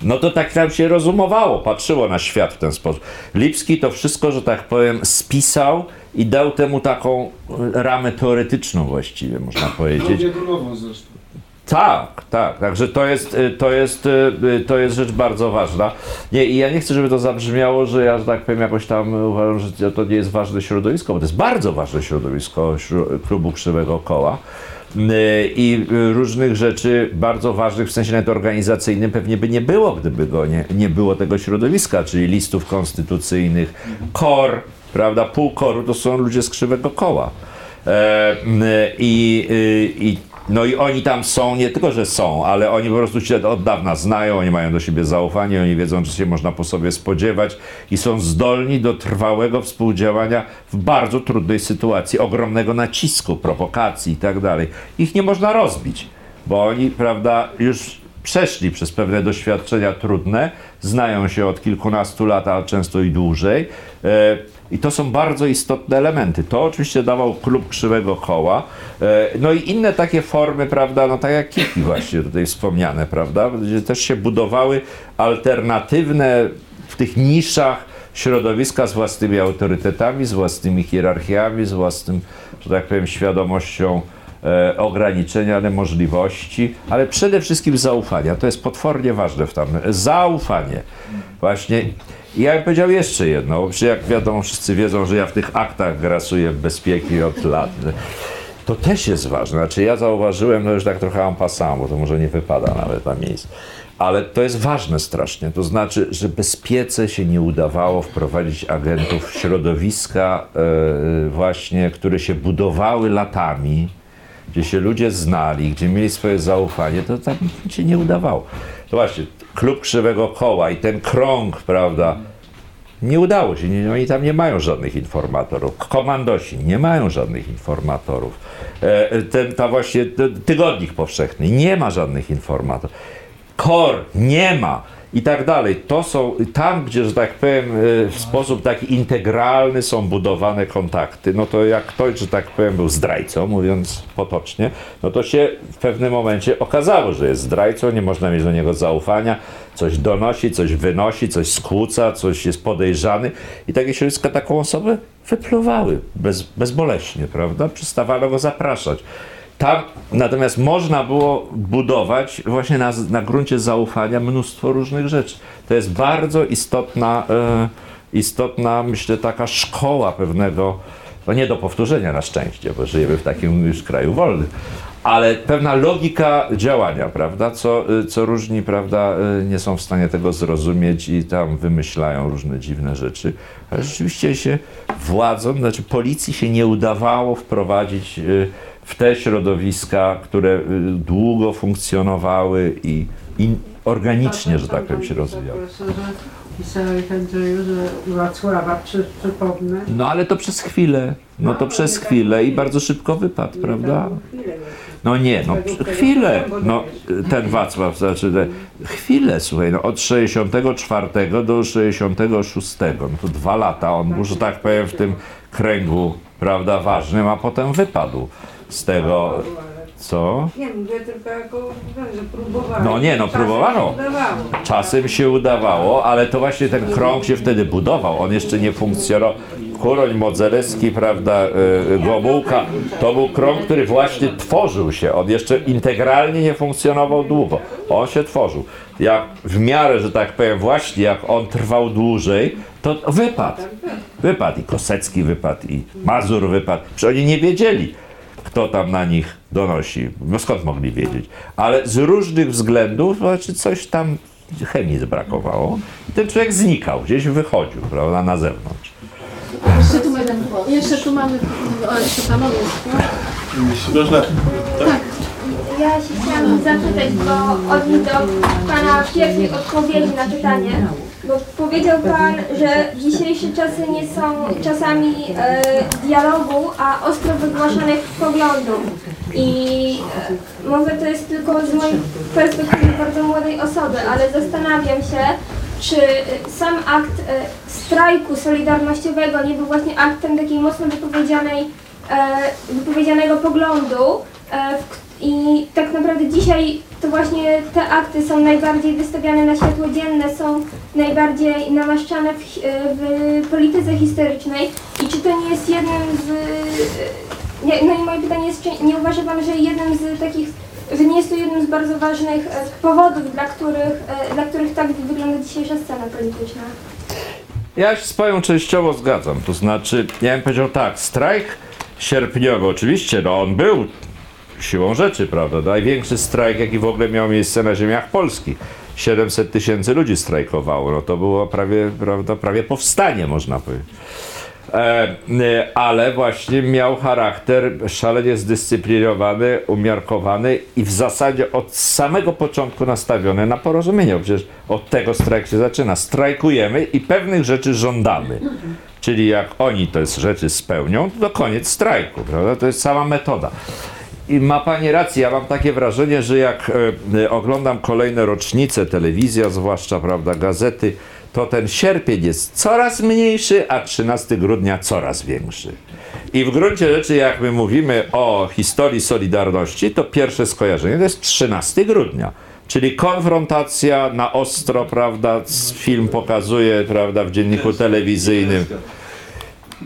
[SPEAKER 1] no to tak tam się rozumowało, patrzyło na świat w ten sposób. Lipski to wszystko, że tak powiem, spisał i dał temu taką ramę teoretyczną właściwie, można powiedzieć.
[SPEAKER 6] Zresztą.
[SPEAKER 1] Tak, tak, także to jest, y, to jest, y, to jest rzecz bardzo ważna. Nie, i ja nie chcę, żeby to zabrzmiało, że ja, że tak powiem, jakoś tam uważam, że to nie jest ważne środowisko, bo to jest bardzo ważne środowisko klubu Krzywego Koła. Y, I y, różnych rzeczy bardzo ważnych w sensie nawet organizacyjnym pewnie by nie było, gdyby go nie, nie było tego środowiska, czyli listów konstytucyjnych, KOR, prawda, pół koru to są ludzie z Krzywego Koła. E, i, y, i, no i oni tam są, nie tylko, że są, ale oni po prostu się od dawna znają, oni mają do siebie zaufanie, oni wiedzą, że się można po sobie spodziewać i są zdolni do trwałego współdziałania w bardzo trudnej sytuacji, ogromnego nacisku, prowokacji i tak dalej. Ich nie można rozbić, bo oni, prawda, już przeszli przez pewne doświadczenia trudne, znają się od kilkunastu lat, a często i dłużej. E, I to są bardzo istotne elementy. To oczywiście dawał klub Krzywego Koła. E, No i inne takie formy, prawda, no tak jak Kiki właśnie tutaj wspomniane, prawda, gdzie też się budowały alternatywne w tych niszach środowiska z własnymi autorytetami, z własnymi hierarchiami, z własnym, że tak powiem, świadomością e, ograniczenia, ale możliwości, ale przede wszystkim zaufania. To jest potwornie ważne w tam. Zaufanie. Właśnie. I ja bym powiedział jeszcze jedno, bo jak wiadomo, wszyscy wiedzą, że ja w tych aktach grasuję w bezpieki od lat. To też jest ważne. Znaczy ja zauważyłem, no już tak trochę en bo to może nie wypada nawet na miejsce. Ale to jest ważne strasznie. To znaczy, że bezpiece się nie udawało wprowadzić agentów w środowiska e, właśnie, które się budowały latami, gdzie się ludzie znali, gdzie mieli swoje zaufanie, to tam się nie udawało. To właśnie, klub Krzywego Koła i ten krąg, prawda, nie udało się. Nie, oni tam nie mają żadnych informatorów. Komandosi nie mają żadnych informatorów. E, ten, ta właśnie t- tygodnik powszechny nie ma żadnych informatorów. KOR nie ma i tak dalej. To są tam, gdzie, że tak powiem, e, w sposób taki integralny są budowane kontakty. No to jak ktoś, że tak powiem, był zdrajcą, mówiąc potocznie, no to się w pewnym momencie okazało, że jest zdrajcą, nie można mieć do niego zaufania, coś donosi, coś wynosi, coś skłóca, coś jest podejrzany i takie środowiska taką osobę wypluwały bez, bezboleśnie, prawda? Przestawano go zapraszać. Tam natomiast można było budować właśnie na, na gruncie zaufania mnóstwo różnych rzeczy. To jest bardzo istotna, e, istotna, myślę, taka szkoła pewnego, no nie do powtórzenia na szczęście, bo żyjemy w takim już kraju wolnym, ale pewna logika działania, prawda, co, y, co różni, prawda, y, nie są w stanie tego zrozumieć i tam wymyślają różne dziwne rzeczy, ale rzeczywiście się władzom, znaczy policji się nie udawało wprowadzić y, w te środowiska, które y, długo funkcjonowały i, i organicznie, że tak powiem, się rozwijały.
[SPEAKER 7] Pisałeś Andrzeju, że Wacława przypomnę.
[SPEAKER 1] No ale to przez chwilę, no to przez chwilę i bardzo szybko wypadł, prawda? No nie, no chwilę, no ten Wacław, znaczy te, chwilę, słuchaj, no od 64 do 66, no to dwa lata on był, że tak powiem, w tym kręgu, prawda, ważnym, a potem wypadł z tego, co?
[SPEAKER 7] Nie, mówię tylko jako, że próbowałem.
[SPEAKER 1] No nie, no próbowano. Czasem się udawało, ale to właśnie ten krąg się wtedy budował. On jeszcze nie funkcjonował. Kuroń Modzelewski, prawda, y, Gomułka, to był krąg, który właśnie tworzył się. On jeszcze integralnie nie funkcjonował długo. On się tworzył. Jak w miarę, że tak powiem, właśnie jak on trwał dłużej, to wypadł. Wypadł i Kosecki wypadł, i Mazur wypadł. Przecież oni nie wiedzieli, kto tam na nich donosi. No skąd mogli wiedzieć? Ale z różnych względów, znaczy coś tam chemii brakowało. I ten człowiek znikał, gdzieś wychodził, prawda, na zewnątrz.
[SPEAKER 2] Jeszcze tu mamy, jeszcze tu mamy, o, jeszcze panowie.
[SPEAKER 8] Jeśli można,
[SPEAKER 9] Ja się chciałam zapytać, bo odnieść do Pana pierwszej odpowiedzi na pytanie, bo powiedział Pan, że dzisiejsze czasy nie są czasami e, dialogu, a ostro wygłaszanych poglądów. I e, może to jest tylko z mojej perspektywy bardzo młodej osoby, ale zastanawiam się, czy sam akt e, strajku solidarnościowego nie był właśnie aktem takiej mocno wypowiedzianej, e, wypowiedzianego poglądu, e, w, k- i tak naprawdę dzisiaj to właśnie te akty są najbardziej wystawiane na światło dzienne, są najbardziej namaszczane w, w polityce historycznej. I czy to nie jest jednym z... No i moje pytanie jest, czy nie uważa Pan, że jednym z takich, że nie jest to jednym z bardzo ważnych e, powodów, dla których, e, dla których tak wygląda dzisiejsza scena polityczna?
[SPEAKER 1] Ja się z Panią częściowo zgadzam. To znaczy, ja bym powiedział tak, strajk sierpniowy, oczywiście, no on był siłą rzeczy, prawda? Największy strajk, jaki w ogóle miał miejsce na ziemiach polskich. 700 tysięcy ludzi strajkowało, no to było prawie, prawda, prawie powstanie, można powiedzieć. E, e, ale właśnie miał charakter szalenie zdyscyplinowany, umiarkowany i w zasadzie od samego początku nastawiony na porozumienie. Przecież od tego strajk się zaczyna. Strajkujemy i pewnych rzeczy żądamy. Czyli jak oni te rzeczy spełnią, to koniec strajku, prawda? To jest sama metoda. I ma Pani rację, ja mam takie wrażenie, że jak e, oglądam kolejne rocznice, telewizja zwłaszcza, prawda, gazety, to ten sierpień jest coraz mniejszy, a 13 grudnia coraz większy. I w gruncie rzeczy, jak my mówimy o historii Solidarności, to pierwsze skojarzenie to jest 13 grudnia. Czyli konfrontacja na ostro, prawda, film pokazuje, prawda, w dzienniku telewizyjnym.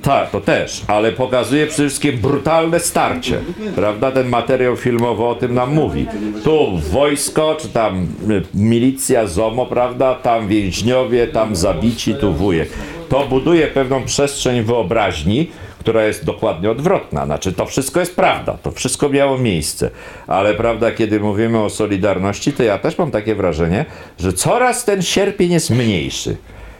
[SPEAKER 1] Tak, to też, ale pokazuje przede wszystkim brutalne starcie, prawda? Ten materiał filmowy o tym nam mówi. Tu wojsko, czy tam y, milicja, ZOMO, prawda? Tam więźniowie, tam zabici, tu wujek. To buduje pewną przestrzeń wyobraźni, która jest dokładnie odwrotna. Znaczy, to wszystko jest prawda, to wszystko miało miejsce, ale prawda, kiedy mówimy o Solidarności, to ja też mam takie wrażenie, że coraz ten sierpień jest mniejszy.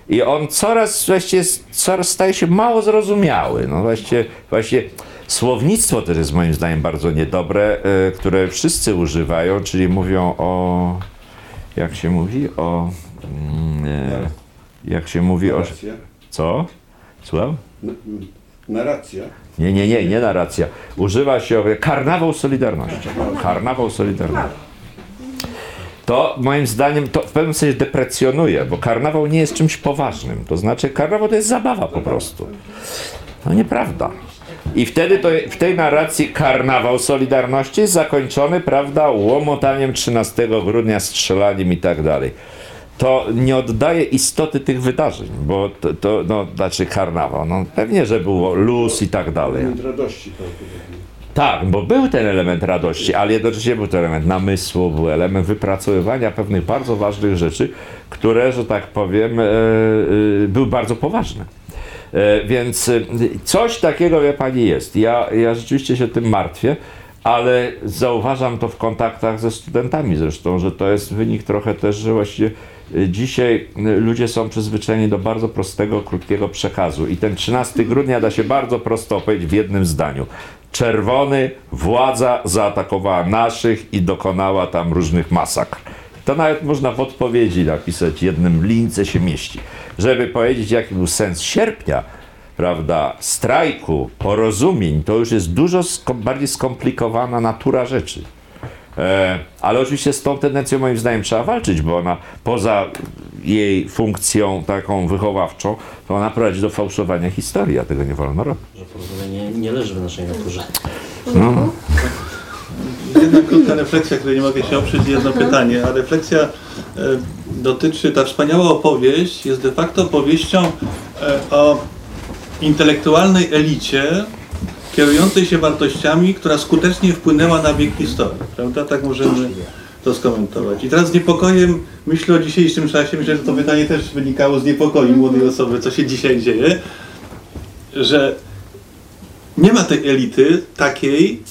[SPEAKER 1] I on coraz właściwie coraz staje się mało zrozumiały. No właściwie, właściwie słownictwo też jest moim zdaniem bardzo niedobre, e, które wszyscy używają, czyli mówią o jak się mówi o e, jak się mówi o
[SPEAKER 5] Narracja.
[SPEAKER 1] co? Słucham?
[SPEAKER 5] Narracja.
[SPEAKER 1] Nie, nie, nie, nie narracja. Używa się karnawał Solidarności. Karnawał Solidarności. To moim zdaniem to w pewnym sensie deprecjonuje, bo karnawał nie jest czymś poważnym. To znaczy karnawał to jest zabawa po prostu. No nieprawda. I wtedy to, w tej narracji karnawał Solidarności jest zakończony, prawda, łomotaniem 13 grudnia, strzelaniem i tak dalej. To nie oddaje istoty tych wydarzeń, bo to, to no, znaczy karnawał, no pewnie, że było luz i tak dalej.
[SPEAKER 5] Radości prawdopodobnie.
[SPEAKER 1] Tak, bo był ten element radości, ale jednocześnie był ten element namysłu, był element wypracowywania pewnych bardzo ważnych rzeczy, które, że tak powiem, e, e, były bardzo poważne. E, więc coś takiego, wie pani, jest. Ja, ja rzeczywiście się tym martwię, ale zauważam to w kontaktach ze studentami zresztą, że to jest wynik trochę też, że właściwie e, dzisiaj e, ludzie są przyzwyczajeni do bardzo prostego, krótkiego przekazu i ten 13 grudnia da się bardzo prosto opowiedzieć w jednym zdaniu. Czerwony, władza zaatakowała naszych i dokonała tam różnych masakr. To nawet można w odpowiedzi napisać, jednym lince się mieści. Żeby powiedzieć, jaki był sens sierpnia, prawda, strajku, porozumień, to już jest dużo bardziej skomplikowana natura rzeczy. E, ale oczywiście z tą tendencją moim zdaniem trzeba walczyć, bo ona poza jej funkcją taką wychowawczą, to ona prowadzi do fałszowania historii, a tego nie wolno robić.
[SPEAKER 8] że porozumienie nie leży w naszej naturze.
[SPEAKER 10] Jedna krótka refleksja, której nie mogę się oprzeć, jedno pytanie, a refleksja e, dotyczy, ta wspaniała opowieść jest de facto opowieścią e, o intelektualnej elicie kierującej się wartościami, która skutecznie wpłynęła na bieg historii, prawda? Tak możemy to skomentować. I teraz z niepokojem myślę o dzisiejszym czasie, myślę, że to pytanie też wynikało z niepokoju młodej osoby, co się dzisiaj dzieje, że nie ma tej elity takiej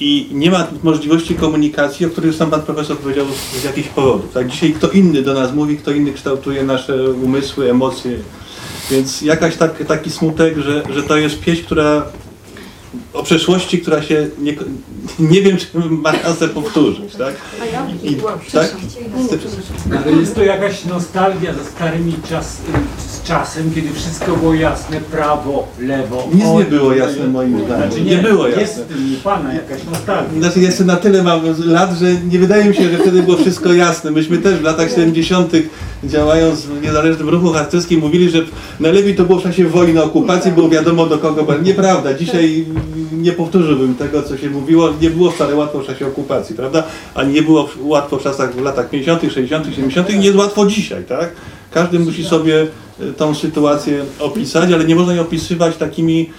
[SPEAKER 10] i nie ma możliwości komunikacji, o których sam pan profesor powiedział z, z jakichś powodów. Tak? Dzisiaj kto inny do nas mówi, kto inny kształtuje nasze umysły, emocje. Więc jakaś tak, taki smutek, że, że to jest pieśń, która o przeszłości, która się nie, nie wiem, czy ma szansę powtórzyć. Tak? I, tak?
[SPEAKER 11] Ale jest to jakaś nostalgia za starymi czas, z czasem, kiedy wszystko było jasne, prawo, lewo.
[SPEAKER 10] Nic nie było jasne moim zdaniem.
[SPEAKER 11] Znaczy
[SPEAKER 10] Nie było jasne.
[SPEAKER 11] Jest u pana jakaś nostalgia.
[SPEAKER 10] Znaczy jeszcze na tyle mam lat, że nie wydaje mi się, że wtedy było wszystko jasne. Myśmy też w latach 70. działając w niezależnym ruchu harcerskim mówili, że najlepiej to było w czasie wojny, okupacji, było wiadomo do kogo. Nieprawda. Dzisiaj nie powtórzyłbym tego, co się mówiło. Nie było wcale łatwo w czasie okupacji, prawda? A nie było łatwo w czasach w latach 50., 60., 70. i nie jest łatwo dzisiaj, tak? Każdy musi sobie tą sytuację opisać, ale nie można jej opisywać takimi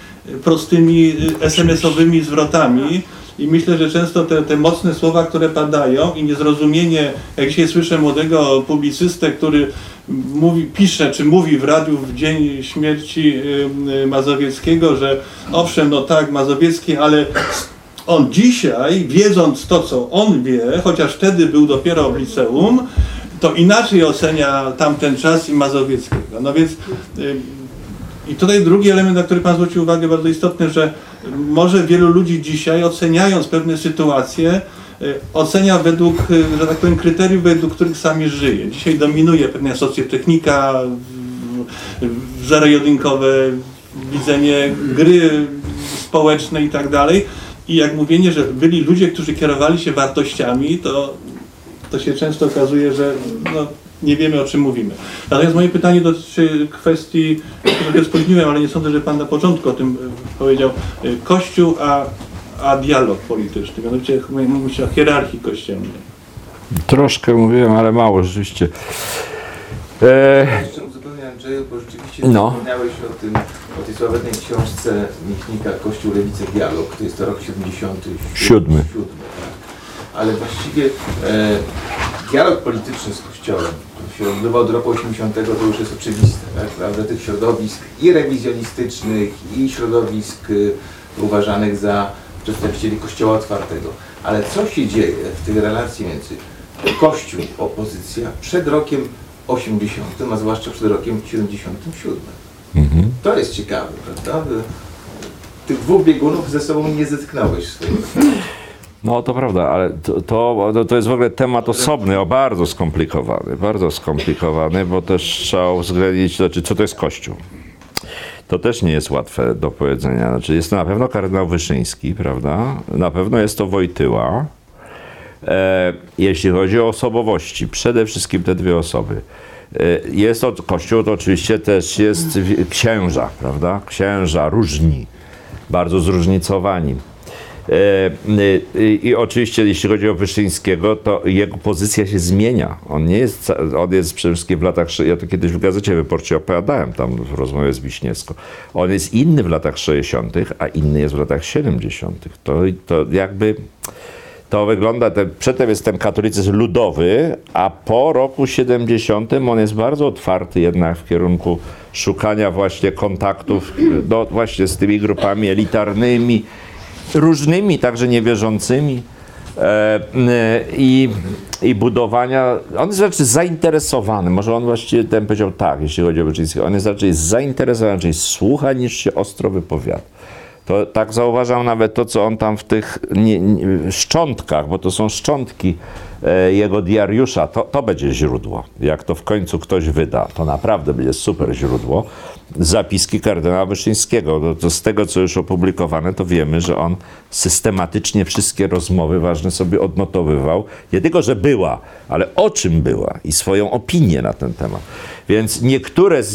[SPEAKER 10] prostymi e, SMS-owymi zwrotami. I myślę, że często te, te mocne słowa, które padają i niezrozumienie, jak dzisiaj słyszę młodego publicystę, który mówi, pisze czy mówi w radiu w dzień śmierci y, y, Mazowieckiego, że owszem, no tak, Mazowiecki, ale on dzisiaj, wiedząc to, co on wie, chociaż wtedy był dopiero w liceum, to inaczej ocenia tamten czas i Mazowieckiego. No więc y, i tutaj drugi element, na który Pan zwrócił uwagę, bardzo istotny, że może wielu ludzi dzisiaj, oceniając pewne sytuacje, y, ocenia według, y, że tak powiem, kryteriów, według których sami żyje. Dzisiaj dominuje pewna socjotechnika, zerojedynkowe widzenie gry społeczne i tak dalej. I jak mówienie, że byli ludzie, którzy kierowali się wartościami, to, to się często okazuje, że no, nie wiemy o czym mówimy. Natomiast moje pytanie dotyczy kwestii, trochę spóźniłem, ale nie sądzę, że Pan na początku o tym e, powiedział. E, Kościół, a, a dialog polityczny. Mianowicie mówi się o hierarchii kościelnej.
[SPEAKER 1] Troszkę mówiłem, ale mało rzeczywiście. E,
[SPEAKER 12] Jeszcze uzupełnię Andrzeju, bo rzeczywiście
[SPEAKER 1] No.
[SPEAKER 12] wspomniałeś o tym, o tej sławetnej książce Michnika Kościół, Lewica, Dialog. To jest to rok 77.
[SPEAKER 1] Siódmy.
[SPEAKER 12] Siódmy, tak. Ale właściwie e, dialog polityczny z Kościołem, który się odbywał od roku 80, to już jest oczywiste, tak? prawda? Tych środowisk i rewizjonistycznych, i środowisk y, uważanych za przedstawicieli Kościoła Otwartego. Ale co się dzieje w tej relacji między Kościół, opozycja przed rokiem 80, a zwłaszcza przed rokiem 77.
[SPEAKER 1] mhm.
[SPEAKER 12] To jest ciekawe, prawda? Tych dwóch biegunów ze sobą nie zetknąłeś w swoim
[SPEAKER 1] No to prawda, ale to, to, to- to jest w ogóle temat osobny, o bardzo skomplikowany, bardzo skomplikowany, bo też trzeba uwzględnić, znaczy, co to jest Kościół. To też nie jest łatwe do powiedzenia. Znaczy, jest to na pewno kardynał Wyszyński, prawda? Na pewno jest to Wojtyła. E, jeśli chodzi o osobowości, przede wszystkim te dwie osoby. E, Jest to Kościół, to oczywiście też jest księża, prawda? Księża różni, bardzo zróżnicowani. E, y, y, I oczywiście, jeśli chodzi o Wyszyńskiego, to jego pozycja się zmienia. On nie jest, on jest przede wszystkim w latach, ja to kiedyś w Gazecie Wyborczej opowiadałem tam w rozmowie z Wiśniewską. On jest inny w latach 60., a inny jest w latach 70. To, to jakby to wygląda, ten, przedtem jest ten katolicyzm ludowy, a po roku 70 on jest bardzo otwarty jednak w kierunku szukania właśnie kontaktów no, właśnie z tymi grupami elitarnymi, różnymi, także niewierzącymi e, n- i, i budowania, on jest raczej zainteresowany, może on właściwie ten powiedział tak, jeśli chodzi o Wyczyńskiego, on jest raczej zainteresowany, raczej słucha niż się ostro wypowiada. To tak zauważam nawet to, co on tam w tych nie, nie, szczątkach, bo to są szczątki e, jego diariusza, to, to będzie źródło. Jak to w końcu ktoś wyda, to naprawdę będzie super źródło. Zapiski kardynała Wyszyńskiego. To, to z tego, co już opublikowane, to wiemy, że on systematycznie wszystkie rozmowy ważne sobie odnotowywał. Nie tylko, że była, ale o czym była i swoją opinię na ten temat. Więc niektóre z